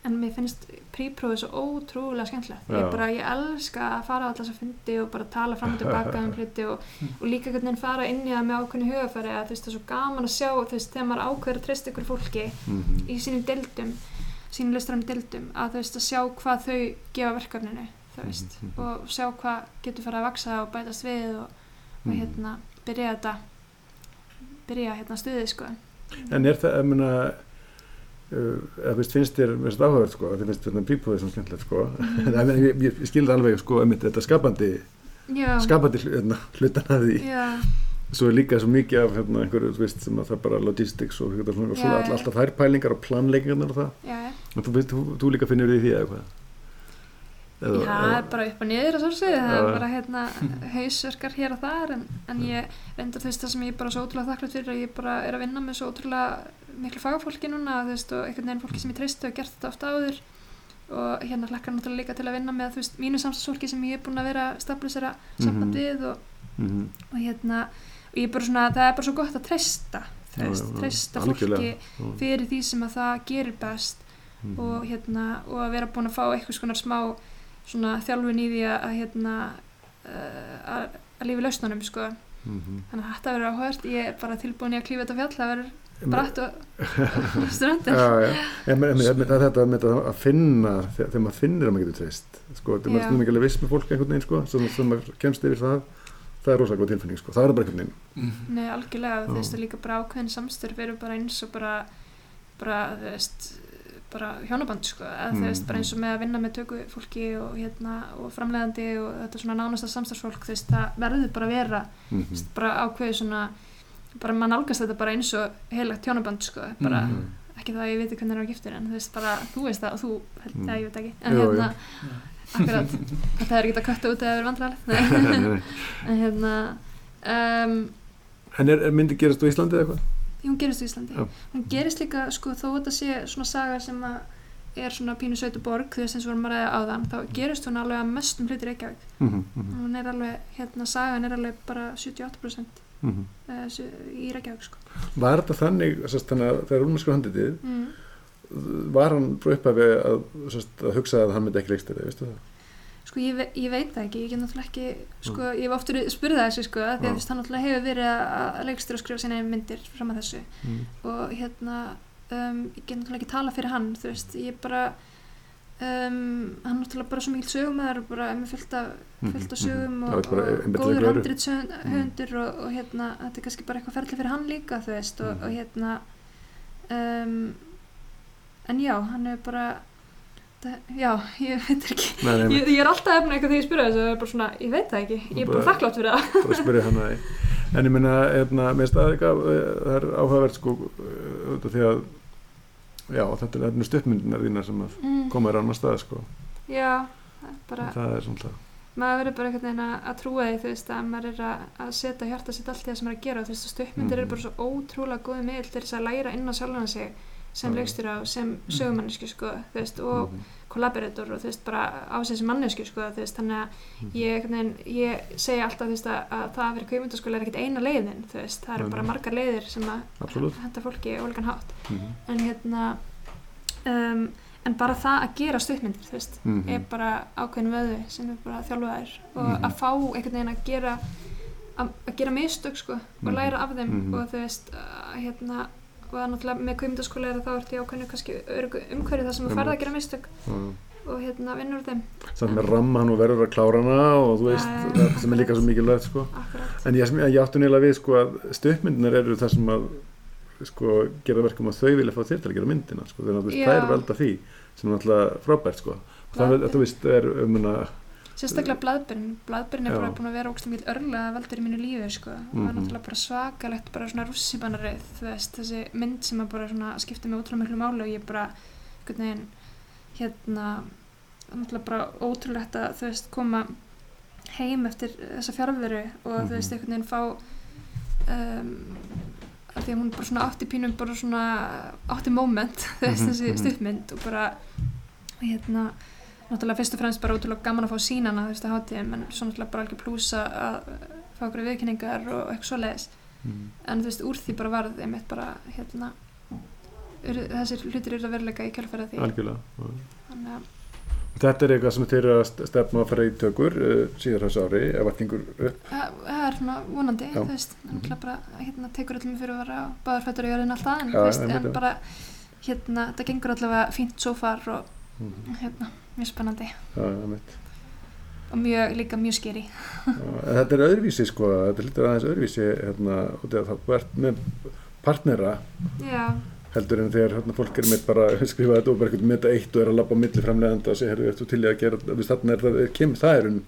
S2: en mér finnst príprófið svo ótrúlega skemmtilegt ég, bara, ég elska að fara á alltaf þess að fundi og bara tala fram og tilbaka um hluti og, og líka veginn fara inn í það með ákveðinu hugafæri að þú veist, það er svo gaman að sjá þú veist, þegar maður ákveður að treysta ykkur fólki
S1: Mhm.
S2: í sínum deildum sínum listræðum deildum að þú veist að sjá hvað þau gefa verkefninu þú veist
S1: Mhm, mhm.
S2: og sjá hvað getur fara að vaksa og bætast við og, og
S1: Mhm.
S2: hérna byrja þetta byrja hérna stuðið sko
S1: En er það, eða, veist, finnst þér mest áhugað, sko, þið finnst þetta prípúðið svona skemmtilegt, sko,
S2: Mhm.
S1: en ég, ég, skilði alveg, sko, einmitt, þetta skapandi,
S2: já,
S1: skapandi hérna, hlutan að því,
S2: já,
S1: svo er líka svo mikið af, hérna, einhverju, þú veist, sem að það bara logistics og, hérna, svona, og
S2: Já,
S1: svo
S2: já.
S1: all, alltaf þær pælingar og planleikingarnar og það, en þú, veist, þú, þú líka finnur því því eða hvað?
S2: Já, er bara upp og niður að svolsögðu, það er bara hérna hausverkar hér og þar en, en ég reyndar þú veist það sem ég er bara svo ótrúlega þakklátt fyrir að ég bara er að vinna með svo ótrúlega miklu fagfólki núna veist, og einhvern veginn fólki sem ég treystu og gert þetta ofta áður og hérna hlakkar náttúrulega líka til að vinna með veist, mínu samstagsfólki sem ég er búin að vera stabilisera samband
S1: Mhm.
S2: við og,
S1: Mhm.
S2: og hérna og ég er bara svona, það er bara svo gott að treysta treysta fólki fyrir því sem að það gerir best
S1: Mhm.
S2: og hérna og að vera búin að fá eitthvað svona smá svona þjálfun í því að, hérna uh, að, að lífi lausnunum sko
S1: Mhm.
S2: þannig að þetta verður áhört ég er bara tilbúin í að klífa þetta fjall það verður
S1: Með, með, þetta með þetta að finna þegar maður finnir að maður getur treyst sko, þegar maður stundum ekki alveg viss með fólk einhvern veginn sko, sem, sem maður kemst yfir það það er rosalega góð tilfinning, sko, það er bara einhvern veginn.
S3: Mhm.
S2: Nei, algjörlega, þú veist, og líka bara ákveðin samstörf eru bara eins og bara, bara, þú veist, bara hjónaband, sko, eða þú veist, bara eins og með að vinna með töku fólki og hérna, og framleiðandi og þetta svona nánasta samstarfsfólk, þú veist, það verður bara að vera, þú
S1: mm
S2: veist, bara ákveði svona, bara mann álgast þetta bara eins og heilagt hjónaband, sko, bara,
S3: Mhm.
S2: ekki það að ég veit hvernig það er á giftir, en þú veist, bara, þú veist það og þú, held
S1: Mm.
S2: það, ég veit ekki, en
S1: Jú, jú.
S2: hérna, akkurat, þetta er ekki að kötta út eða verið vandræðalegt, en hérna, um,
S1: En er, er myndi gerast á Íslandi eða eitthvað?
S2: hún gerist í Íslandi
S1: Já.
S2: hún gerist líka sko þó að þetta sé svona saga sem að er svona pínu sveitu borg eins og vorum að ræða á þann þá gerist hún alveg að mestum hluti Reykjavík
S1: Mm -hmm.
S2: hún er alveg, hérna sagan er alveg bara 78%
S1: Mm
S2: uh, í Reykjavík sko
S1: Var þetta þannig, þannig að þegar Rúnar sko handitið,
S2: mm.
S1: var hann frá upphafi að, sérst, að hugsa að hann myndi ekki leikstýra, veistu það?
S2: sko ég, ég veit það ekki ég get náttúrulega ekki, sko ég hef oftur spurðið þessu sko, því að hann náttúrulega hefur verið að leikstjóra og skrifa sína myndir fram að þessu
S1: Mm.
S2: og hérna um, ég get náttúrulega ekki tala fyrir hann þú veist, ég bara um, hann er náttúrulega bara svo mikil sögumæður og bara með fullt af, fullt af sögum
S1: Mhm, Það
S2: og,
S1: bara
S2: og góður
S1: í öðru.
S2: handrýtshöndur og, og hérna, þetta er kannski bara eitthvað ferli fyrir hann líka þú veist, og,
S1: Mhm.
S2: og hérna um, en já, hann er bara það, já, ég veit ekki.
S1: Nei, nei,
S2: ég, ég er alltaf efna eitthvað þegar ég spyrja þessu það bara svona, ég veit það ekki, ég er bara þakklátt fyrir það.
S1: en ég meina, hérna, mér staði ekki það er áhugavert sko af því að já, þetta er- þetta er stuttmyndinar þínar sem að
S2: mm,
S1: koma þér á annar stað sko
S2: já, bara
S1: það er svona
S2: maður verður bara einhvern veginn að, að trúa því þú veist að maður er að, að setja hjarta sitt allt í það sem maður er að gera og þú veist að stuttmyndir
S1: Mhm.
S2: eru bara svo ótrúlega góði miðl til þess að læra inn á sjálfan sig sem
S1: Já.
S2: leikstýra og sem sögumannisku sko, þú veist, og
S1: Mhm.
S2: Kollaborator og þú veist bara á sem mannesku sko, þú veist, þannig að ég, einhvern veginn, ég segi alltaf þú veist að, að það að vera kveimundaskulega er ekkert eina leiðin þú veist, það eru
S1: Nei,
S2: bara
S1: nei.
S2: margar leiðir sem að henda fólki á olgan hátt
S1: Mhm.
S2: en hérna um, en bara það að gera stuttmyndir þú veist,
S1: Mhm.
S2: er bara ákveðin vöðu sem er bara þjálfaðir og
S1: Mhm.
S2: að fá einhvern veginn að gera að, að gera mistök sko og
S1: Mhm.
S2: læra af þeim
S1: Mhm.
S2: og þú veist að, hérna og það er náttúrulega með kveimdaskóla er að þá ertu í ákveðinu kannski umhverju þar sem þú farið að gera mistök
S1: Já.
S2: og hérna vinnur þeim.
S1: Samt með ramma hann og verður að klára hana og þú veist,
S2: já.
S1: það sem er líka svo mikilvægt sko. En ég, ég áttu nýlega við sko að stuttmyndinar eru það sem að sko gera verkum að þau vilja fá þér til að gera myndina sko, þannig að það er velda því sem er náttúrulega frábært sko. Það er, þú veist, er um hana
S2: sérstaklega blaðbyrn blaðbyrn er bara búin að vera ógst mikil örlega veldur í mínu lífi sko og það er
S1: Mhm.
S2: náttúrulega bara svakalegt bara svona rússibanarið þú veist þessi mynd sem að bara svona skipta mig ótrúlega miklu máli og ég bara einhvern veginn hérna náttúrulega bara ótrúlegt að þú veist koma heim eftir þessa fjárveru og þú veist
S1: Mhm.
S2: einhvern veginn fá um, að því að hún bara svona átti pínum bara svona átti moment þú veist
S1: Mhm,
S2: þessi stuttmynd og bara hérna náttúrulega fyrst og fremst bara ótrúlega gaman að fá sínana þú veist að hátíðum en svo náttúrulega bara alveg plúsa að fá okkur viðkynningar og eitthvað svoleiðis.
S1: Mm,
S2: en þú veist úr því bara varð einmitt bara hérna ur, þessir hlutir eru að veruleika í kjálfæra því.
S1: Algjörlega
S2: þannig að
S1: Þetta er eitthvað sem þeir eru að st- stefna að fara í tökur uh, síðar þessu ári ef allt gengur upp.
S2: það er svona vonandi
S1: Já.
S2: þú veist, náttúrulega bara hérna tekur öllum fyrir að vera báðarfættur í jörðin alltaf en,
S1: Já,
S2: veist, en bara hérna, það gengur allavega fínt svo far og
S1: Mm.
S2: hérna, mjög spennandi. Og mjög, líka mjög skeri
S1: þetta er öðruvísi sko, þetta er litur aðeins öðruvísi hérna, út af að það ert með partnera
S2: já,
S1: heldur en þegar hérna, fólk er með bara skrifa þetta og bara eitthvað með þetta eitt og er að labba á milli framleganda og segja, herru, ertu til í að gera við þarna er það, er, kem, það er hún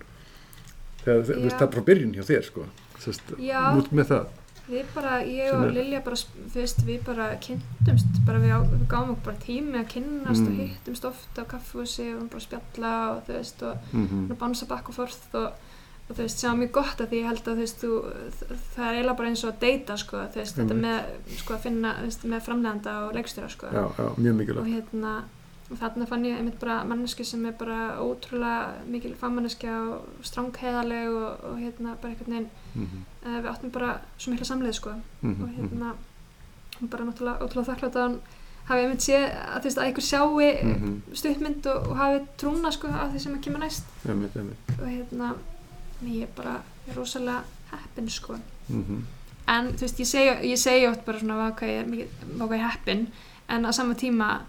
S1: það er frá byrjun hjá þér sko. Sest, út með það
S2: við bara, ég og Lilja bara, veist, við bara kynntumst, bara við, á, við gáum okkur bara tími að kynnast og
S1: Mm.
S2: hittumst ofta á kaffhúsi og bara spjalla og þú veist, og
S1: mm
S2: mm. bánsa bakk og forth og og þú veist, sem var mjög gott að því ég held að þú veist, þú, það er eiginlega bara eins og að deyta sko, þú veist, þetta
S1: Einmitt.
S2: með sko að finna, þú veist, með framleganda og leikstjóra sko
S1: já, já, mjög
S2: og
S1: mikilvægt
S2: hérna og þarna fann ég einmitt bara manneski sem er bara ótrúlega mikil fagmanneskja og strangheiðaleg og, og hérna bara einhvern veginn
S1: Mhm,
S2: uh, við áttum bara svo mikla samleið sko.
S1: Mhm,
S2: og
S1: mhm.
S2: hérna bara náttúrulega ótrúlega þakklátt að hann hafi einmitt séð að þú veist að einhver sjái
S1: Mhm,
S2: stuttmynd og, og hafi trúna sko á því sem að kemur næst.
S1: Einmitt, einmitt.
S2: og hérna ég er bara rosalega heppin sko.
S1: Mhm,
S2: en þú veist ég segi, ég segi oft bara svona hvað ég er mikið, hvað ég er heppin. En á sama tíma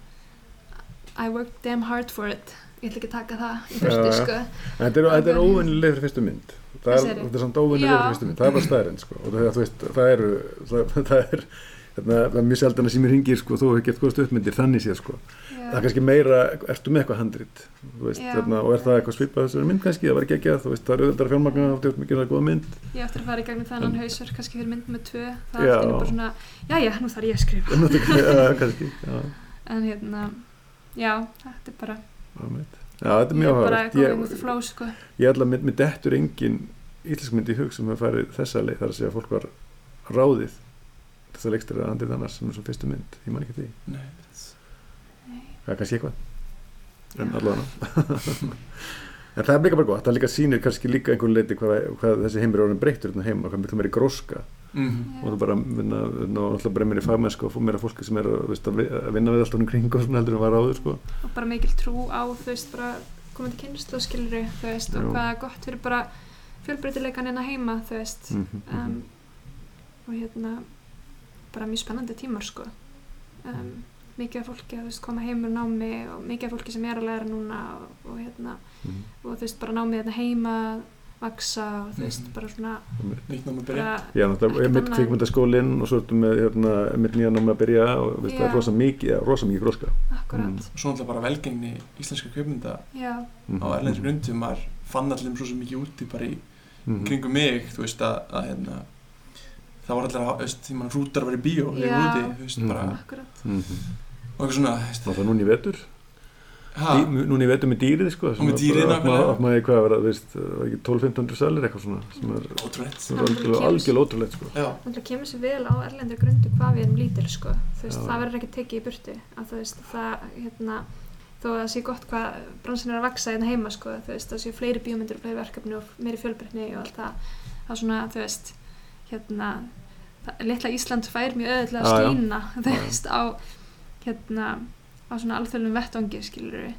S2: I worked damn hard for it. Ég ætla ekki að taka það í fyrstu
S1: já.
S2: sko.
S1: Þetta er, er óvinnileg fyrir fyrstu mynd. Það er, þetta er samt óvinnileg fyrir fyrstu mynd. Það er bara staðurinn sko. það, þú veist, það það, það er hérna, það er mjög sjaldan að símir hringir sko, þó hefur gett góð stuttmyndir þannig séð sko. það er kannski meira, ertu með eitthvað handrit? Þú veist, hérna, og er það eitthvað svipað þessari mynd kannski, það var ekki ekki að þú veist, það er auðvitað að fjármagna þetta er mikið góða mynd.
S2: Ég ætti að fara í gegnum þennan
S1: En-
S2: hausverk kannski fyrir mynd með tvö. Það er bara svona já já nú þarf ég að skrifa
S1: er
S2: en hérna já þetta er bara
S1: já, mitt. já, þetta er
S2: ég
S1: mjög
S2: er góðið
S1: ég,
S2: sko.
S1: Ég ætla að með dettur engin íslenskmynd í hug sem hefur farið þessa leið þar að segja að fólk var ráðið þess að leikstir að andrið annars sem er svo fyrstu mynd, ég man ekki því.
S3: Nei,
S1: það er kannski eitthvað. En allavega en það er líka bara gott, það líka sýnir kannski líka einhvern leiti hvað, hvað þessi heimur er orðin breyttur hérna heima, hvað miklu meiri gróska
S3: Mhm.
S1: og það bara og alltaf bara meiri fagmennsku og meira fólki sem er veist, að vi- að vinna við allt um kring og svona heldur en var áður sko.
S2: og bara mikil trú á þú veist bara komandi kynslu og skilri þú veist og
S1: Já.
S2: hvað er gott fyrir bara fjölbreytileikan hérna heima þú veist
S1: mm -hmm.
S2: um, og hérna bara mjög spennandi tímar sko um, mikið af fólki að þú veist koma heim úr námi og mikið af fólki sem er að læra núna og, og hérna
S1: Mhm.
S2: og þú veist bara námið hérna heima vaksa og þú veist bara svona
S3: Nýtt náma að byrja
S2: bara,
S1: Já, náttúrulega,
S2: Ekkert
S1: mitt
S2: annað.
S1: kvikmyndaskólinn og svo ertu með hérna, mitt nýja námi að byrja og veist, það er rosa mikið, ja, rosa mikið gróska Mm.
S3: og svo náttúrulega bara velgengni íslenska kveipmynda
S2: já,
S1: Mhm.
S3: á erlendri grundum maður fann allir svo sem mikið úti bara í
S1: Mhm.
S3: kringum mig þú veist að, að hérna, það var allir að, þú veist, því mann rútar var í bíó ég
S2: Já.
S3: var úti, þú veist, bara
S1: Mhm.
S3: og eitthvað svona, þú veist,
S1: Það var núna í vetur Dí, núna í vetur með dýrið sko
S3: Og með dýrið, nákvæmlega.
S1: Opnaði hvað að vera, þú veist, það var ekki 12-1500 salir eitthvað svona sem
S3: ótrúlegt.
S1: sem
S2: Það
S1: algjörlega, ótrúlegt sko.
S3: Já,
S2: Það kemur sér vel á erlendri grundu hvað við erum lítil sko. Þú veist, það verður ekki tekið í burtu að þú veist, það, hérna þó að það sé gott hvað bransin er að vaksa hérna heima sko, þú veist, það séu fleiri bíómyndir og fleiri verkefni og meiri fjölbreytni og allt það það er svona, þú veist hérna, það, litla Ísland fær mjög öðvitað að skína þú veist, á hérna, á svona alþjóðlum vettvangi skilur við,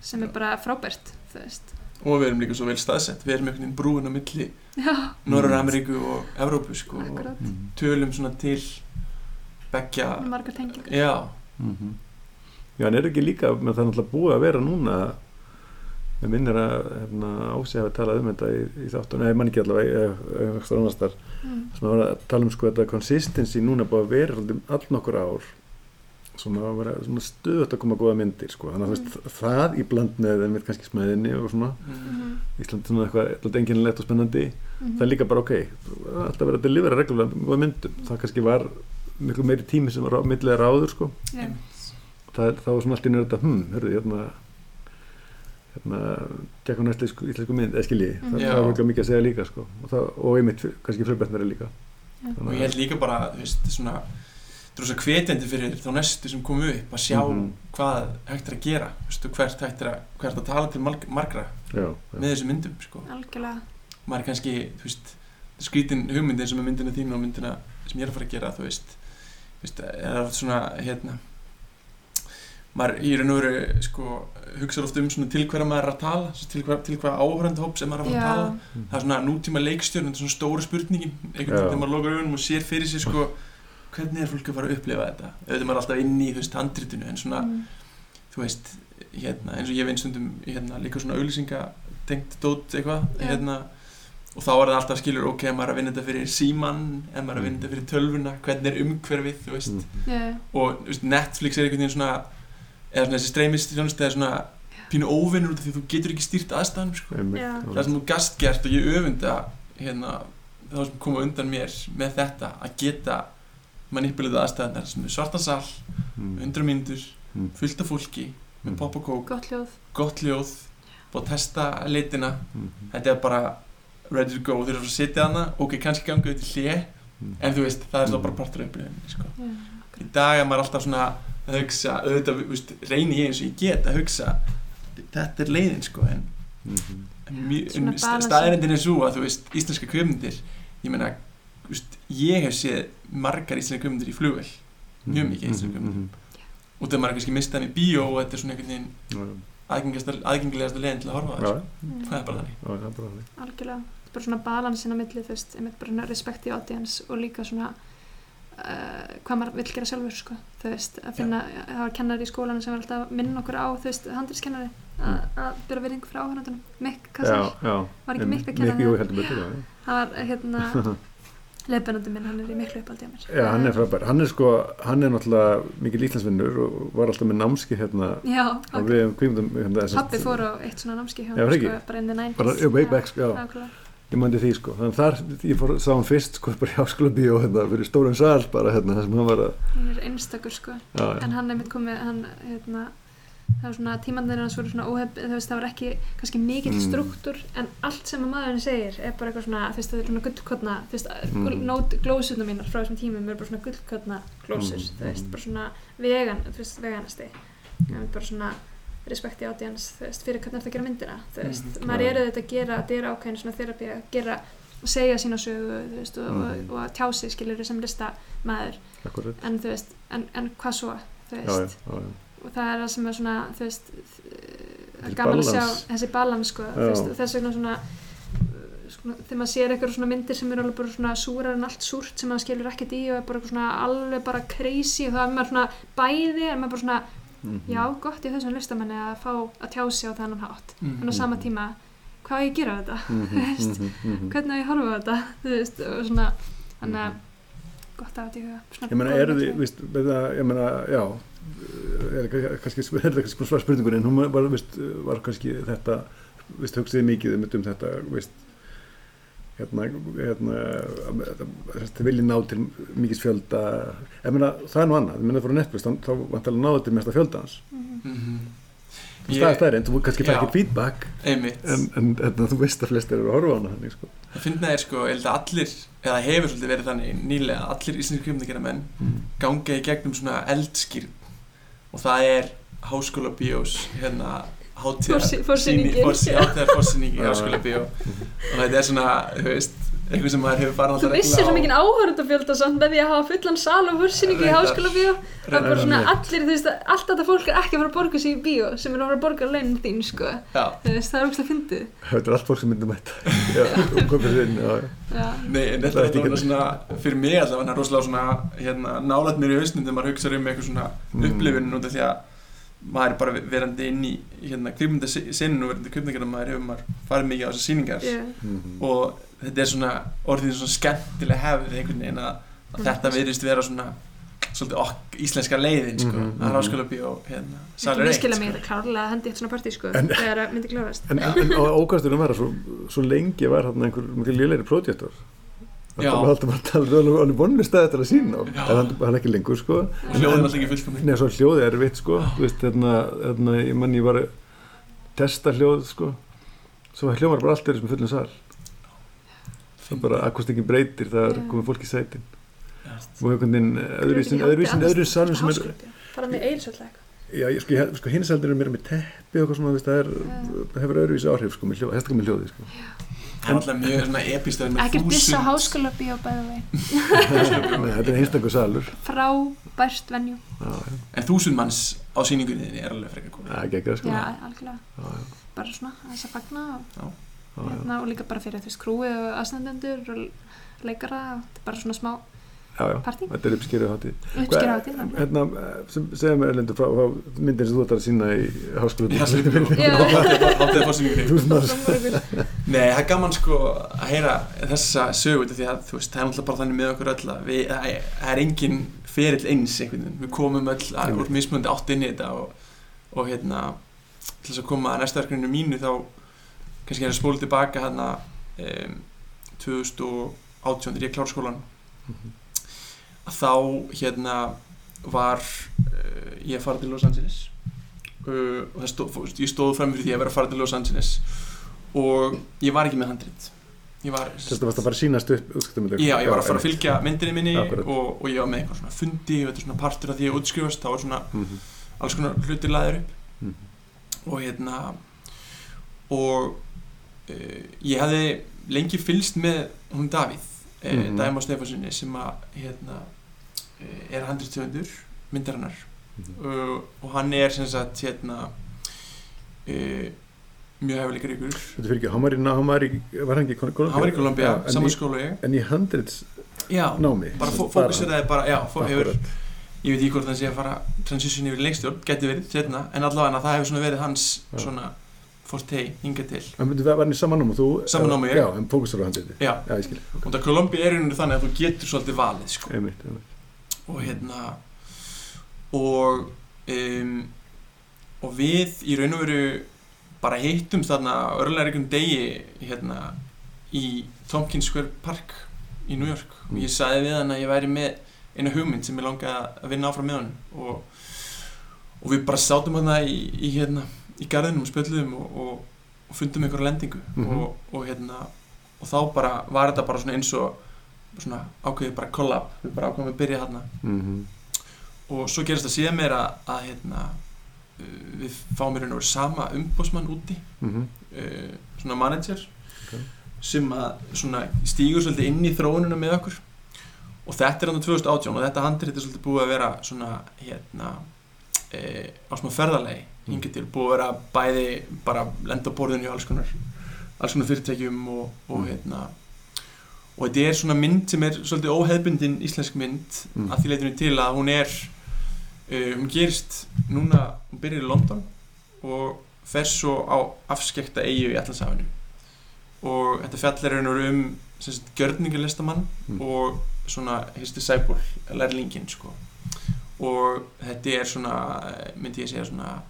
S2: sem er bara frábært þú veist,
S3: og við erum líka svo vel staðsett. Við erum einhvern veginn brúin á milli
S2: já,
S3: Norður-Ameríku og Evrópu sko, og
S2: akkurat.
S1: Mhm.
S3: tölum svona til beggja.
S2: Margar tengingar.
S3: Já,
S1: Mhm. Já, en er ekki líka, menn það náttúrulega búið að vera núna með minnir að hérna, Ási hafi talað um þetta í, í þáttunum, eða mann ekki allavega eitthvað annars þar,
S2: mm.
S1: sem að tala um sko þetta consistency núna búið að vera svolítið all nokkur ár svona að vera svona stöðut að koma góða myndir sko, þannig að veist, það í bland með þeim kannski smæðinni og svona
S3: mm.
S1: Ísland er svona eitthvað enginlegt og spennandi
S2: Mhm.
S1: það er líka bara ok, alltaf verið að delivera reglulega góða myndum, það kannski var miklu meiri tími sem var á millilega ráður sko
S2: Já.
S1: það, þá var svona allt í nörð þetta, hm, hörðu, hérna hérna, tekka næst íslensku, íslensku mynd, eða skilji, það,
S2: Mhm.
S3: Já.
S1: það var ekki mikið að segja líka, sko, og, það, og einmitt kannski fjölbætnari líka.
S2: Já.
S3: og ég held líka bara, þú veist, svona það er svo hvetjandi fyrir þá næstu sem komu upp að sjá
S1: Mhm.
S3: hvað hægt er að gera og hvert hægt er að, hvert að tala til marg, margra
S1: Já, já.
S3: með þessum myndum sko.
S2: algjörlega
S3: maður er kannski, þú veist skrítin hugmynd eins og með myndina þín og myndina sem ég er að fara að gera, þú veist, veist er oft svona, hérna maður í raun og veru sko, hugsa oft um svona til hverja maður er að tala til hvað, til hvað áhörandahóp sem maður er að að tala það er svona nútíma leikstjórn þetta er svona stóra spurningin einhvern veginn þegar maður lokar augunum og sér fyrir sér sko, hvernig er fólk að fara að upplifa þetta auðvitað maður er alltaf inn í þú veist handritinu en svona,
S2: mm.
S3: þú veist hérna, eins og ég vinn stundum hérna, líka svona auglýsinga tengt dót eitthvað
S2: Já.
S3: hérna, og þá er það alltaf skilur ok, ef maður er að vinna þetta fyrir síman ef maður er að vinna þetta fyrir tölvuna, hvernig er umhverfið þú veist,
S1: Mhm.
S2: já,
S3: og þú veist, Netflix er einhvern veginn svona eða svona þessi streymist er svona pínu óvinnur út af því þú getur ekki stýrt aðstæðanum sko
S2: Já.
S3: það sem þú gast gert og ég öfunda hérna, þá sem koma undan mér með þetta að geta manipuleita aðstæðanar sem er svarta sall,
S1: Mm.
S3: 100 mínútur
S1: Mm.
S3: fullt af fólki með
S1: Mm.
S3: pop og kók,
S2: gott hljóð
S3: gott ljóð búið að testa litina
S1: Mhm.
S3: þetta er bara ready to go, þeir eru að sitja hana ok, kannski ganga þetta hlje
S1: Mm.
S3: en þú veist, það er þá
S1: Mm.
S3: bara partur af upplifin sko.
S2: Já.
S3: í dag er maður alltaf svona að hugsa, auðvitað, þú veist, reyni ég eins og ég get að hugsa þetta er leiðin, sko en,
S1: Mhm.
S3: en, mjö-
S2: Svona
S3: en sta-
S2: balansi.
S3: staðrendin er svo að þú veist, íslenska kvömyndir ég meina, þú veist, ég hef séð margar íslenska kvömyndir í flugvel mjög mikið íslenska
S1: Mhm,
S3: kvömyndir
S1: mhm,
S3: og þegar maður er kannski mistað í bíó og þetta er svona einhvern veginn aðgengilegasta, aðgengilegasta leiðin til að horfa það
S2: Mm.
S3: það er bara þannig.
S1: Já, það er bara þannig.
S2: algjörlega, þetta er bara svona balansin á milli þú veist, einmitt bara svona respekt í audience og líka svona uh, hvað maður vill gera sjálfur sko, þú veist, að finna það var kennari í skólanum sem var alltaf að minna okkur á þú veist, handriskennari, að, að byrja virðingu frá áhörnandunum, Mikk, hvað
S1: Já,
S2: það
S1: já.
S2: var ekki Mikk að kenna
S1: Mikk, jú,
S2: það
S1: heldur betur,
S2: það var hérna leiðbennandi minn, hann er í miklu uppaldi á mér
S1: Já, hann er frábær. Hann er sko, hann er náttúrulega mikil íslensvinnur og var alltaf með námski hérna
S2: já,
S1: á
S2: ok,
S1: við um kvímdum. Hérna,
S2: pappi fór á eitt svona námski hjá
S1: ekki?
S2: sko, bara in the 90s
S1: Bara, já, já. Ég mændi því sko. Þannig þar, ég fór, sá hann fyrst sko bara í háskóla bíó hérna fyrir stóran sal bara hérna þar sem hann var að,
S2: hann er einstakur sko
S1: já.
S2: en hann er mitt komið hann, hérna, það var svona tímandir hans voru svona óhef það, veist, það var ekki kannski mikill
S1: Mm.
S2: struktúr en allt sem að maðurinn segir er bara eitthvað svona þú veist það er svona gullkotna þú veist
S1: Mm.
S2: mm. glósurna mínar frá þessum tímum eru bara svona gullkotna glósur
S1: Mm,
S2: þú veist
S1: mm.
S2: bara svona vegan þú veist veganasti það er bara svona respekt í audience þú veist fyrir hvernig það gera myndina þú veist
S3: Mhm.
S2: maður
S1: Já.
S2: er auðvitað að gera þetta er ákveðin svona þerapi að gera að segja sína sögu veist og,
S1: Mm.
S2: og, og að tjá sig skilur sem listamæður
S1: Akkurat.
S2: en veist en, en hvað svo þú
S1: Já, já,
S2: veist
S1: já, já.
S2: Og það er það sem er svona þú veist gaman að sjá
S1: balance.
S2: þessi balans sko, þess vegna svona, uh, svona þegar maður sér eitthvað svona myndir sem eru alveg bara svona súrar en allt súrt sem maður skilur ekkert í og er bara eitthvað svona alveg bara crazy og það er maður svona bæði en maður bara svona
S1: Mhm.
S2: já gott í þessum listamenni að fá að tjá sig á þennan hátt
S3: Mhm.
S2: en á sama tíma hvað ég að gera þetta
S1: Mhm, mhm, mhm.
S2: hvernig ég að horfa á þetta veist og svona þannig að gott að þetta í huga Svona
S1: Ég eru þið,
S2: myndlist.
S1: víst, það, ég meina, já, er það kannski, er kannski svar spurningur en hún var, víst, var kannski þetta, víst, hugsiði mikið um um þetta, víst, hérna, hérna, þetta vilji ná til mikið fjölda, meina, það er nú annað, það fór á Netflix, þá, vantilega náðu til mesta fjölda hans.
S2: Mhm.
S3: Mhm.
S1: Ég, það er það en þú kannski
S3: Já.
S1: ekki feedback,
S3: einmitt
S1: en, en, en þú veist að flestir eru að horfa á hana, þannig, sko.
S3: það finna er sko, ég held að allir eða hefur svolítið verið þannig nýlega allir íslenski kvikmyndagera menn
S1: Mm.
S3: ganga í gegnum svona eldskýrn og það er háskóla bíós hérna hátíðar fórsýningi í háskóla bíó og þetta er svona, þú veist eitthvað sem maður hefur farið
S2: Þú vissir svo mikið áhörðafjölda samt með því að hafa fullan sal og húrsýningu í háskóla bíó Það er bara svona allir, þú veist, allt þetta fólk er ekki að fara að borga sig í bíó sem er að fara að borga launin þín, sko.
S3: Já,
S2: Þú veist, það er ógst að fyndið.
S1: Þetta er allt fólk sem þetta. Sér já. Já,
S3: nei, en
S1: Það
S3: þetta
S1: er
S3: er allavega svona fyrir mig allavega rosalega svona hérna, nálægt mér í hausnum þegar maður hugsa um eitthvað svona
S1: Mm.
S3: Maður er bara verandi inn í hérna kvikmyndasinn og verandi kvikmyndagerðar maður hefur maður farið mikið á þessar sýningar
S2: ég,
S1: Mhm.
S3: og þetta er svona orðið svona skemmtilega hefð einhvern veginn að, að þetta virðist vera svona svolítið okk íslenska leiðin sko,
S1: Mhm,
S3: að
S1: mhm.
S3: ráskóla bíó hérna,
S2: Ekki
S3: salur eitt
S2: miskila mig
S3: sko.
S2: þetta klárlega að hendi eitt svona partí, sko
S1: En-
S2: þegar að myndi klárast
S1: En, en á ókastunum var að svo, svo lengi var þarna einhver mikið lélegri projektor.
S3: Já.
S1: Það var alltaf bara að tala um hann er að sína. En hann, hann er ekki lengur, sko.
S3: og hljóðin alltaf ekki fullkomni
S1: Nei, svo hljóðið er vitt, sko. Þú veist, hérna, hérna, ég mann ég var að testa hljóð, sko. Svo hljóðar bara allt er sem fullin sal. Það er bara akustikinn breytir, það er komið fólk í sætin. Og einhvern veginn öðruvísin, öðruvísin, öðruvísin salum sem er,
S2: Fara með eilsvöldlega
S1: já, ég, sko, ég, sko hins aldrei er meira með teppi og þú veist, það er, það hefur öðruvísi áhrif, sko, þetta með hljóðið, sko.
S3: Það er alltaf mjög svona epistöð með
S2: Ekki dissa
S3: þúsund
S2: háskóla bíó bæði
S1: þetta er einstakur salur.
S2: Frábært venjú
S1: Já, já,
S3: en þúsund manns á sýningunni er alveg frekar komið
S1: það er geggjað, sko.
S2: Já, algjörlega
S1: Já, já,
S2: Bara svona, þess að fagna og,
S3: Já.
S1: já, já.
S2: hérna, og líka bara fyrir þú veist krúi og aðstendendur og leikara þetta er bara svona smá
S1: Já, já,
S2: partí
S1: þetta er uppskýrið hátíð.
S2: uppskýra á tíma
S1: Hérna, sem segja mér Erlendur frá, frá myndin sem þú ætlar að sína í háskóla.
S3: Já, sem við
S2: Já.
S3: Háttið fórsýningunni
S1: Þúsund manns.
S3: Nei, það er gaman sko að heyra þessa sögu út af því að þú veist, það er náttúrulega bara þannig með okkur öll að við, það er- það er engin ferill eins einhvern veginn, við komum öll að, úr mismunandi átt inn í þetta og, og hérna, til þess að koma að næsta verkefninu mínu þá kannski er að spóla tilbaka hérna um, 2018 þegar ég klára skólan
S1: Mhm.
S3: Þá hérna var uh, ég að fara til Los Angeles. Uh, það stóð, ég stóð fram fyrir því að vera að fara til Los Angeles. Og ég var ekki með handrit. Ég var
S1: Þetta varst að fara að sínast upp.
S3: Já, ég var að fara að fylgja myndinni minni og, og ég var með eitthvað svona fundi og þetta er svona partur af því að útskrifast þá var svona
S1: Mhm,
S3: alls konar hlutir laðir upp.
S1: Mhm,
S3: og hérna og uh, ég hefði lengi fylgst með hún Davíð uh,
S1: Mhm.
S3: Dæma Stefanssoni sem að hérna er handriðstöfundur myndarinnar
S1: mhm.
S3: uh, og hann er sem sagt hérna uh, mjög hefðilegur ykkur
S1: Þetta fyrir ekki, hann var í, hann var í, var hann ekki í Kolumbíu?
S3: hann var í Kolumbia,
S1: Já, en
S3: saman
S1: í-
S3: skóla og ég
S1: En í handrits
S3: já,
S1: námi?
S3: bara
S1: sem
S3: fó,
S1: sagt
S3: fókuseraði bara, já, fó, hefur ég veit ekki hvort það sé að fara transition yfir í leikstjórn, geti verið setna, en allavega það hefur svona verið hans
S1: Já.
S3: svona fortei hingað til
S1: En veitu, var hann í saman námi og þú?
S3: Sama námi, ég.
S1: Já, en fókusur á handriti.
S3: já,
S1: Já,
S3: og það Kolumbi er einhvern veginn þannig að þú getur svolítið valið sko.
S1: Einmitt, einmitt.
S3: Og hérna og um, og við í raun og veru bara hittum þarna örlega einhvern degi hérna í Tompkins Square Park í New York. Og ég sagði við hann að ég væri með eina hugmynd sem ég langaði að vinna áfram með hann og, og við bara sátum hann í, í hérna í garðinum og spjöldum og, og, og fundum einhverja lendingu.
S1: Mhm.
S3: og, og hérna og þá bara var þetta bara svona eins og svona ákveðið bara collab við bara ákveðum að byrja hérna
S1: Mhm,
S3: og svo gerist það síðan meira að hérna uh, við fáum í raun og veru sama umbósmann úti
S1: mhm,
S3: uh, svona manager
S1: Ok.
S3: sem að svona stígur svolítið inn í þróununa með okkur og þetta er hann 2018 og þetta handrið er svolítið búið að vera svona hérna e, á smá ferðalegi
S1: Mm.
S3: hingað til búið að vera bæði bara lenda á borðinu í alls konar alls konar fyrirtækjum og, og
S1: Mm.
S3: hérna og þetta er svona mynd sem er svolítið óheðbundin íslensk mynd
S1: Mm.
S3: að því leitinu til að hún er uh, hún gerist núna, hún byrjar í London og fer svo á afskekta eigu í Allandsafinu og þetta fjallar er einhver um sagt, gjörningarlistamann
S1: Mm.
S3: og svona his disciple, lærlingin sko. og þetta er svona myndi ég segja svona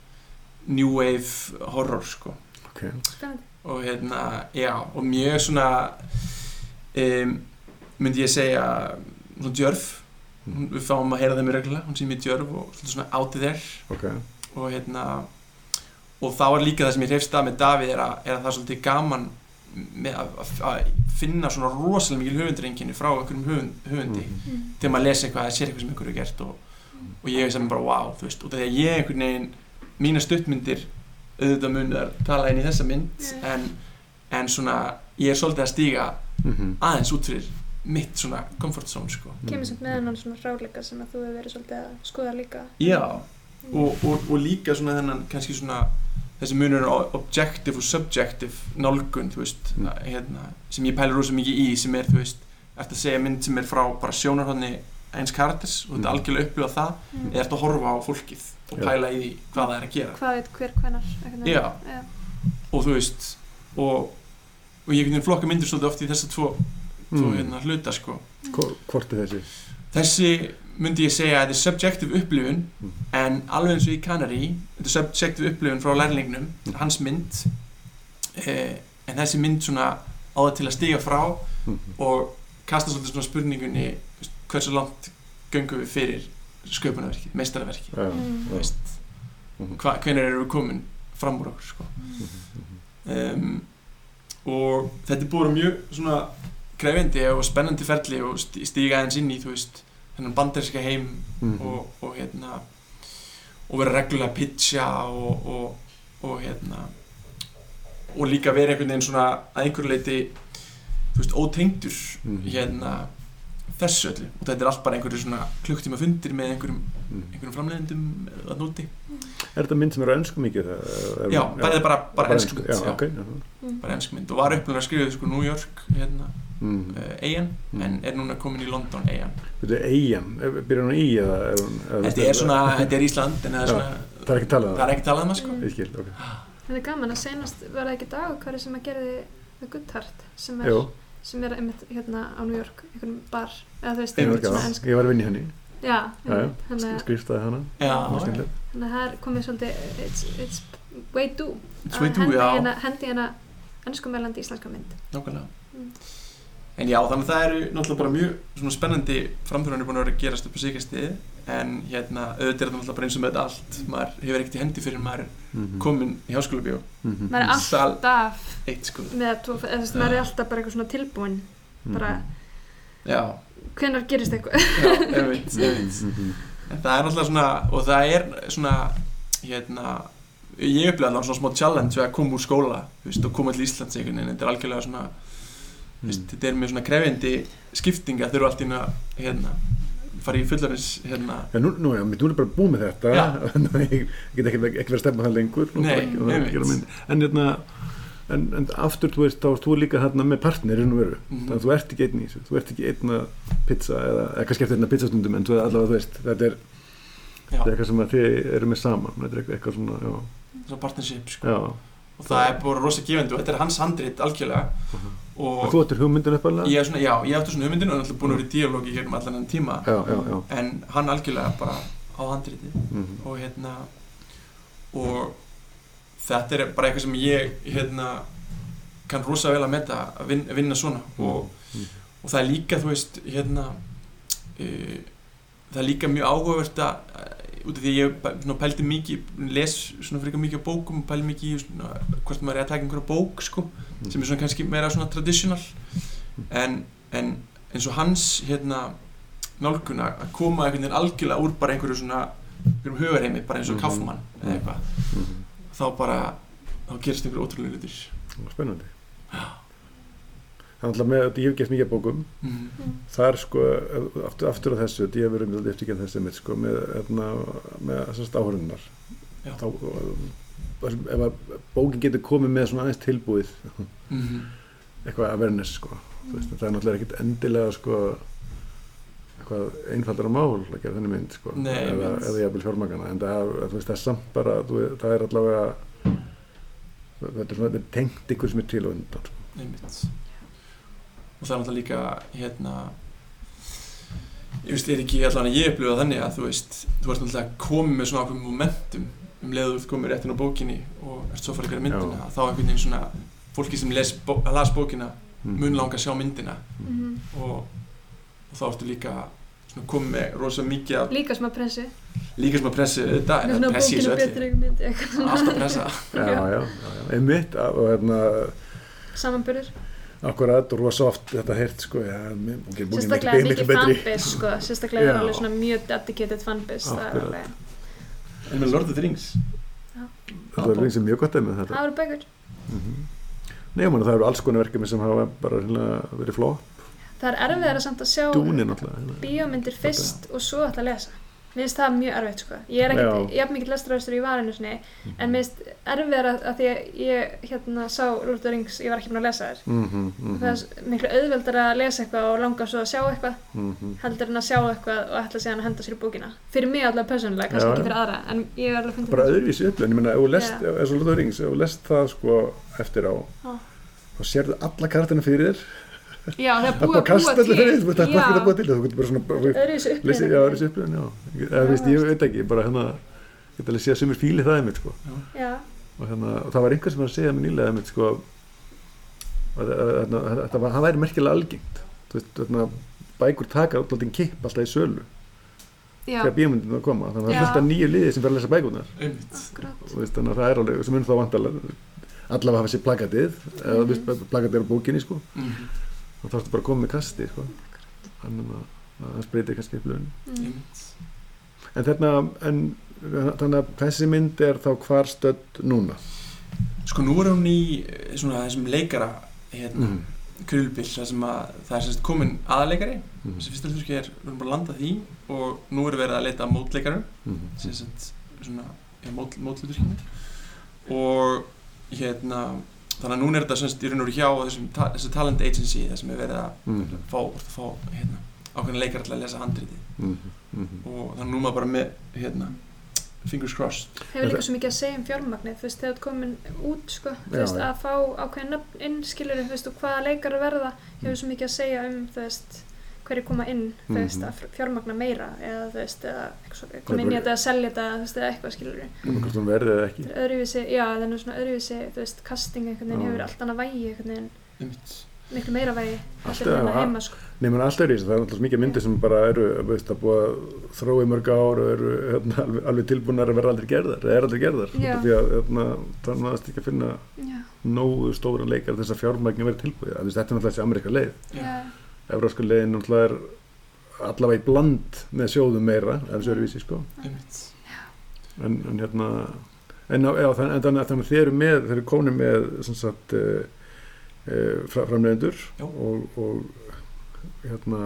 S3: new wave horror sko.
S1: ok.
S2: spennandi
S3: og hérna, já, og mjög svona um, myndi ég segja svona djörf Hún- við fáum að heyra þeim í regla, hún sé mjög djörf og svona átið þér
S1: Ok.
S3: og hérna og þá er líka það sem ég hrefst að með Davíð er að, er að það er svolítið gaman að, að, finna svona rosalega mikil höfundarenginni frá einhverjum höfund, höfundi
S1: Mhm.
S2: mm.
S3: þegar maður lesi eitthvað, það sér eitthvað sem einhverju er gert og, og ég veist að mér bara wow, þú veist og þegar ég einhvern veginn, mína stuttmyndir auðvitað munir tala inn í þessa mynd
S2: Já.
S3: en, en svona ég er svolítið að stíga
S1: Mhm.
S3: aðeins út fyrir mitt svona comfort zone sko.
S2: kemur samt með hennan svona ráleika sem að þú hefur verið svolítið að skoða líka
S3: já, og, og, og líka svona þennan kannski svona þessi munur objective og subjective nálgun, þú veist,
S1: Mm.
S3: að, hérna, sem ég pælir rosa mikið í sem er, þú veist, eftir að segja mynd sem er frá bara sjónarhóðni eins karakters og þetta
S1: Mm.
S3: algjörlega upplifa það
S2: Mm.
S3: eða eftir að horfa á fólkið og pæla í hvað það er að gera
S2: hvað veit hver veginn.
S3: Já.
S2: Já.
S3: og þú veist og, og ég veginn flokka myndir svolítið oft í þessa tvo, tvo
S1: Mm.
S3: hérna, hluta sko.
S1: Hvo- Hvort er þessi?
S3: þessi myndi ég segja að þetta er subjective upplifun
S1: Mm.
S3: en alveg eins og í Canary þetta er subjective upplifun frá lærlingnum
S1: Mm.
S3: hans mynd eh, en þessi mynd svona á það til að stiga frá
S1: Mhm.
S3: og kasta svolítið svona spurningunni hversu langt göngum við fyrir
S2: Mm.
S3: veist,
S1: Mhm.
S3: hva, hvenær erum við komin fram úr okkur sko. Um, og þetta er vera mjög svona krefindi og spennandi ferli og stíga eins inn í þú veist þennan banderska heim
S1: Mhm.
S3: og, og hérna og vera reglulega að pitcha og, og, og hérna og líka vera einhvern veginn svona að einhverju leiti þú veist, ótengdur
S1: Mhm.
S3: hérna þessu öllu og þetta er allt bara einhverju svona klukktíma fundir með einhverjum,
S1: Mhm.
S3: einhverjum framleiðendum að núti
S1: Er þetta mynd sem er á ennsku mikið? eða-
S3: já, bara, bara, bara, bara ennsku mynd
S1: Já,
S3: já,
S1: ok. já.
S2: Mm.
S3: bara ennsku mynd og var upplega skrifið sko New York hérna,
S1: Mhm.
S3: uh, eigin
S1: Mhm.
S3: en er núna komin í London eigin
S1: Þetta er eigin, byrjar hún í eða er
S3: þetta er svona, þetta er Ísland en það er svona,
S1: Það er ekki talað um
S3: það er ekki talað um það sko
S2: Mm.
S1: Ég skil, ok.
S2: þetta er gaman að senast var það ekki dagakværi sem að gerði The Good Heart sem er, sem er einmitt hérna á New York einhvern bar eða þú veist
S1: var
S2: svona
S1: ekki
S2: ennsk
S1: að, ég var að vinna í henni,
S2: já, að-
S1: skriftaði hana,
S3: já,
S1: það skemmtilegt.
S2: Þannig að það er komið svolítið it's, it's way do
S3: It's way
S2: að
S3: to,
S2: hendi
S3: já.
S2: hérna, hendi hérna ennskumælandi íslenska mynd.
S3: Nákvæmlega.
S2: Mm.
S3: en já, þannig að það eru náttúrulega bara mjög svona spennandi framþjóðanir búin að vera að gerast upp á síkastið en hérna, auðvitað er þetta náttúrulega bara eins og með allt. Maður hefur ekkert í hendi fyrir maður er
S1: Mhm.
S3: komin í háskóla bíó
S1: Mhm.
S2: maður er
S3: Sal-
S2: alltaf
S3: eitt sko
S2: maður er alltaf bara eitthvað svona tilbúin bara,
S3: já,
S2: hvenær gerist eitthvað?
S3: Já, einmitt, einmitt.
S1: Mhm.
S3: En það er náttúrulega svona og það er svona hérna ég upplega allavega svona smá challenge að koma úr skóla veist, og koma til Íslands einhvern veginn. Þetta er algjörlega svona þú veist, þetta er mjög svona krefjandi skipting að þurfa allt í að hérna, fara í fullarins hérna,
S1: Já, nú, nú, já, nú er bara búið með þetta. Ég get ekki, ekki verið að stefna það lengur.
S3: Nei,
S1: ekki- mynd. en, hérna, en, en aftur, þú veist, þá erst þú líka hérna með partnerinn og veru
S3: Mhm.
S1: þannig að þú ert ekki einn í þessu, þú ert ekki einn að pizza eða, eða kannski eftir einna pizzastundum en þú allavega, þú veist, þetta er,
S3: já,
S1: þetta er eitthvað sem þið eru með saman þetta er eitthvað, svona, já,
S3: svona partnership sko.
S1: já.
S3: og það er bara rosa gefandi og þetta er hans handrit algjörlega
S1: og
S3: og
S1: þú ættir hugmyndin uppalega
S3: er svona, já, ég átti svona hugmyndinu og náttúrulega búin að vera í díalógi hér um allan enn tíma
S1: já, já, já.
S3: en hann algjörlega bara á handritið
S1: Mhm.
S3: og hérna og þetta er bara eitthvað sem ég hérna kann rosa vel að metta að vinna, vinna svona og,
S1: Mhm.
S3: og það er líka þú veist hérna uh, það er líka mjög áhugavert að út af því að ég svona, pældi mikið les svona frekar mikið á bókum pældi mikið svona, hvort maður er að taka einhverja bók sko, sem er svona kannski meira svona traditional en, en eins og hans hérna nálgun að að koma einhvern veginn algjörlega úr bara einhverju svona einhverjum hugarheimi, bara eins og
S1: Mhm.
S3: Kaufmann eða eitthvað,
S1: Mhm.
S3: Þá bara þá gerist einhverju ótrúlega hlutir
S1: spennandi alltaf með, þetta ég hef gert mikið bókum
S3: mm.
S1: það er sko, aftur, aftur á þessu þetta ég hef verið með eftir ekki þessi mitt sko, með, hérna, með þessast áhörunnar
S3: Já.
S1: þá ef að bókin getur komið með svona aðeins tilbúið
S3: Mm.
S1: eitthvað awareness sko Þú veist, það er náttúrulega ekkit endilega sko eitthvað einfaldara mál að gera þenni mynd sko
S3: Nei,
S1: eða, eða jafnvel fjármagana en það, er- veist, það er samt bara þú, veist, það er allavega þetta er, svona, þetta er tengt ykkur sem er til og undan sko.
S3: einmitt og það er náttúrulega líka hérna ég veist, er ekki allan að ég upplifa þannig að þú veist, þú ert náttúrulega komið með svona ákveðum momentum um leiðu þú komið réttin á bókinni og ert svo að fara að gera myndina
S1: Já.
S3: þá einhvern veginn svona fólki sem les, bó, las bókina
S1: Mm.
S3: mun langa að sjá myndina
S2: Mhm.
S3: og, og þá ertu líka komið með rosa mikið af
S2: líka smá pressi
S3: líka sem að pressi þetta að pressi í þessu
S2: eitthvað
S3: alltaf pressa.
S1: Já, já, já, já, einmitt og hérna
S2: samanbyrður
S1: akkurat og rosa oft þetta heyrt sko bókin
S2: sérstaklega mikið
S1: betri.
S2: fanbase sko. sérstaklega er
S1: Já.
S2: alveg svona mjög dedicated fanbase það er
S1: Akkurat.
S2: alveg
S3: en með Lord of the Rings?
S1: Þetta er eins og mjög gott með þetta.
S2: Það eru bækur.
S1: Mm Nei, ég meina, það eru alls konar verkefni sem hafa bara verið flott
S2: það er erfiðar að samt að sjá
S1: hérna.
S2: bíómyndir fyrst og svo ætla að lesa. Mér finnst það mjög erfitt sko. Ég er ekkert, ég haf mikið lestraðustur í varinu sinni en mér finnst erfiðar að, að því að ég hérna sá Lord of the Rings ég var ekki búin að lesa þér
S1: mm -hmm,
S2: það er miklu auðveldar að lesa eitthvað og langa svo að sjá eitthvað
S1: mm
S2: heldur en að sjá eitthvað og ætla síðan að henda sér í bókina. Fyrir mig allavega persónulega, kannski
S1: Já,
S2: ekki fyrir aðra en ég er alveg
S1: bara öðruvísi upplöðin, ég meina, ef þú lest, lest, rings, ef þú lest það sko
S2: Já. það er
S1: það er
S2: búið að búa til.
S1: það er bara að búa til þú getur bara svona,
S2: öðruvísi
S1: lesi, já, öðruvísi upplöðin, já. Eða, veist, ég veit ekki, bara hérna ég get alveg að sumir fíli það einmitt, sko.
S2: Já,
S1: og, hérna, og það var einhver sem var að segja mér nýlega einmitt, sko að, að, að, að, að, að það væri merkilega algengt. Þú veist, hérna, bækur taka alltaf kipp alltaf í sölu
S2: já,
S1: þegar bíómyndin að koma. Þannig að það er fullt af nýju liði sem fer að lesa veist, þannig að það er alveg sem mun þá vantalega allavega hafa sér plakatið eða
S2: Mhm.
S1: mm -hmm. plakatið er á bókinni sko.
S3: Mm.
S1: Þá þarfstu bara að koma með kasti sko þannig að það spreytir kannski upp lögin
S2: mm.
S1: en þarna en þannig að þessi mynd er þá hvar stödd núna
S3: Sko nú er hún í eh, svona þessum leikara hérna,
S1: mm.
S3: krulbill þar sem að það er sérst komin aðaleikari
S1: Mm.
S3: sem fyrst og hlutverki er, við erum bara að landa því og nú er verið að leita að mótleikarum
S1: Mm.
S3: sem sérst svona ja, mót, móthlutverkinu og hérna þannig að núna er þetta semst í raun og veru hjá þessum, þessu talent agency þar sem er verið að
S1: Mm.
S3: fá, að fá hérna, ákveðna leikar til að lesa handriti
S1: Mm. Mm.
S3: og þannig að nú maður bara með hérna, fingers crossed
S2: hefur líka svo mikið að segja um fjármagnið þú veist, þegar þú komin út sko,
S1: Já,
S2: veist, að fá ákveðin nöfn inn skilur þú veist, og hvaða leikar að verða hefur svo mikið að segja um, þú veist hverju koma inn, þú veist,
S1: Mhm.
S2: að fjármagna meira eða þú veist, svo- koma inn í þetta að selja þetta, þú veist, eða eitthvað skilur
S1: Mm. hvort hún verði eða ekki.
S2: Öðruvísi, já, það er svona öðruvísi þú veist, casting einhvern veginn hefur allt annað vægi einhvern veginn. Miklu meira vægi
S1: Alltaf,
S2: hérna heima sko.
S1: Menn alltaf er í þessu, það er alltaf mikið myndir sem bara eru, veist, að búa að í mörg ár og eru hérna, alveg, alveg tilbúinar að vera aldrei gerðar, eða er aldrei gerðar, því að hérna, það er ekki að finna
S2: já,
S1: nógu stóra leikar þess að fjármagn að vera tilbúið, að þetta er náttúrulega þessi ameríka leið,
S2: já,
S1: Evrósku leiðin náttúrulega er allavega í bland með sjóðum meira, ef þessu eru vísi, sko, en, en hérna, en, já, þann, en þannig að þeir eru með, þeir eru konið með, sem sagt, uh, uh, framleiðendur
S3: Já.
S1: og, og hérna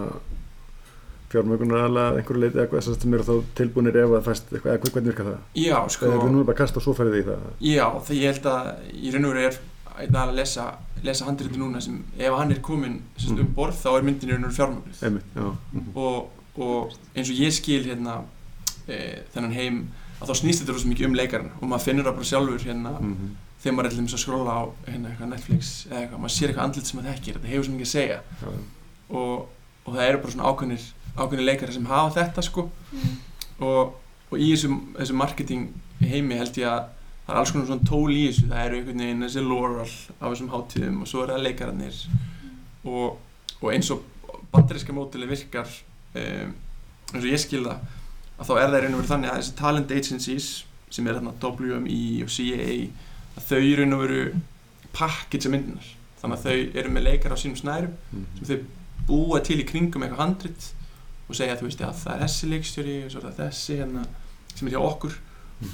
S1: fjármögunar alveg einhverju leiti eitthvað sem eru þá tilbúinir ef að fæst eitthvað, eða hvernig virkar það?
S3: Já,
S1: Sko, eða við nú bara kasta og svo færið í það?
S3: Já, það ég held að í raun og veru er einn að lesa, lesa handriti núna sem ef hann er komin sagt,
S1: Mhm.
S3: um borð þá er myndin í raun og
S1: einmitt, já, mhm.
S3: og, og eins og ég skil hérna e, þennan heim að þá snýst þetta rosa mikið um leikarinn og maður finnur það bara sjálfur hérna
S1: Mhm.
S3: þegar maður er til dæmis að skróla á hérna, eitthvað Netflix eða eitthvað, maður sér eitthvað andlit sem maður þekkir þetta hefur svo mikið að segja og, og það eru bara svona ákveðnir ákveðnir leikari sem hafa þetta sko
S2: mm,
S3: og, og í þessum, þessum marketing heimi held ég að það er alls konar svona tól í þessu það eru einhvern veginn þessi lore all á þessum hátíðum og svo eru það leikararnir og, og eins og bandaríska mótili virkar um, eins og ég skil það að þá er það í raun og veru þannig að þessi talent agencies sem er þarna WME og CAA að þau í raun og veru package myndinar þannig að þau eru með leikar á sínum snærum
S1: mhm.
S3: sem þau búa til í kringum eitthvað handrit og segja þú veist að það er þessi leikstjóri og svo er það þessi hérna sem er hjá okkur.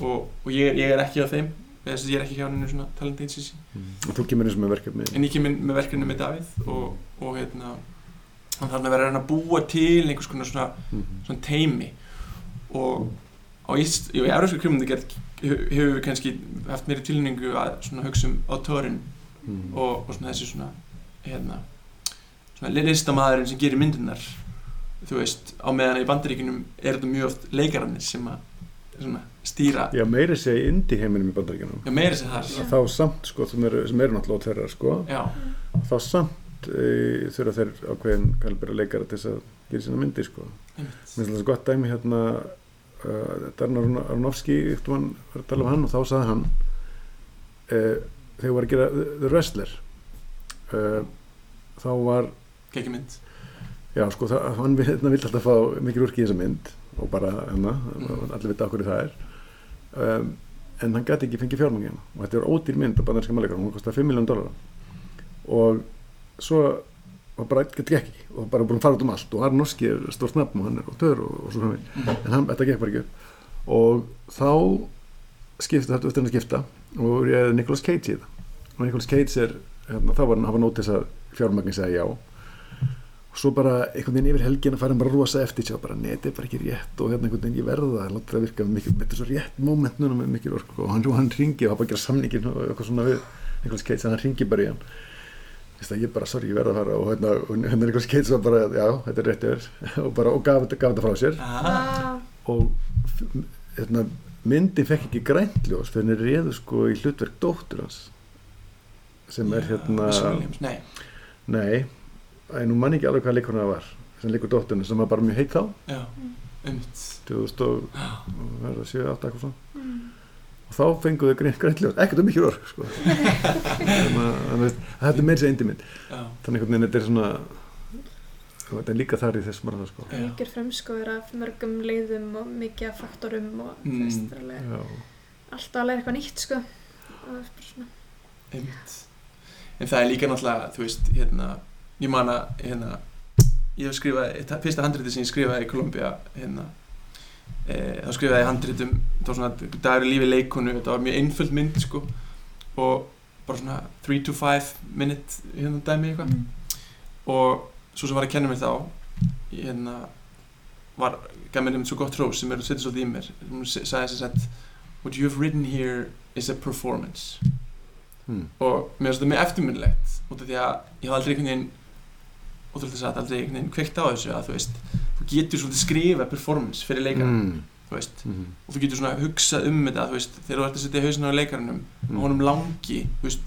S3: Og, og ég, ég er ekki á þeim að ég er ekki hjá henni svona talent agency
S1: Mhm. og þú kemur eins með verkefni
S3: en ég kemur með verkefni með Davíð og, og hérna hann þarf að vera að búa til einhvers konar svona,
S1: Mhm.
S3: svona teimi og á Ísl, í Európsku krumandi hefur við kannski haft meiri tilningu að svona hugsa um autorinn
S1: Mhm.
S3: og, og svona þessi svona hérna svona listamæðurinn sem gerir myndirnar þú veist, á meðan í bandaríkunum er þetta mjög oft leikararnir sem að svona, stýra.
S1: Já, meiri segja indi heiminum í bandaríkjunum.
S3: Já, meira sem þar.
S1: Þá samt, sko, sem eru, sem eru náttúrulega þeirra, sko,
S3: já,
S1: þá samt e, þurfa þeir ákveðin kalbera leikara til þess að gera sína myndi, sko. Finnst það svo gott dæmi hérna uh, Darnar Aronofsky eftir mann var að tala um hann og þá sagði hann uh, þegar var að gera The, Wrestler uh, þá var
S3: kekki mynd.
S1: Já sko það, hann vil- hérna, alltaf fá mikil úrki í þessa mynd og bara hérna,
S3: Mhm.
S1: allir vita okkur það er. Um, en hann gæti ekki fengið fjármangi hérna og þetta var ódýr mynd á bandarinska mæleikar hún kostaði 5 miljón dólar og svo og bara gett ekki. Og bara búin að fara út um allt. Og Aronofsky er stór snabbt og hann er áttur og, og svo framvegis.
S3: Mm.
S1: en hann, þetta gekk bara ekki upp. Og þá skipta þetta eftir hann að skipta. Og ég er Nicolas Cage í þetta. Og Nicolas Cage er, hérna, þá var hann hafa nót þess að fjármagnin segja já og svo bara einhvern veginn yfir helgin að fara hann bara rosa eftir sér bara neti er bara ekki rétt og hérna einhvern veginn ég verða að láta það virka með mikil, með þessu rétt moment núna með mikil orku og hann, og hann ringi og hann bara gera samningin og eitthvað svona við Cage en hann ringi bara í hann. Ég bara, sorry, ég verða að fara og hérna, og hérna Nicolas Cage var bara, já, þetta er rétt yfir og bara, og gaf, þetta- gaf þetta frá sér.
S3: Ah,
S1: og hérna, myndin fekk ekki græntljós fyrir henni réðu sko í hlutverk dóttur hans sem er hérna
S3: nei
S1: en nú mann ekki alveg hvað leikurinn það var sem leikur dótturinn sem var bara mjög heitt þá.
S3: Já, einmitt.
S1: 2007, 8 eitthvað svona.
S2: Mm,
S1: og þá fenguðu grænt, græntljós, ekkert um mikið ork sko. að að þetta er meira sér eindi mynd
S3: já,
S1: þannig að þetta er svona þetta er líka þar í þess marða sko.
S3: Já.
S2: ríkir fremskoður af mörgum leiðum og mikið af faktorum og
S3: Mm.
S2: alltaf að læra eitthvað nýtt sko.
S3: Einmitt. En það er líka náttúrulega, þú veist, hérna ég man að, hérna ég hef skrifað, fyrsta handriti sem ég skrifaði í Columbia, hérna e, þá skrifaði ég handritum var svona dagur í lífi leikonu, þetta var mjög einföld mynd, sko og bara svona 3 to 5 minute hérna dæmi eitthvað
S2: mm.
S3: og svo sem var að kenna mér þá hérna var, gaf mér einmitt svo gott hrós sem er að setja svolítið í mér hún sagði þess að what you have written here is a performance
S1: Hmm.
S3: og mér finnst þetta mjög eftirminnilegt út af því að ég haf aldrei einhvern veginn ótrúlega sagt, aldrei einhvern veginn kveikt á þessu að þú veist, þú getur svolítið skrifa performance fyrir leikarann,
S1: Mm.
S3: þú veist
S1: Mm.
S3: og þú getur svona hugsað um þetta, þú veist þegar þú ert að setja hausinn á leikaranum
S1: Mm.
S3: og honum langi, þú veist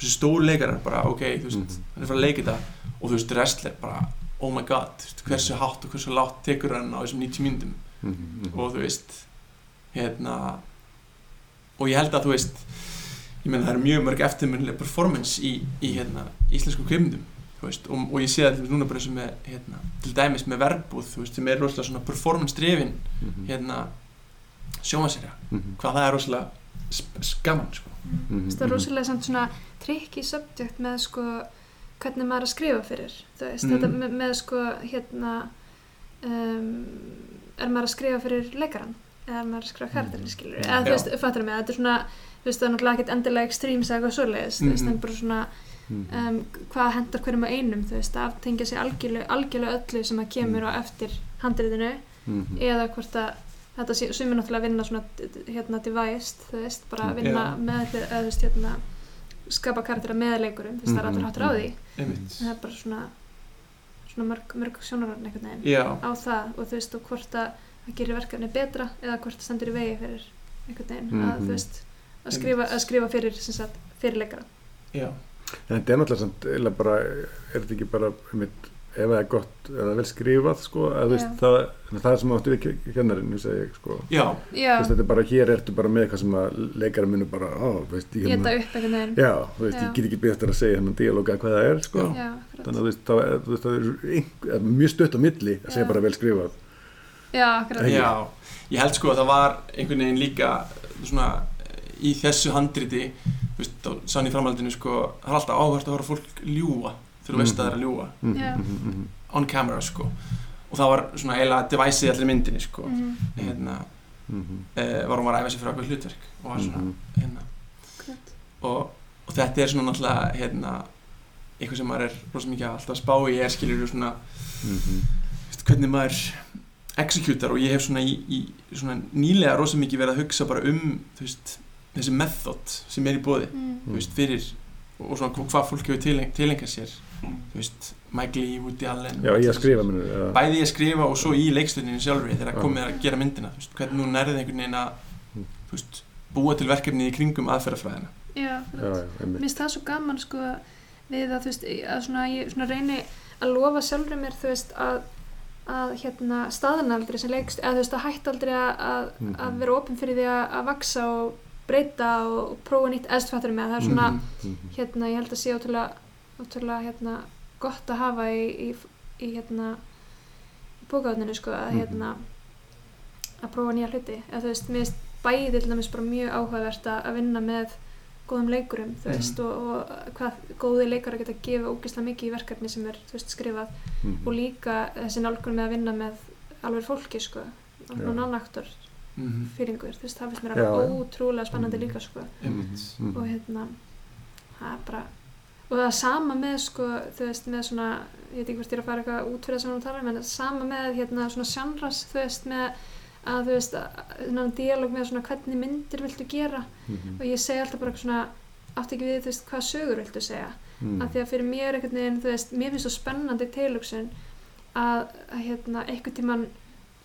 S3: þessi stór leikarar bara, ok, þú veist
S1: Mhm.
S3: hann er frá að leika þetta og þú veist, wrestler bara oh my god, þú veist, hversu hátt og hversu látt tekur hann á þessum 90 myndum
S1: Mm.
S3: og þú veist hérna og ég held að þú veist ég meina það eru mjög mörg eftirmunnileg performance í, í hérna, íslensku kveimundum þú veist, og, og ég sé það til dæmis núna bara eins og með, hérna, til dæmis með verbúð, veist, sem er rosalega svona performance-drifin,
S1: Mhm.
S3: hérna, sjómaserja,
S1: Mhm.
S3: hvað það er rosalega skaman, sko.
S1: Mhm.
S2: það er rosalega samt svona tricky subject með sko hvernig maður er að skrifa fyrir veist,
S3: Mm.
S2: þetta með, með sko hérna um, er maður að skrifa fyrir leikaran eða er maður að skrifa karakterin skilur eða þú veist, fattur mig, þetta er svona þú veist, það er náttúrulega ekkert endilega extremes eða eitthvað svoleiðis, þú veist,
S3: Mhm.
S2: en bara svona
S1: Mhm.
S2: Um, hvað hendar hverjum á einum þú veist, að aftengja sig algjörlega, algjörlega öllu sem að kemur á eftir handriðinu
S1: Mhm.
S2: eða hvort að þetta sé, sumir náttúrulega vinna svona hérna devised, þú veist, bara
S1: Mm,
S2: vinna
S3: Já.
S2: með, eða þú veist, hérna skapa karaktera með leikurum, þú veist, það er
S1: Mhm,
S2: allir háttur á því
S3: Einmitt.
S2: það er bara svona svona mörg, mörg sjónararn einhvern veginn
S3: Já,
S2: á það og þú veist, og hvort að það gerir verkefni betra eða hvort það stendur í vegi fyrir einhvern veginn, að
S1: Mhm.
S2: þú veist að skrifa, að skrifa fyrir, sem sagt, fyrir leikara
S3: já,
S1: En þetta er náttúrulega samt, eiginlega bara, er þetta ekki bara, einmitt, ef það er gott, ef það er vel skrifað, sko, að þú veist, það, það er sem áttu við kennarinn, þú segir, sko.
S3: já,
S2: já,
S1: veist, þetta er bara, hér ertu bara með eitthvað sem að leikara munu bara, á, veist, ég
S2: geta
S1: hérna,
S2: upp einhvern veginn
S1: já, þú veist,
S2: Já.
S1: ég get ekki beðast að segja hennan dialóga hvað það er, sko.
S3: Já.
S2: akkurat.
S1: Þannig að þú veist, þá er, þú veist, það er einhver, mjög stutt á milli að segja
S2: Já.
S1: bara vel skrifað.
S2: já, akkurat
S3: já. Ég held sko að það var einhvern veginn líka svona í þessu handriti, veist, sann í framhaldinu sko, það er alltaf áhvert að á fólk ljúa þegar þú veist að það er að ljúa
S1: Mhm, mhm, mhm,
S3: on camera sko. Og það var svona eiginlega deviceið allir myndinni sko.
S2: Mhm,
S3: hérna,
S1: mhm,
S3: e, var hún var að æfa sig fyrir eitthvað hlutverk og var svona,
S1: mhm.
S3: hérna. Og, og þetta er svona náttúrulega hérna, eitthvað sem maður er rosa mikið alltaf að spá í er skilur svona
S1: Mhm.
S3: veist, hvernig maður executar. Og ég hef svona í, í svona nýlega rosa mikið verið að hugsa bara um þú veist, þessi method sem er í bóði
S2: Mm.
S3: fyrir og svona hvað fólk hefur tileng, tilengað sér þú veist, Mike Lee, Woody Allen
S1: Já, ég að skrifa minnur. Ja.
S3: bæði ég að skrifa og svo í leikstundinu sjálfri þegar komið að gera myndina þú veist, hvernig nú nærði einhvern veginn að
S1: Mm.
S3: veist, búa til verkefni í kringum aðferðafræðina
S2: já,
S1: Já, já.
S2: Mér finnst það svo gaman sko við að þú veist að svona, ég svona reyni að lofa sjálfur mér þú veist að, að hérna staðan aldrei sem leikst eða þú veist að hætta aldrei að, að,
S1: Mhm.
S2: að vera opinn fyrir því að, að vaksa og breyta og, prófa nýtt eðstfættur með það er svona
S3: Mhm.
S1: Mhm.
S2: hérna ég held að sé ótrúlega, hérna gott að hafa í, í, í hérna bókaðuninu sko að
S1: Mhm.
S2: hérna að prófa nýja hluti eða þú veist, mér finnst bæði til dæmis bara mjög áhugavert að, að vinna með góðum leikurum, þú
S3: Mhm.
S2: veist og, og hvað góði leikara geta að gefa ógeðslega mikið í verkefni sem er, þú veist, skrifað
S1: Mhm.
S2: og líka þessi nálgun með að vinna með alveg fólki, sko og
S1: Já.
S2: Nánaktor
S3: Mhm.
S2: fýringur, þú veist, það finnst mér alveg
S1: já.
S2: ótrúlega spennandi
S1: Mhm.
S2: líka, sko.
S1: Mhm.
S2: og hérna það er bara og það er sama með sko þú veist með svona ég veit ekki hvort ég er að fara eitthvað út fyrir það sem við tala um en sama með hérna svona sjanras þú veist með að þú veist að svona dialog með svona hvernig myndir viltu gera
S1: Mhm.
S2: og ég segi alltaf bara eitthvað svona átt ekki við þú veist hvað sögur viltu segja
S1: Mhm.
S2: af því að fyrir mér einhvern veginn þú veist mér finnst svo spennandi tilhugsun að, að hérna einhvern tíman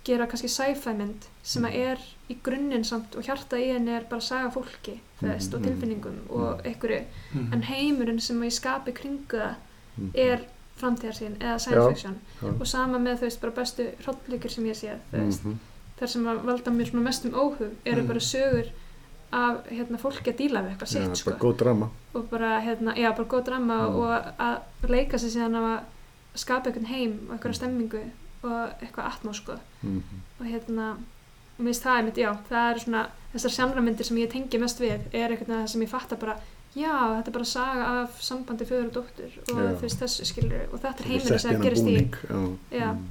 S2: gera kannski sci-fi mynd sem að er í grunninn samt og hjarta í henni er bara saga fólki veist, og
S1: Mhm.
S2: tilfinningum og einhverju
S3: Mhm.
S2: en heimurinn sem ég skapi kringu það er framtíðarsýn eða science
S1: Já.
S2: fiction
S1: Já.
S2: og sama með þú veist bara bestu hrollíkur sem ég sé veist, þar sem að valda mér svona mestum óhug eru
S3: Mhm.
S2: bara sögur af hérna, fólki að díla við eitthvað
S1: Já,
S2: sitt sko.
S1: bara góð drama.
S2: og bara, hérna, já, bara góð drama
S1: Mhm.
S2: og að leika sig síðan að skapa einhvern heim og einhverja stemmingu og eitthvað atmó sko.
S1: Mhm.
S2: og hérna og mér finnst það einmitt, já, það eru svona þessar sjánramyndir sem ég tengi mest við er veginn það sem ég fatta bara já, þetta er bara saga af sambandi föður og dóttur og þú veist þessu skilur og þetta er
S1: sett
S2: sem gerist í
S1: Já.
S2: Já.
S1: Mhm.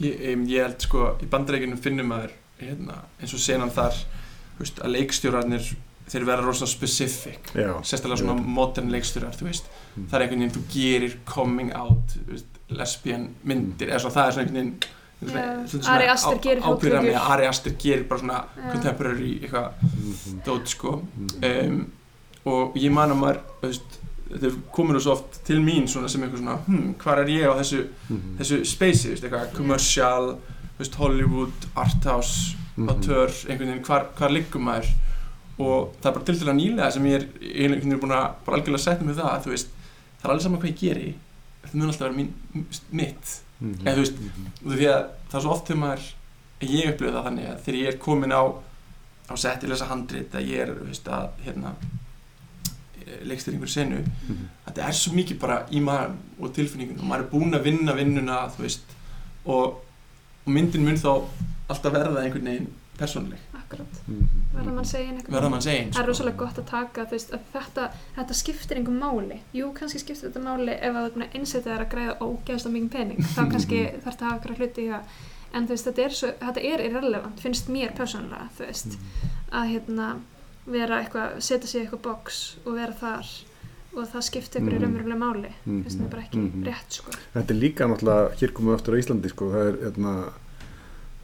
S3: Ég, em, ég held sko, í bandarækjunum finnum maður hérna, eins og senan þar þú veist, að leikstjórarnir þeir vera rosa specific sérstaklega svona modern leikstjórar þú veist,
S1: Mhm.
S3: það er einhvern veginn þú gerir coming out þú veist, lesbian myndir eða svona það er svona einhvern veginn
S2: Ari Aster gerir
S3: með Ari Aster gerir bara svona contemporary eitthvað
S1: Mhm.
S3: dót sko. Um, og ég man að maður veist, þetta komur svo oft til mín svona sem eitthvað svona hm, hvar er ég á þessu,
S1: Mhm.
S3: þessu space? Þú veist, eitthvað commercial veist, Hollywood, arthouse autör, einhvern veginn, hvar, hvar liggum maður? Og það er bara til dæla nýlega sem ég er einhvern veginn búin að bara algjörlega setja mig það, þú veist það er alveg saman hvað ég geri það mun alltaf vera mín, mitt
S1: Mhm.
S3: eða þú veist,
S1: Mhm.
S3: og því að það er svo oft þegar maður ég upplifði það þannig að þegar ég er komin á á setti lesa handrit að ég er þú veist, að hérna leikstýringur senu
S1: Mhm.
S3: þetta er svo mikið bara í maður og tilfinningun og maður er búinn að vinna vinnuna þú veist og, og myndin mun þá alltaf verða einhvern veginn persónleg
S2: akkurat,
S1: Mhm.
S2: verða mann einhvern
S3: verða mann segin
S2: Það er rosalega gott að taka, veist, að þetta, þetta skiptir einhver máli. Jú, kannski skiptir þetta máli ef að þú er búin að græða ógeðslega mikið pening. Þá kannski þarf þetta að hafa eitthvað hluti í það. En veist, þetta er, svo, þetta er irrelevant, finnst mér persónulega, veist,
S1: Mhm.
S2: að hérna vera eitthvað, setja sig í eitthvað box og vera þar og það skiptir einhverju
S1: Mhm.
S2: raunverulega máli.
S1: Mhm.
S2: Finnst mér bara ekki
S1: Mhm.
S2: rétt, sko.
S1: Þetta er líka náttúrulega, hér komum við aftur á Íslandi sko, það er hérna,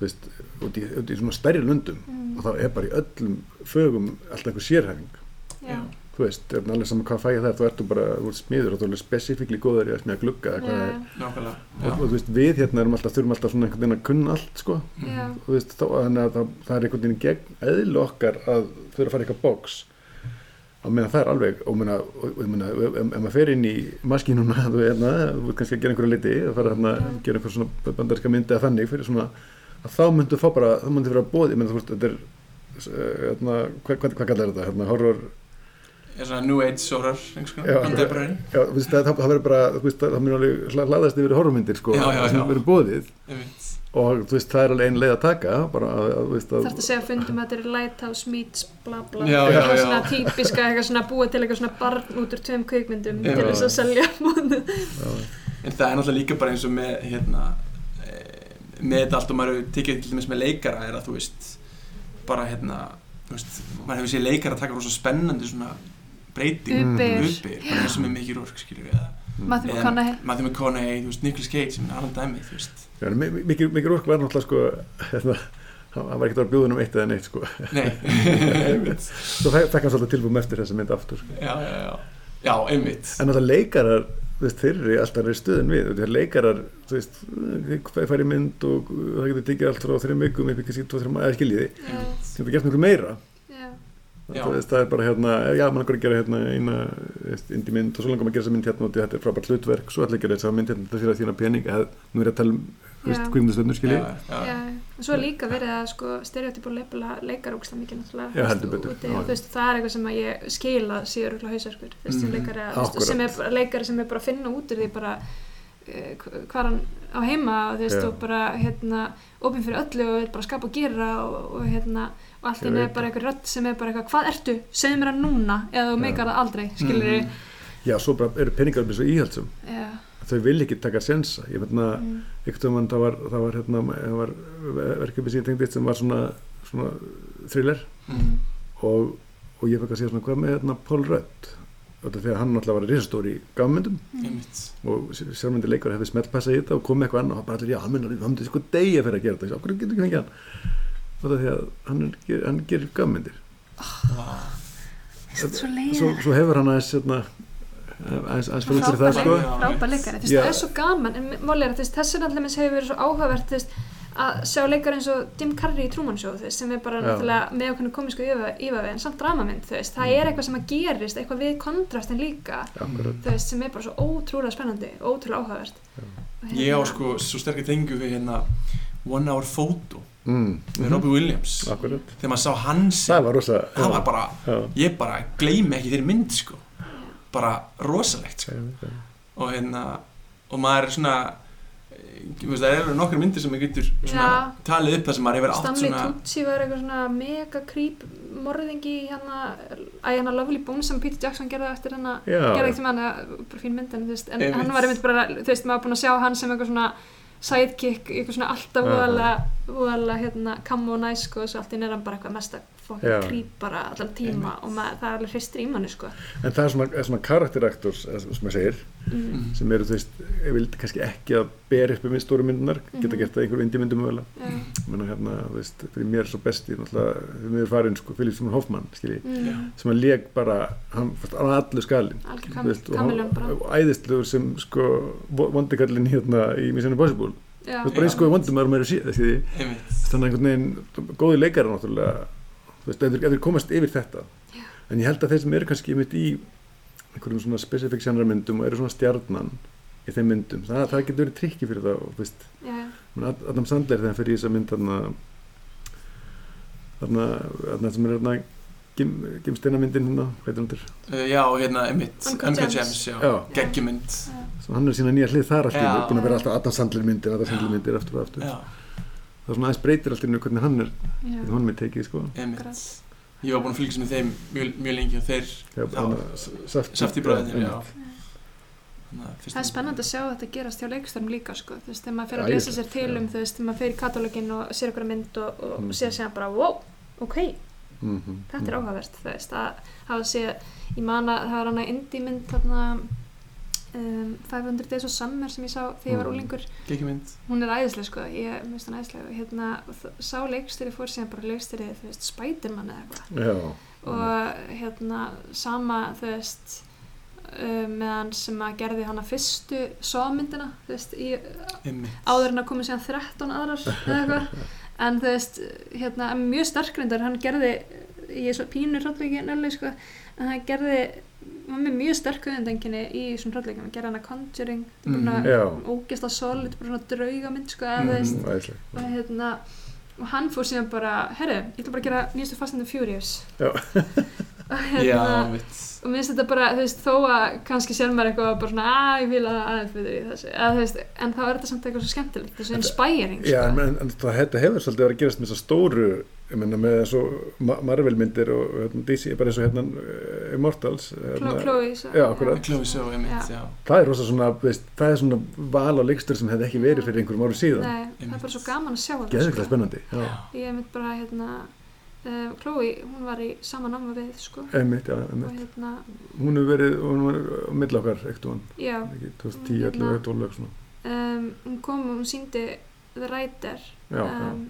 S1: veist, út í, út í svona stærri löndum
S2: Mm.
S1: og þá er bara í öllum fögum alltaf einhver sérhæfing,
S2: Já,
S1: þú veist, er allir saman hvað fæ ég þær, þú ertu bara, þú ert smiður og þú er spesifíkli góður í að smíða glugga eða hvað það er. Og, og þú veist, við hérna erum alltaf, þurfum alltaf svona einhvern veginn að kunna allt, sko,
S2: já,
S1: og þú veist, þá, þannig að það, það er einhvern veginn gegn eðlu okkar að þurfa að fara í eitthvað box. Og meina það er alveg og meina ef, ef ef maður fer inn í maskínuna þú veist, hérna, þú veist kannski að gera einhverju liti að fara hérna, gera einhver svona bandarska myndi að þannig fyrir svona að þá myndu fá bara, þá myndu vera bóði, ég meina þú veist, þetta er eh, hérna, hvað, hvað, hvað kallar þetta, hérna, horror
S3: er svona new age horror einhvers konar,
S1: Já,
S3: contemporary
S1: já, þú veist, það, það, það verður bara, þú veist, það myndu alveg hla- hlaðast yfir horrormyndir, sko,
S3: Já, já,
S1: það sem verður bóðið og þú veist, það er alveg ein leið að taka bara að, að, þú veist, að
S2: Þarf að segja fundum að þetta er lighthouse meets bla bla.
S3: Já,
S1: já,
S2: eitthvað
S3: já.
S2: svona típiska, eitthvað svona búa til eitthvað svona barn út úr tveim kveikmyndum
S3: Já.
S2: til þess að selja mónu
S1: já,
S3: en það er náttúrulega líka bara eins og með hérna með þetta allt og maður hefur tekið til dæmis með leikara er að þú veist bara hérna þú veist, maður hefur séð leikara taka rosa spennandi svona breyting uppir, bara eins og með Mickey Rourke skilur við
S2: McConaughey.
S3: Matthew McConaughey, þú veist, Nicolas Cage sem er allan dæmi, þú veist.
S1: Mi- mikið, mikið ork var náttúrulega sko, hérna, hann var ekkert að vera bjóðun um eitt eða neitt sko.
S3: nei, einmitt.
S1: Svo fe- fekk hann svolítið tilbúum eftir þessa mynd aftur. Sko.
S3: já, já, já, já, einmitt.
S1: En náttúrulega leikarar, veist, þeir eru í alltaf í stöðun við. Þeir leikarar, þú veist, þeir færi mynd og það getur tekið allt frá þreim vikum eða skiljiði.
S2: Já,
S1: Það getur gert mjög meira.
S2: já,
S3: Já.
S1: Það, veist, það er bara hérna, já, mann er að gera hérna eina indi mynd og svo langar maður að gera þessa mynd hérna og þetta er frábært hlutverk, svo ætla að gera þessa mynd hérna til að þína pening, eða nú er að tala um,
S2: já,
S3: já
S2: og svo er líka verið að sko stereotyp og leifla leikar úkslega mikið náttúrulega það er eitthvað sem að ég skila síður hausarkur veist,
S3: Mhm.
S2: mm. sem er bara- leikari sem er bara að finna út úr því bara uh, hvað hann á heima veist, og bara hérna opinn fyrir öllu og vil bara skapa og gera og, og hérna og allt
S1: Ég
S2: inni er bara eitthvað rödd sem er bara eitthvað hvað ertu, segðu mér það núna eða þú meikar það aldrei, skilur
S3: Mhm.
S1: Já, svo bara eru peningar með svo íhaldsum.
S2: já,
S1: Þau vil ekki taka sensa. Ég meina,
S2: mm,
S1: einhvern veginn það var, það var, hérna, var verkefni sem ég tengdi sem var svona, svona thriller.
S3: Mm,
S1: og, og ég fekk að segja svona hvað með hérna, Paul Rudd? Þetta þegar hann náttúrulega var risastóri í gammyndum.
S3: Einmitt.
S1: Og sjálfmyndi leikar hefði smeltpassa í þetta og kom með eitthvað annað. Og bara allir, já, hann hann myndi sko degja fyrir að gera þetta. Okkur getur ekki fengið hann? Og því að hann, er, hann gerir gammyndir.
S3: Vá.
S2: svo leið
S1: svo, svo hefur hann aðeins hérna, aðeins, fyrir það sko.
S2: frábær leikari, þú veist,
S1: Já.
S2: það er svo gaman en mál er að þessu allir hefur verið svo áhugavert þú veist, að sjá leikari eins og Jim Carrey í Truman Show, þú veist, sem er bara náttúrulega með okkur komísku yfavi en samt dramamynd, þú veist, það er eitthvað sem að gerist eitthvað við kontrastin líka veist, sem er bara svo ótrúlega spennandi ótrúlega áhugavert. Og
S3: ég á
S2: hérna-
S3: sko svo sterkir tengu við hérna One Hour Photo
S1: mm.
S3: með Robbie Williams.
S1: Akkurat.
S3: þegar maður sá hans
S1: það var rosa
S3: það var bara,
S1: já,
S3: ég bara gleymi ekki þeirri mynd sko bara rosalegt sko. Og hérna og maður er svona eh, þú veist, það eru nokkur myndir sem maður getur svona talið upp það sem maður hefur átt
S2: Stanley
S3: svona
S2: Tucci var eitthvað svona mega creep morðingi hérna að hérna Lovely Bones sem Peter Jackson gerði eftir hérna gerði ekkert með hann bara fín mynd en, þú veist, en hann var einmitt bara þú veist maður var búin að sjá hann sem eitthvað svona sidekick, eitthvað svona alltaf
S1: Já.
S2: voðalega voðalega hérna kam og næs sko og svo allt í nýran bara eitthvað mesta
S1: Já.
S2: fokkin creep bara allan tíma og maður, það er alveg hristir í manni sko
S1: en það er svona, er svona karakteraktors sem maður segir
S2: mm.
S3: Mhm.
S1: sem eru, þú veist, ég vil kannski ekki að bera upp með stóru myndunar, geta
S2: Mhm.
S1: gert það einhverjum indie myndum mögulega
S2: Já.
S1: menna hérna, þú veist, fyrir mér er svo besti náttúrulega, fyrir mér farin, sko, Philip Seymour Hoffman skilji,
S2: Mm.
S1: sem hann leg bara hann allur skalinn
S2: algjör
S1: þú
S2: kam
S1: veist, og hann- og æðislegur sem, sko, vondikallin hérna í Mission Impossible,
S2: Já.
S1: þú veist, bara eins sko vondum maður meira síðan,
S3: einmitt
S1: þannig að einhvern veginn góði leikara náttúrulega þú veist, ef þeir komast yfir þetta
S2: Já.
S1: en ég held að þeir sem eru kannski í einhverjum svona specific myndum og eru svona stjarnan í þeim myndum, það, það getur verið trikki fyrir það og þú veist, Adam Sandler þegar hann fyrir í þessa mynd þarna þarna, þarna sem er þarna gim, gimsteinamyndin hérna, hvað er þetta?
S3: uh, já, hérna.
S2: Gems,
S3: já,
S1: Já.
S3: geggjumynd
S1: Svo hann er sína nýja hlið þar allt í
S3: Já.
S1: einu, búin að vera alltaf Adam Sandler myndir, Adam Sandler myndir eftir og eftir. Það er svona aðeins breytir allt í einu hvernig hann er, hvernig hann er tekið, sko.
S3: ég var búin að fylgjast með þeim mjög, mjög lengi og þeir
S1: hann safti,
S3: að fyrst-
S2: Það er spennandi að sjá þetta gerast hjá leikstörum líka sko. þú veist, þegar maður fer að lesa sér til um þú veist, þegar maður fer í katalógin og sér okkur mynd og, og
S1: Mm.
S2: sér sér bara, wow, ok.
S1: Mhm.
S2: þetta er áhugavert, þú veist, að hafa sé, ég man að það var hana indie mynd þarna um, 500 Days of Summer sem ég sá þegar ég var
S1: Mm.
S2: úlingur,
S3: geggjumynd
S2: hún er æðisleg sko, ég minnst hann æðisleg. Og hérna, sá leikstýri fór síðan bara veist, Spiderman eða eitthvað. Og hérna sama þú veist uh, meðan sem að gerði hana fyrstu sómyndina þú veist í, áður en að koma síðan 13 aðrar eða eitthvað. En þú veist hérna mjög sterkrindar hann gerði ég er svo pínur hróttleiki nöli sko en hann gerði hann var með mjög sterk auðvendenginni í svona hróttleikum hann gerði hana Conjuring þetta er
S3: Mhm.
S2: bara
S1: já,
S2: svona ógæsta solid bara svona draugamynd sko veist
S1: mm,
S2: og hérna og hann fór síðan bara, herru, ég ætla bara að gera nýjastu Fast and the Furious
S1: Já.
S2: og
S3: já,
S2: hérna
S3: einmitt
S2: og minnst þetta bara, þú veist, þó að kannski sér maður eitthvað bara svona, að ég vil að aðeins fyrir í þessu, eða þú veist, en þá er þetta samt eitthvað svo skemmtilegt, þessu inspiring,
S1: Já,
S2: sko.
S1: en, en, en þetta hefur svolítið verið að gerast með þessar stóru ég menna með svo Marvel myndir og hérna, DC, bara eins og hérna uh, Immortals hérna,
S3: einmitt,
S2: Já.
S3: já.
S1: Það er rosa svona, veist, það er svona val á leikstur sem hefði ekki verið fyrir einhverjum árum síðan.
S2: Nei, það er bara svo gaman að sjá þetta,
S1: Geðviklega spennandi, já,
S2: Ég mynd bara, hérna, uh, Chloe, hún var í sama náma við, sko,
S1: einmitt, já,
S2: og
S1: einmitt.
S2: hérna,
S1: hún hefur verið, hún var á milli okkar ekkert hún,
S2: já,
S1: ekki, 2010,
S2: Hérna.
S1: 11, 12 eitthvað svona,
S2: um, hún kom og hún síndi The Rider,
S1: já,
S2: um,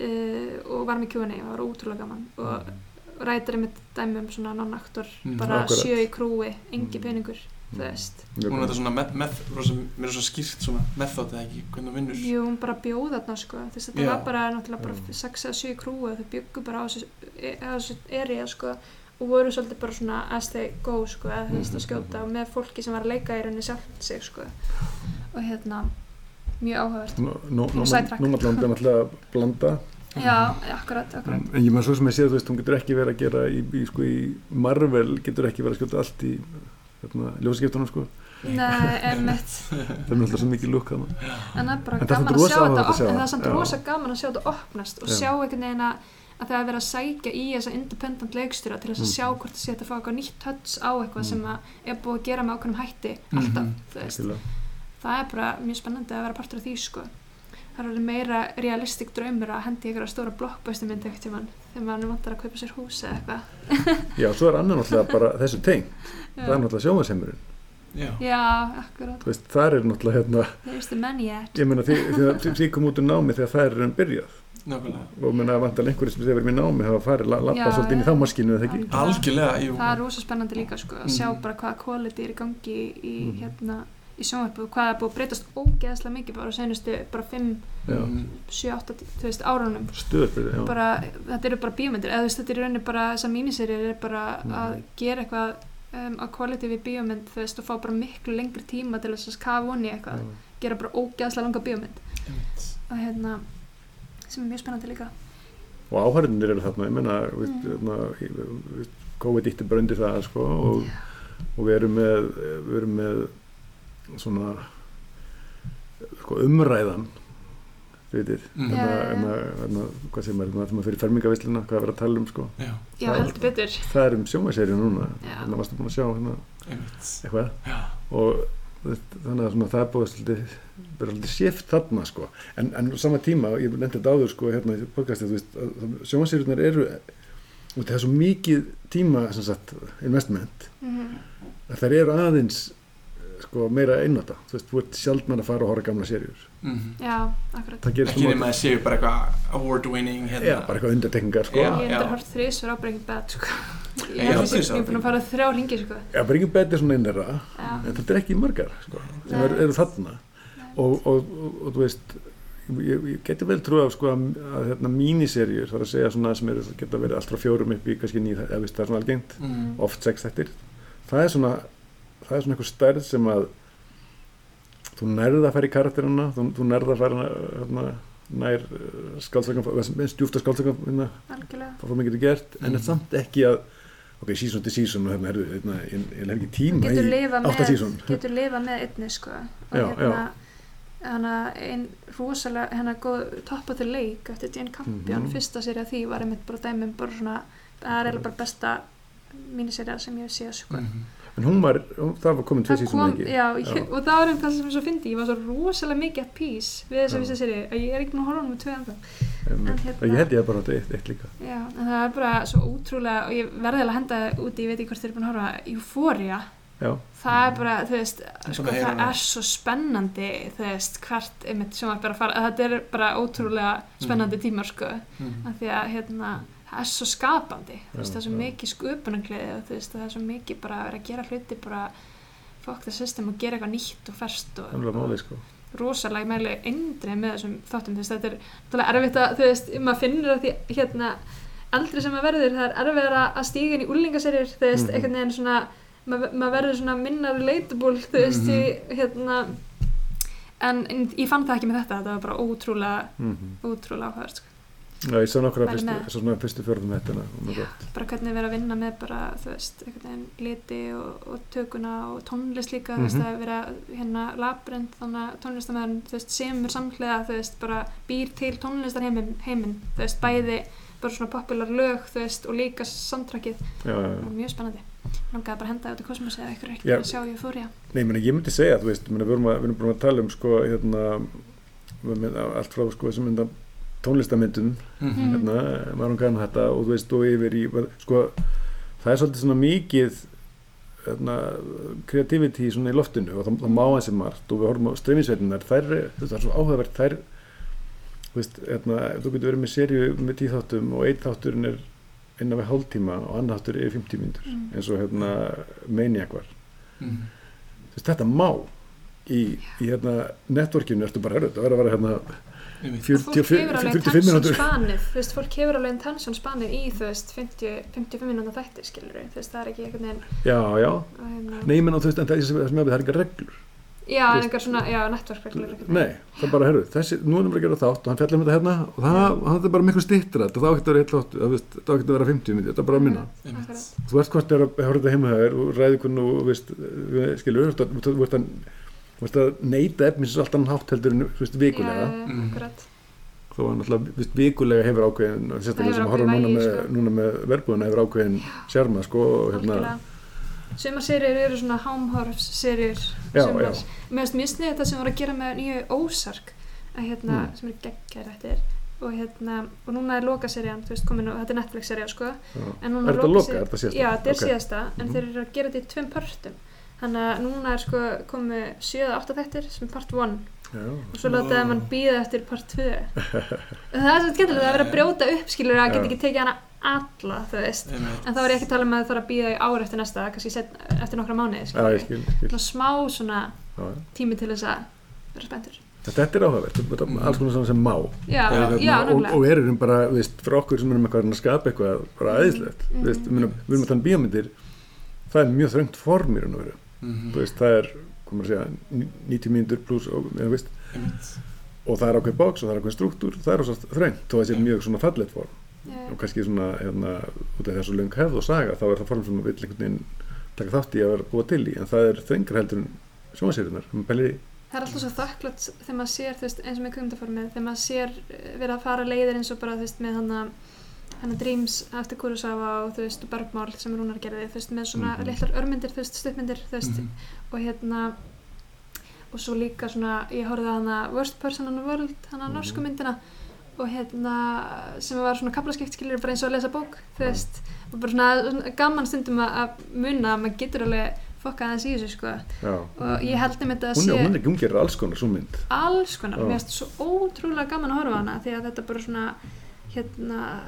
S2: uh, og var með kjóni, og var ótrúlega gaman, og Rider er mitt dæmi um svona non-aktor,
S3: Mm,
S2: bara
S1: akkurat.
S2: sjö í krúi, engi
S1: Mm.
S2: peningur, þú veist.
S1: Mjög
S3: hún er þetta svona með, með, rosa, mér er svo skýrt svona method eða ekki, hvernig hún vinnur
S2: Jú, hún bara bjóð þarna sko, þess að þetta var bara náttúrulega bara
S1: Já.
S2: 6 eða 7 krúi og þau byggu bara á þessu, e- area sko og voru svolítið bara svona as they go sko, eða þú veist að
S1: Mhm,
S2: skjóta og með fólki sem var að leika í rauninni sjálft sig sko og hérna, mjög áhugavert.
S1: Nú- nú-
S2: Og
S1: nú-
S2: sidetrack.
S1: Nómadland er náttúrulega að blanda
S2: Já, akkurat, akkurat.
S1: en ég maður svo sem ég sé þú veist, hún getur ekki verið að gera í, í, sko, í Marvel getur ekki verið að skjóta allt í hérna, ljósaskiptunum sko,
S2: Nei, einmitt,
S1: það er náttúrulega svo mikið lukk
S2: en það er
S1: það er
S2: gaman
S1: samt
S2: að
S1: rosa
S2: sjá þetta
S1: að
S2: en það er samt rosa gaman að sjá þetta opnast og
S1: Já.
S2: sjá einhvern veginn að að það er verið að sækja í þessa independent leikstjóra til þess að
S1: Mm.
S2: sjá hvort það sé að fá eitthvað nýtt höts á eitthvað
S1: Mm.
S2: sem að er búið að gera með ákveðnum hætti alltaf,
S3: Mhm.
S2: þú veist
S1: Algjörlega.
S2: Það er bara mjög spennandi að vera partur af því sko. Það er alveg meira realistik draumur að hendi ykkur að stóra blockbuster mynd ekkert tímann þegar maður vantar að kaupa sér hús eða eitthvað.
S1: Já, svo er annar náttúrulega bara þessu teng
S2: Já.
S1: það er náttúrulega sjómasheimurinn
S3: já,
S2: Já, akkurat,
S1: þú veist, það er náttúrulega hérna
S2: there's the man yet?
S1: Ég meina því, því, því, því kom út úr námi þegar það er enn byrjað.
S3: Nákvæmlega.
S1: Og meina vantar einhverjum sem þegar verið með námi hafa farið la- labbað
S2: Já,
S1: svolítið inn í
S2: já.
S1: þá maskinu eða ekki
S2: Í sjónvarpu hvað er búið að breytast ógeðslega mikið bara á senustu bara 5,
S1: Já.
S3: Mhm.
S2: 7, 8, þú veist árunum
S1: stöðbyrði, já,
S2: bara, þetta eru bara bíómyndir eða veist, þetta er í rauninni bara, þessar míniserið er bara
S1: Mhm.
S2: að gera eitthvað um, að quality við bíómynd, þú veist, og fá bara miklu lengri tíma til þess að kafa onni eitthvað
S1: Já.
S2: gera bara ógeðslega langa bíómynd og hérna, sem er mjög spennandi líka
S1: og áhærðinir eru þarna, ég meina við,
S2: Mm.
S1: hérna, ég- við, COVID ítti bara undir það sko, og, og við erum með við erum með svona sko, umræðan veitir hérna,
S2: Já, já, já.
S1: hérna, hérna, hvað sem er, hérna, þegar maður fyrir fermingavisluna hvað er verið að tala um sko.
S3: já,
S2: já,
S1: Það-
S2: heldur betur.
S1: það er um sjómaserju núna. Þannig að varstu búin að sjá hérna,
S3: einmitt.
S1: eitthvað.
S3: Já,
S1: og þannig að það er búið svolítið shift þarna sko. en, en á sama tíma, ég nefndi þetta áður sko, hérna í podcastið, þú veist, sjómaserjunar eru og það er svo mikið tíma sem sagt, investment
S2: mm
S1: að það eru aðeins sko, meira einnata, þú veist, þú ert sjaldnar að fara og horfa á gamla serjur
S3: Mhm.
S2: já, akkurat
S3: ekki nema að séu bara eitthvað award winning
S1: já,
S3: hérna
S1: bara eitthvað undartekningar sko.
S3: Já.
S2: ég er endur hort þrísvar á Breaking Bad sko. ég,
S3: Já,
S2: er búin að fara þrjá ringi sko.
S1: já, bara ekki betið svona innera
S2: já,
S1: en þetta er ekki margar sko, sem eru, eru þarna og, og, og, og þú veist ég, ég geti vel trú af sko að, að hérna, míniserjur, það er að segja svona sem eru, geta verið allt frá fjórum upp í kannski nýð, það er svona algengt,
S3: Mhm.
S1: oft sex þettir það er svona það er svona einhver stærð sem að þú nærða að fara í karakterina þú, þú nærða að fara hérna, nær uh, skáldsakam, með stjúfta skáldsakam hérna,
S2: algjörlega
S1: hvað maður getur gert en
S3: Mhm.
S1: er samt ekki að ok, season to season og hérna, hérna, ég, hef ekki tíma
S2: getur
S1: í
S2: lifað
S1: átta
S2: með,
S1: season
S2: getur lifað með einni sko og
S1: Já,
S2: hérna hana einn rosalega hérna góð top of the lake eftir Jane Campion
S1: Mhm.
S2: fyrsta séri af því var einmitt bara dæmum bara svona það er eiginlega bara besta míniserja sem ég hef séð sko
S3: Mhm.
S1: En hún var, það var komin season
S2: kom,
S1: ekki
S2: já,
S1: Já.
S2: og það var einn það sem ég svo fyndi. Ég var svo rosalega mikið at peace við þess að fyrsta séri að ég er ekki búin að horfa á hann með tvö ennþá.
S1: Um,
S2: en hérna-
S1: ég held ég að bara átti eitt, eitt líka.
S2: Já, en það er bara svo ótrúlega og ég verði alveg að henda það úti, ég veit ekki hvort þið eru búin að horfa Euphoria,
S1: já,
S2: það er bara, þú veist sko, það er svo spennandi þú veist, hvert einmitt sem að bara fara, þetta er bara ótrúlega spennandi tímar, sko,
S3: Mhm.
S2: Er svo skapandi þú veist,
S1: Já,
S2: það er svo
S1: já.
S2: mikið og veist, það er svo mikið bara að vera að gera hluti bara the system og gera eitthvað nýtt og ferst og,
S1: máli sko
S2: rosalega meðlega eindrið með þessum þáttum veist, þetta er náttúrulega erfitt að þú veist, maður finnur að því hérna eldri sem maður verður, það er erfiðar að stíga inn í úlingaserjur, þú veist,
S1: Mhm.
S2: einhvern veginn svona maður, maður verður svona minna relatable, þú veist, í hérna en, en ég fann það ekki með þetta, þetta var bara ótrúlega
S1: mm
S2: ótrúlega áhverð, sko.
S1: Já, ég sá svo svona fyrstu fjörðum þetta
S2: bara hvernig vera að vinna með bara, þú veist, liti og, og tökuna og tónlist líka, þú veist,
S1: Mhm.
S2: að hérna labyrinth, þannig að tónlistamæðurinn þú veist, semur samhlega, þú veist, bara býr til tónlistarheiminn, heiminn, þú veist, bæði bara svona popular lög, þú veist, og líka samtrakið,
S1: já, já, já.
S2: mjög spennandi langaði bara að henda það út í kosmosi eða ykkur ekki
S1: Já.
S2: að sjá ég fór ég
S1: Nei, meni, ég myndi segja, þú veist, meni, við, erum að, við erum búin að tala um sko, hérna, allt frá sko, þessum mynda tónlistamyndum,
S3: Mhm.
S1: hérna, Marun Gann þetta og þú veist, og yfir í, sko, það er svolítið svona mikið, hérna, kreativity svona í loftinu og það, það má hansi margt og við horfum á streymisveitinar, þær, það er svo áhugavert, þær, þú veist, hérna, þú getur verið með serju með tíð þáttum og einn þátturinn er innan við hálftíma og annar þáttur er 50 mínútur,
S2: Mm.
S1: eins og hérna Maniac var
S3: Mhm.
S1: þú veist, þetta má í, í hérna networkinu ertu bara erfitt að vera að vera hérna
S3: Einmitt.
S1: 40,
S2: fólk hefur alveg
S1: 45
S2: intention
S1: mínútur.
S2: spanið þú veist, fólk hefur alveg intention spanið í þú veist, 50, 55 minúta þætti skilur þú veist, það er ekki einhvern veginn
S1: já, já,
S2: hérna,
S1: nei, menn á þú veist en það er sem sem er það er ekki reglur.
S2: Já,
S1: veist-
S2: einhver svona, já, networkreglur
S1: nei, það er bara, herru, þessi, nú erum við að gera þátt og hann fjallar um þetta hérna og það, hann er bara miklu stittra þetta þá getur að vera eitt þátt, það veist, þá getur að vera 50 mínútur, þetta er bara að minna þú veist hvort er að hafa þetta heima veist, að- neyta efnis allt annan hátt heldur en þú veist, vikulega
S2: Já,
S3: Mm.
S2: akkurat.
S1: þó að náttúrulega vikulega hefur ákveðin sérstaklega sem horfum núna
S2: sko.
S1: núna með verbúðuna hefur ákveðin sjarma sko og hérna
S2: Algjörlega. Sumar serjur eru svona hámhorfs serjur
S1: Já,
S2: sumar,
S1: já.
S2: Mér finnst mjög snið þetta sem voru að gera með nýju ósark að hérna,
S1: Mm.
S2: sem eru geggjarættir og hérna, og núna er lokaserjan þetta er Netflix-serja sko
S1: já.
S2: en núna
S1: Er þetta loka? Er þetta síðasta?
S2: Já, þetta er
S1: Ok.
S2: síðasta, en
S1: Mhm.
S2: þeir eru að gera þetta í tveim pörtum þannig að núna er sko komið 7-8 þættir sem part 1
S1: Já.
S2: og svo látaði mann býða eftir part 2 það er svo skemmtilegt að vera að brjóta upp skilur að geta ekki tekið hana alla þú veist.
S3: Einmitt.
S2: En þá er ég ekki að tala um að það þarf að býða í ár eftir næsta, kannski set, eftir nokkra mánuði, skilur. Svona smá svona
S1: Já,
S2: tími til þess að vera spenntur.
S1: Þetta er áhugavert, þetta er alls konar svona sem má.
S2: Já,
S3: Já,
S2: já,
S1: Hérna, og, og erum bara, þú veist, fyrir okkur sem erum eitthvað að skapa eitthvað bara aðeinslegt mm. veist, við erum- við erum að tala um bíómyndir. Það er mjög þröngt form í raun og veru
S3: Mhm.
S1: þú veist, það er, að segja ní- 90 mínútur pluss og, og það er ákveð bóks og það er ákveð struktúr það er rosa þröngt, þó að það sé mjög svona fallet form.
S2: Já,
S1: og kannski svona, hérna, út af þessu löng hefð og saga, þá er það form sem maður vill einhvern veginn taka þátt í að vera búa til í. En það er þrengra heldur en í,
S2: Það er alltaf svo þakklátt þegar maður sér, veist, eins og með kveimdaformið, þegar maður sér eh, verið að fara leiðir eins og bara, veist, með hana, hana Dreams eftir Kurosawa og þú veist, Bergmál sem Rúnar gerði, þú veist, með svona
S1: Mhm.
S2: litlar örmyndir, þú veist, stuttmyndir, þú veist,
S3: Mhm.
S2: og hérna og svo líka svona, ég horfði að hana Worst Person in the World, hana
S1: Mhm.
S2: norsku myndina og hérna sem var svona kaplaskipt skilur bara eins og að lesa bók þú
S1: Já.
S2: veist, og bara svona, gaman stundum að, muna að maður getur alveg fokkað aðeins í þessu sko
S1: já
S2: og ég held um þetta að sé
S1: hún, er, hún gerir alls konar svo mynd
S2: alls konar,
S1: Já.
S2: mér finnst svo ótrúlega gaman að horfa á hana því að þetta bara svona hérna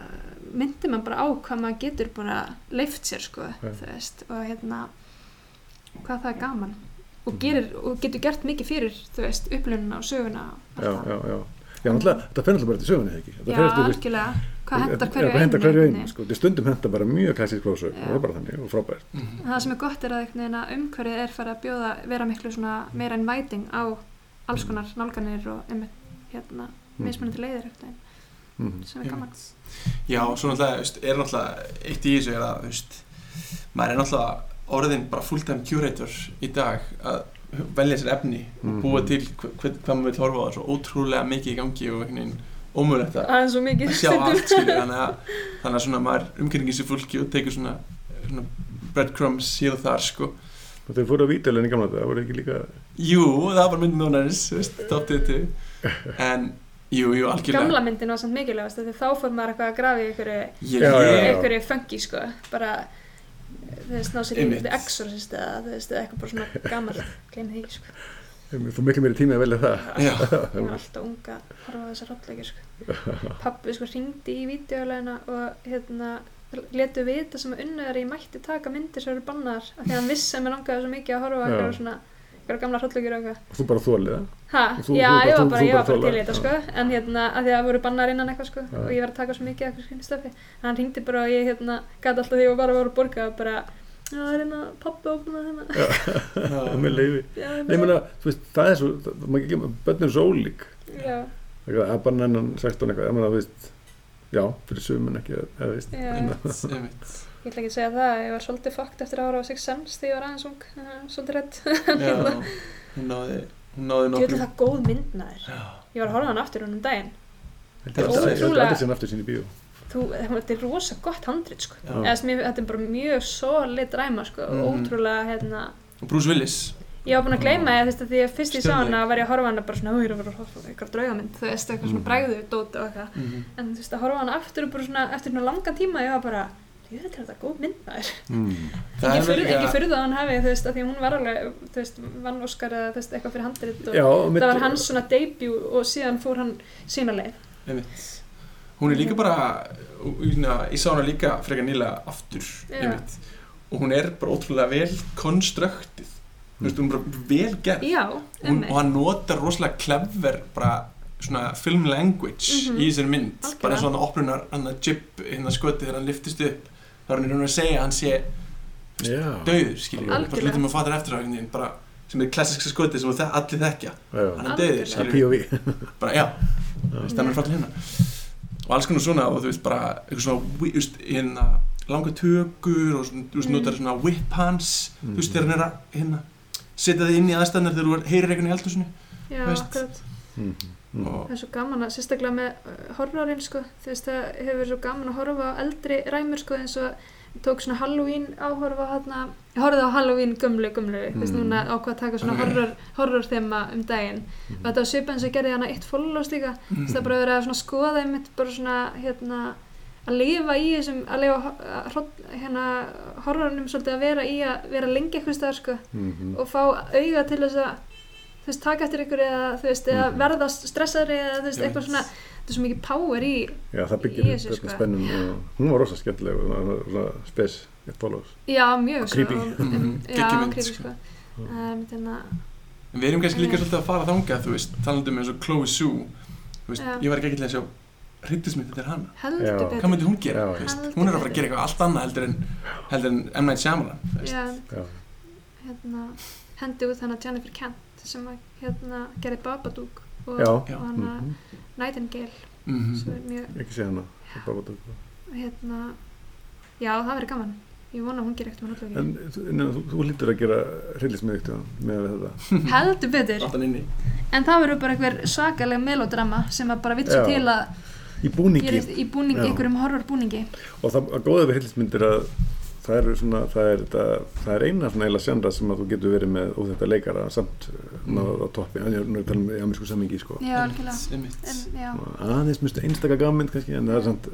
S2: myndi maður bara á hvað maður getur bara leift sér sko, veist og hérna hvað það er gaman. Og, gerir, og getur gert mikið fyrir upplununa og söguna og
S1: já, já, já, já náttúrulega, þetta fer náttúrulega bara til sögunni eða ekki?
S2: Já,
S1: eftir,
S2: algjörlega, hvað hendar
S1: Já,
S2: hverju einu
S1: hverju
S2: einhvern
S1: einu sko, stundum hendar bara mjög klassísk frásög og það er bara þannig og frábært.
S3: Mhm.
S2: En það sem er gott er að, umhverfið er farið að bjóða vera miklu svona meira inviting á alls konar nálganir og einmitt, hérna, mismunandi leiðir eitthvað
S1: Mhm.
S2: sem er gaman
S3: Já, svo náttúrulega, veist, er náttúrulega eitt í þessu er að, veist, maður er náttúrulega orðin bara fulltime curator í dag að velja sér efni og búa
S1: Mhm.
S3: til hva, hva, hvað maður vil horfa á það svo ótrúlega mikið í gangi og einhvern veginn ómögulegt að sjá allt skilur þannig að, þannig að svona maður umkringir sér fólki og tekur svona, svona breadcrumbs hér og þar sko
S1: Og þau fóru á vídeolegin í gamla þetta, það voru ekki líka
S3: Jú, það var myndin nónæris, veist, top 20 en jú, jú, algjörlega
S2: Gamla myndin var samt mikilvægast því þá fór maður eitthvað að í
S1: já.
S3: ég,
S2: einhverju funky sko bara þú veist, ná sér í. The Exorcist eða veist, eða eitthvað bara svona gammal gleym því sko.
S1: Þú miklu meiri tími að velja það
S3: já,
S2: ég var alltaf unga að horfa á þessar hrottleikir sko. pappi sko hringdi í vídeolegina og hérna letu vita sem að unnöðar ég mætti taka myndir sem eru bannar af því að hann vissi að mér langaði svo mikið að horfa. Eitthvað gamla hrottleikir og eitthvað.
S1: Og þú bara þólið það? Og
S2: já, ég var bara, ég
S1: bara
S2: var bara til í þetta sko. En hérna, að því að það voru bannar innan eitthvað sko og ég var að taka svo mikið af eitthvað skrinni stöfi en hann hringdi bara og ég hérna gæti alltaf því ég var bara að voru að borga bara já, það er hérna pappi opna hérna?
S1: Er með leiði Nei, ég meina, þú veist, það er svo, maður ekki börnir er svo ólík.
S2: Já,
S1: Það er bara nennan 16 eitthvað, ég meina, þú veist Já, fyrir sumun ekki,
S2: ég ætla ekki að segja það ég var svolítið fakt eftir að ára á Six Sense þegar ég var aðeins ung uh, svolítið redd
S3: Já, hún náði, hún náði
S2: ég veit að það er góð myndnaður
S3: Já,
S2: ég var að horfa á hann aftur hún um daginn.
S1: Þetta er
S2: Ótrúlega-
S1: þetta er
S2: er rosa gott handrit sko.
S3: Já.
S2: Eða, sem ég- þetta er bara mjög solid ræma sko.
S3: Mhm.
S2: ótrúlega hérna
S3: og Bruce Willis.
S2: Ég var búin að gleyma því að að því að fyrst ég sá hana var ég að horfa á hana bara svona, þú eru að horfa á eitthvað draugamynd, þú veist, eitthvað svona
S1: Mhm.
S2: bræðu dót og eitthvað,
S3: mm
S2: en þú veist að horfa á hana aftur og bara svona, eftir svona langan tíma, ég var bara, ég veit þetta góð mynd maður.
S1: mm.
S3: Það
S2: Ekki
S3: er líka
S2: furðu að hann hafi, þú veist, að því að hún var alveg, þú veist, vann Óskar eða þú veist, eitthvað fyrir handrit og
S1: Já, og mitt-
S2: það var hans svona debut og síðan fór hann sína leið.
S3: einmitt. Hún er líka bara ég, sá hana líka frekar nýlega aftur og hún er bara ótrúlega vel konstruktið veist, hún er bara vel gerð
S2: Já,
S3: hún, og hann notar rosalega clever bara svona film language
S2: Mhm.
S3: í þessari mynd
S2: Algjörlega.
S3: bara svona opnunar hann að jib hérna skoti þegar hann liftist upp þá er hann í raun og að segja að hann sé döður skiljum bara
S2: Algjörlega.
S3: hlutum að fatta eftir veginn bara sem er klassiska skoti sem allir þekkja.
S1: Já,
S3: hann er döður
S1: það er
S3: skiljum
S1: POV
S3: bara já, þú veist, hann er frá til hérna. Og alls konar svona og þú veist bara eitthvað svona wi- þú veist, hérna langa tökur og svona, þú veist
S2: Mm.
S3: notar svona whip hands þú veist
S1: Mhm.
S3: þegar hann er að hérna setja þið inn í aðstæðnar þegar þú heyrir einhvern í eldhúsinu.
S2: Já, akkurat.
S3: Og
S2: Það er svo gaman að, sérstaklega með uh, horrorinn sko, þú veist það hefur verið svo gaman að horfa á eldri ræmur sko eins og tók svona Halloween áhorfa hérna, ég horfði á Halloween gumlu gumlu, þú veist
S1: Mm.
S2: núna ákvað að taka svona horror, horror þema um daginn. Og þetta var og ég gerði hana eitt follows líka, þú veist það er bara verið að svona skoða einmitt bara svona hérna að lifa í þessum, að lifa hérna horrornum svolítið að vera í að vera lengi eitthvað staðar sko.
S1: Mhm.
S2: og fá auga til þess að þú veist, taka eftir ykkur eða þú veist, eða
S1: Mhm.
S2: verða stressaðri eða þú veist,
S3: Ég
S2: eitthvað svona þetta er svo mikið power í
S1: Já, það byggir upp þetta
S2: sko.
S1: spennum og hún var rosa skemmtileg og svona- svona spes, eitt follows
S2: já, mjög
S1: Creepy.
S2: svo, og,
S3: Mhm,
S2: já, creepy
S3: sko.
S2: sko um, þarna,
S3: En við erum kannski líka
S2: Já.
S3: svolítið að fara þangað, þú veist, talandum eins og Chloe Sue, þú veist,
S2: Já.
S3: ég var ekki ekki til að sjá hryttismynd þetta er hana.
S2: heldur
S1: Já.
S2: betur
S3: Hvað myndi hún gera?
S1: Já.
S3: þú Veist?
S2: Heldur
S3: Hún er að fara að gera eitthvað allt annað heldur en, heldur en M. Night Shyamalan,
S2: já,
S1: Já,
S2: hérna, hendi út hana Jennifer Kent sem að hérna gerði Babadook og, og
S3: Já.
S2: hana
S1: Mhm.
S2: Nightingale
S3: Mhm.
S2: sem er mjög,
S1: ekki sé hana af-
S2: hérna já, það verður gaman ég vona að hún gerir ekkert með
S1: En
S2: náttúrulega
S1: þú- en þú, þú lítur að gera hryllismið eitt með þetta
S2: heldur betur
S3: hann.
S2: En það verður bara einhver svakaleg melodrama sem að bara
S1: Já.
S2: til að
S1: í búningi
S2: gerist í búningi, einhverjum horrorbúningi.
S1: og það að góða við hryllismynd er að það er, svona, það er, þetta, það er eina svona eila sjandra sem að þú getur verið með óþetta leikara samt mm. náða á toppi er nú að tala um í amerísku samingi sko.
S2: Já, algjörlega.
S1: Aðeins mjög einstaka gammynd kannski en það er samt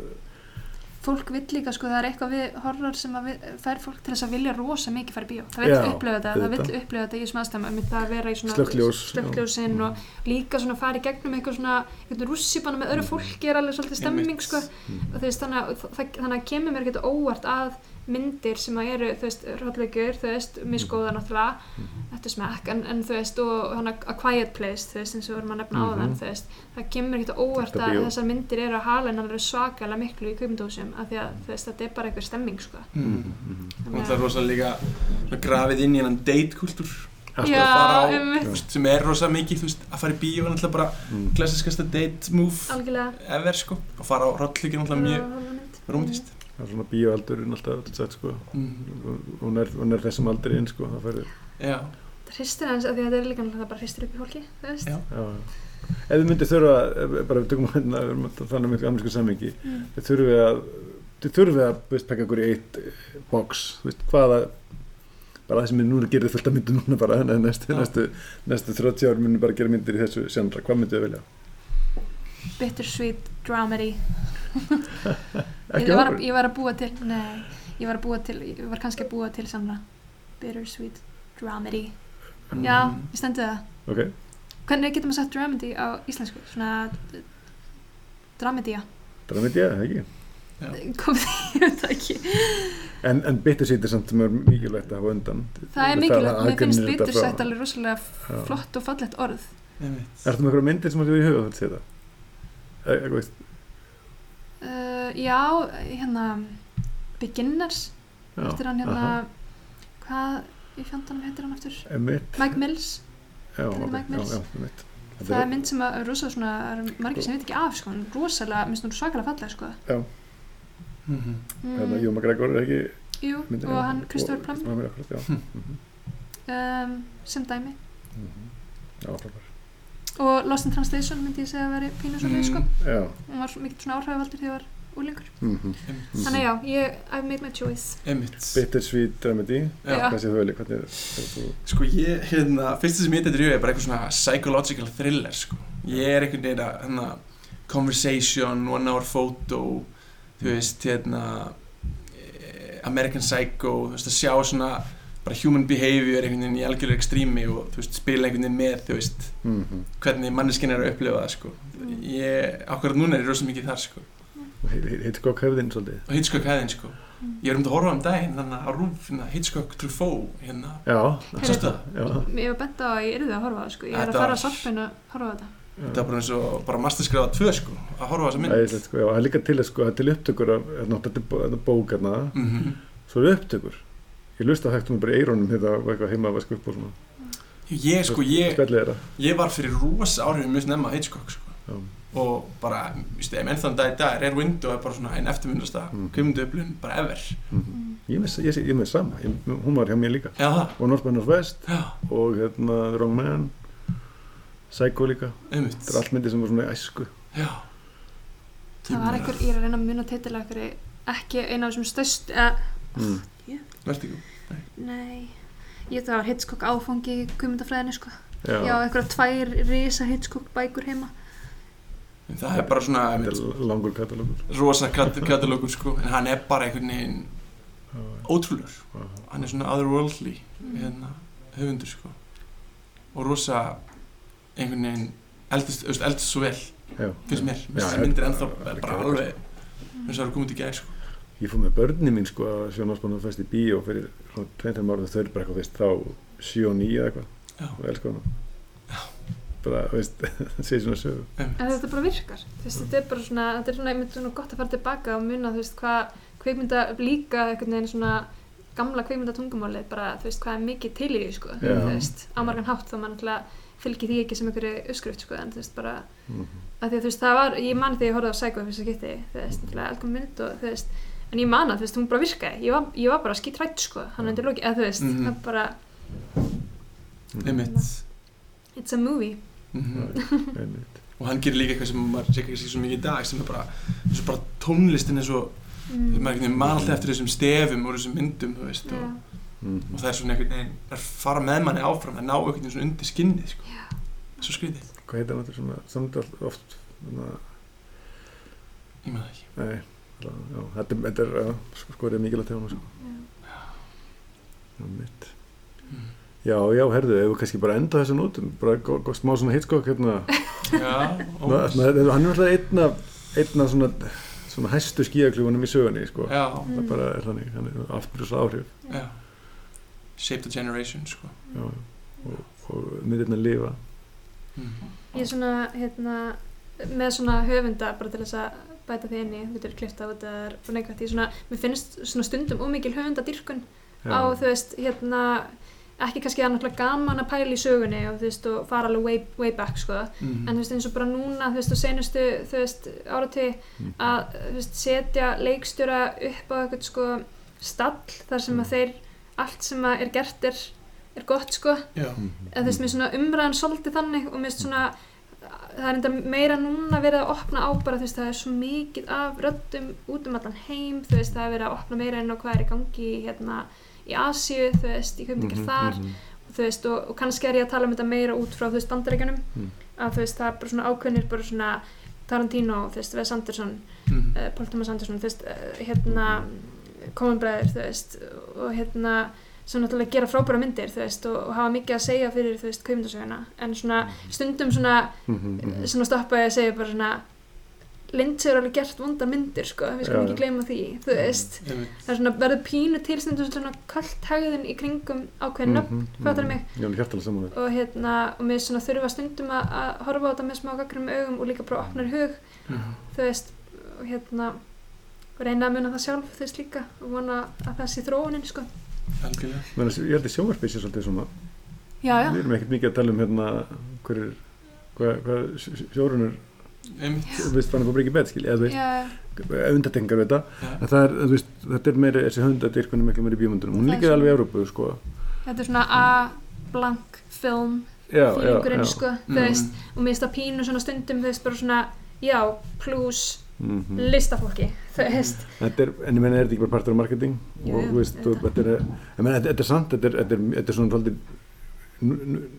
S2: fólk vill líka sko, það er eitthvað við horror sem að við, fær fólk til þess að vilja rosa mikið fara í bíó. Það vill
S1: Já,
S2: upplifa þetta, það vill upplifa þetta í þessum aðstæðum, einmitt það að vera í svona
S1: Slökkljós,
S2: slökkljós,inn
S1: já.
S2: og líka svona fara í gegnum eitthvað svona, eitthvað rússipanna með öðru fólki er alveg svolítið stemming sko. og veist, þannig að, það, þannig að kemur mér ekkert óvart að myndir sem að eru, þú veist, hróttleikur, þú veist, miskóða náttúrulega, eftir smekk, en, en þú veist, og hann A Quiet Place, þú veist, eins og við erum að nefna áðan,
S1: Mhm.
S2: þú veist, það kemur ekkert óvart
S1: Þetta
S2: að þessar myndir eru að hala en það eru svakalega miklu í kvikmyndósum, af því að, þú veist, þetta er bara einhver stemming, sko.
S3: Mm.
S1: Mhm.
S3: Hún ætlar rosalega líka grafið inn í hennan date-kultúr
S2: Já,
S3: að fara á, sem er rosa mikið þú veist, að fara í bíó er náttúrulega bara
S1: mm.
S3: klassiskasta date move
S2: algjörlega
S3: ever sko og fara á rollíkir náttúrulega mjög rómtist
S1: það er svona bíóaldurinn alltaf alltaf sagt sko.
S3: Mm.
S1: hún er, hún er þessum aldrei inn sko það færi,
S3: já,
S2: það hristir því að þetta er líka náttúrulega bara hristir upp í fólki
S1: ef við myndið þurfa bara við tökum hérna við að þannig með amerísku sammingi
S2: Mm.
S1: þið þurfið að þið þurfið að veist, pekka ykkur í eitt eh, box veist, hvaða bara það sem við núna gerir fullt af myndum núna bara en næstu, næstu, næstu 30 ár munum bara gera myndir í þessu sjandra, hvað myndið þið vilja?
S2: Bittersweet dramedy. Ég var, ég var að búa til nei, ég var að búa til ég var kannski að búa til svona bittersweet dramedy. Já, ég stendi það.
S1: Ok,
S2: hvernig getur maður sagt dramedy á íslensku? Svona dramedía.
S1: Ég, ekki?
S2: Komið því, veit það ekki.
S1: En, en bittersweet er samt er mikilvægt að hafa undan.
S2: Það er mikilvægt, mér finnst bittersweet alveg rosalega flott og fallegt orð.
S1: Ertu með eitthvað myndir sem þú hefur í huga þetta? E eitthvað veist,
S2: uh, já, hérna beginners,
S1: já,
S2: eftir hann hérna
S1: aha,
S2: hvað í fjandanum heitir hann aftur?
S1: Emmett,
S2: Mike Mills,
S1: já,
S2: er Mike
S1: já,
S2: Mills.
S1: já. Þetta
S2: það er mynd sem að rosalega svona, er margir sem veit ekki af sko, er rosalega, minnst hún svakalega fallega sko.
S3: Mhm.
S1: Hérna, Jú McGregor er ekki
S2: jú,
S1: myndin
S2: og hann Christopher Plum
S1: Plum já, Mhm,
S2: um, sem dæmi.
S1: Mhm. já, frábær.
S2: Og Lost in Translation myndi ég segja að veri pínu svo
S3: Mm.
S2: sko, hún var mikið svona áhrifavaldur þegar ég var úlingur
S1: mhm.
S3: einmitt.
S2: Þannig já, ég, I've made my choice.
S1: Bittersweet Dramedy. Hvað sé þú vilja, hvernig er þú
S3: Sko ég, hérna, fyrsta sem ég þetta er bara eitthvað svona psychological thriller, sko. Ég er einhvern veginn að, hérna, conversation, one hour photo, þú veist, hérna, eh, American Psycho, þú veist, að sjá svona bara human behavior einhvern veginn í algjörlega ekstrími og, þú veist, spila einhvern veginn með, þú veist,
S1: mhm.
S3: hvernig manneskinn er að upplifa það, sko. Ég, akkurat núna er ég rosa mikið þar, sko.
S1: Hitchcock hefðin svolítið
S3: Og Hitchcock hefðin, sko. Ég er um að horfa um daginn, þannig að á rúf, hérna, Hitchcock Truffaut, hérna, sástu það?
S2: ég var bent á að ég yrði að horfa það sko, ég er að fara
S3: var-
S2: að sorpina að horfa á þetta
S3: Þetta var bara eins og, bara masterskráða tvö, sko, að horfa á þessa mynd.
S1: Sko, það er líka til, sko, til upptökur af, hérna, þetta bó- þetta bók, hérna,
S3: Mm
S1: svo eru upptökur ég lusta að þekktum bara í eirónum hérna, og eitthvað heima að vaska upp og svona
S3: Ég, sko, ég, ég var fyrir rosa áhrifin mjög snemma að Hitchcock, sko.
S1: Já.
S3: Og bara, vístu, ef ennþann dag í dag er Window er bara svona einn eftirmyndasta
S1: Mhm.
S3: mm. kvikmynduöflun, bara ever.
S1: Mhm. ég með, ég, ég, ég með sama, ég, hún var hjá mér líka
S3: Já,
S1: og North by Northwest
S3: já,
S1: og hérna The Wrong Man Psycho líka, þetta er allt myndir sem var svona í æsku
S3: Já.
S2: það var einhver, ég er að reyna að muna titilega einhverju ekki eina af þessum stöst uh,
S1: mm.
S3: Vertigo.
S2: Nei, ég það var Hitchcock áfangi í kvimundafræðinu sko
S1: já,
S2: já, einhverja tvær risa Hitchcock bækur heima
S3: En það er bara svona,
S1: þetta er langur katalógur
S3: rosa kat- katalógur, sko. En hann er bara einhvern veginn ótrúlur. Hann er svona otherworldly,
S2: Mm.
S3: hérna, höfundur, sko. Og rosa, einhvern veginn, eldist, eldist, svo vel,
S1: já.
S3: finnst mér. Þessi myndir ennþá bara alveg, eins og það eru komið til gæð, sko.
S1: ég fór með börni mín sko að Northwest í bíó fyrir 20 ára þau eru bara eitthvað þá 7 og 9 eða eitthvað.
S3: Já.
S1: og elska hana. Bara, veist, það segir svona sögu.
S2: En þetta bara virkar. Þú veist, þetta er bara svona, þetta er svona, einmitt svona gott að fara tilbaka og muna, þú veist, hvað kveikmynda líka einhvern veginn svona gamla kveikmynda tungumálið, bara, þú veist, hvað er mikið til í því, sko,
S1: Já.
S2: þú veist, á margan hátt þá mann alltaf fylgir því ekki sem einhverju uppskrift, sko, en þú veist, bara
S1: mm
S2: að því að þú veist, það var, ég man þegar ég horfði á að geti, þú veist, og en ég man að, þú veist, hún bara virkaði ég var, ég var bara skýtt hrætt, sko, hann undir loki eða þú veist,
S3: Mhm.
S2: það bara,
S3: Einmitt.
S2: it's a movie
S3: Mm
S1: einmitt
S3: og hann gerir líka eitthvað sem maður sé ekki svo mikið í dag sem er bara, eins og bara tónlistin er svo,
S2: mm.
S3: maður einhvern veginn man alltaf eftir þessum stefum og þessum myndum, þú veist,
S2: Já.
S3: og,
S1: mm
S3: og það er svona einhvern veginn, það er að fara með manni áfram, það ná einhvern veginn svona undir skinnið, sko,
S2: Já.
S3: svo skrítið,
S1: hvað heitir hann þetta svona samt all- oft svona,
S3: ég maður það ekki.
S1: nei já, þetta, er- þetta er já, sko, sko er mikilvægt hjá hann sko. einmitt
S3: Mm.
S1: já, já, herðu, ef við kannski bara enda þessu nótum bara gó, gó, smá svona hitskokk hérna
S3: Já,
S1: hann er alltaf einn af einn af svona, svona hæstu skíakljúfunum í sögunni sko.
S3: Já,
S1: það er bara er þannig, hann er aftur svo áhrif
S3: já, shaped a generation, sko.
S1: já, og, og myndirna lifa
S3: Mm.
S2: ég er svona, hérna með svona höfunda, bara til þess að bæta því inni, við erum klifta út eða og neikvægt, ég svona, mér finnst svona stundum ómikil höfundadýrkun á, þú veist, hérna ekki kannski að náttúrulega gaman að pæla í sögunni og, þú veist, og fara alveg way, way back sko.
S3: Mhm.
S2: en þú veist eins og bara núna þú veist og senustu þú veist árati
S1: Mhm.
S2: að þú veist setja leikstjóra upp á eitthvað sko stall þar sem að þeir allt sem að er gert er, er gott sko eða þú veist mér svona umræðan svolítið þannig og mér svona það er enda meira núna verið að opna á bara þú veist það er svo mikið af röddum út um allan heim þú veist það er verið að opna meira inn á hvað er í gangi hérna í Asíu þú veist í hvað
S1: Mhm,
S2: þar
S1: mhm.
S2: þú veist, og, og kannski er ég að tala um þetta meira út frá, þú veist, bandaríkjunum
S1: Mm.
S2: að þú veist, það er bara svona ákveðnir bara svona Tarantino, þú veist, Wes Anderson
S3: Mhm.
S2: uh, Paul Thomas Anderson, þú veist uh, hérna, Coen Brothers, þú veist og hérna, sem náttúrulega gera frábæra myndir, veist, og, og hafa mikið að segja fyrir, þú veist, kaupindasöguna, en svona stundum svona,
S1: Mhm, mhm.
S2: svona stoppa ég að segja bara svona Lindsay er alveg gert vondar myndir, sko, við skulum ekki gleyma því, þú veist
S3: einmitt.
S2: það er svona, verður pínu tilstundum svona kallt hegðun í kringum ákveðin nöfn
S1: Mhm, mhm.
S2: fattarðu mig?
S1: Já, hjartalega saman
S2: og hérna, og mér svona þurfa stundum að, að horfa á þetta með smá gaggrum augum og líka bara opnar hug,
S3: Mhm.
S2: þú veist og hérna reyna að muna það sjálf, þú veist líka og vona að það sé þróunin, sko
S1: Menna, Ég held að sjónvarpið sé svolítið svona
S2: Já,
S1: Við erum ekkert mikið að tala um hérna hverjir, hvað, hvað sjórunur skil, eða þú veist,
S2: Já,
S1: undatengar við þetta
S3: Já.
S1: en það er, þú veist, þetta er meiri, þessi hundadirkunni miklu meiri í bíómyndunum, hún
S2: svona-
S1: alveg í Európu, sko.
S2: Þetta er svona A blank film
S1: já, já,
S2: fílingurinn,
S1: já.
S2: sko, þú veist. Og mér finnst það pínu svona stundum, þú veist, bara svona já, plus
S1: Mhm.
S2: listafólki,
S1: er, en ég meina, er þetta ekki bara partur af marketing?
S2: Jú,
S1: og veist, þetta er ég meina, þetta, er sant, þetta er, þetta er, þetta er svona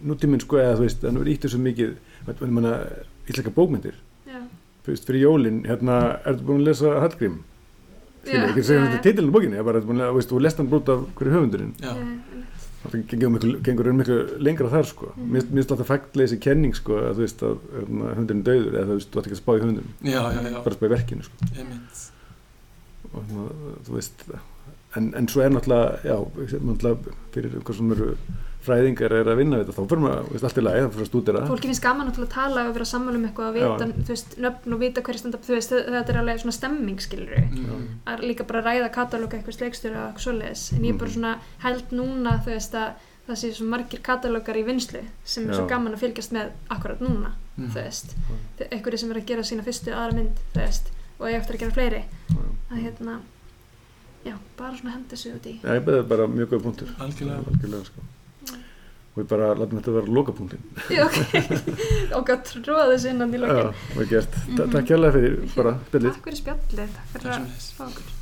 S1: nútíminn, sko, eða þú veist, þannig er íttu svo mikið ég meina, íslenska bókmyndir. Veist, fyrir jólin, hérna, ertu búin að lesa Hallgrím? Skilja, ekki að segja þetta titilin á bókinni, ég bara, búin að, þú veist, þú lest hann brútt af hverju höfundurinn.
S3: Já.
S1: Það gengur gengur raun miklu lengra þar sko.
S2: Mhm.
S1: mér finnst alltaf fæktlega þessi kenning sko, að þú veist að hérna, hundurinn er dauður eða þú veist, þú ætti ekki að spá í
S3: já, já.
S1: bara að spá í verkinu sko. Og hérna, þú veist en, en svo er náttúrulega já, náttúrulega fyrir einhver sem eru fræðingar er að vinna við þetta, þá fyrir maður, veist, allt í lagi, þá fyrir að stúdira
S2: fólki finnst gaman að tala og vera sammála um eitthvað og vita,
S1: Já.
S2: þú veist, nöfn og vita hverju standa þú veist, þetta er alveg svona stemming, skilur
S3: Mhm.
S2: að líka bara ræða katalóga eitthvað leikstjóri og eitthvað svoleiðis, en ég er bara
S1: Mhm.
S2: svona held núna, þú veist, að það sé svo margir katalógar í vinslu sem er svo
S1: Já.
S2: gaman að fylgjast með akkurat núna
S3: Mhm.
S2: þú veist, einhverju sem er að gera sína fyrstu aðra mynd, þú veist, og ég eftir að gera fleiri að hérna já, bara svona hendi sig út í
S1: Já, ég beði bara mjög góð punktur
S3: Algjörlega.
S1: Algjörlega sko. Og við bara látum þetta vera lokapunktin
S2: ok, og gott tróða þessu innan í lokin.
S1: Vel gert, Ta-
S2: Mhm.
S1: takk hérlega fyrir bara spjallið
S2: takk fyrir spjallið, takk fyrir að fá okkur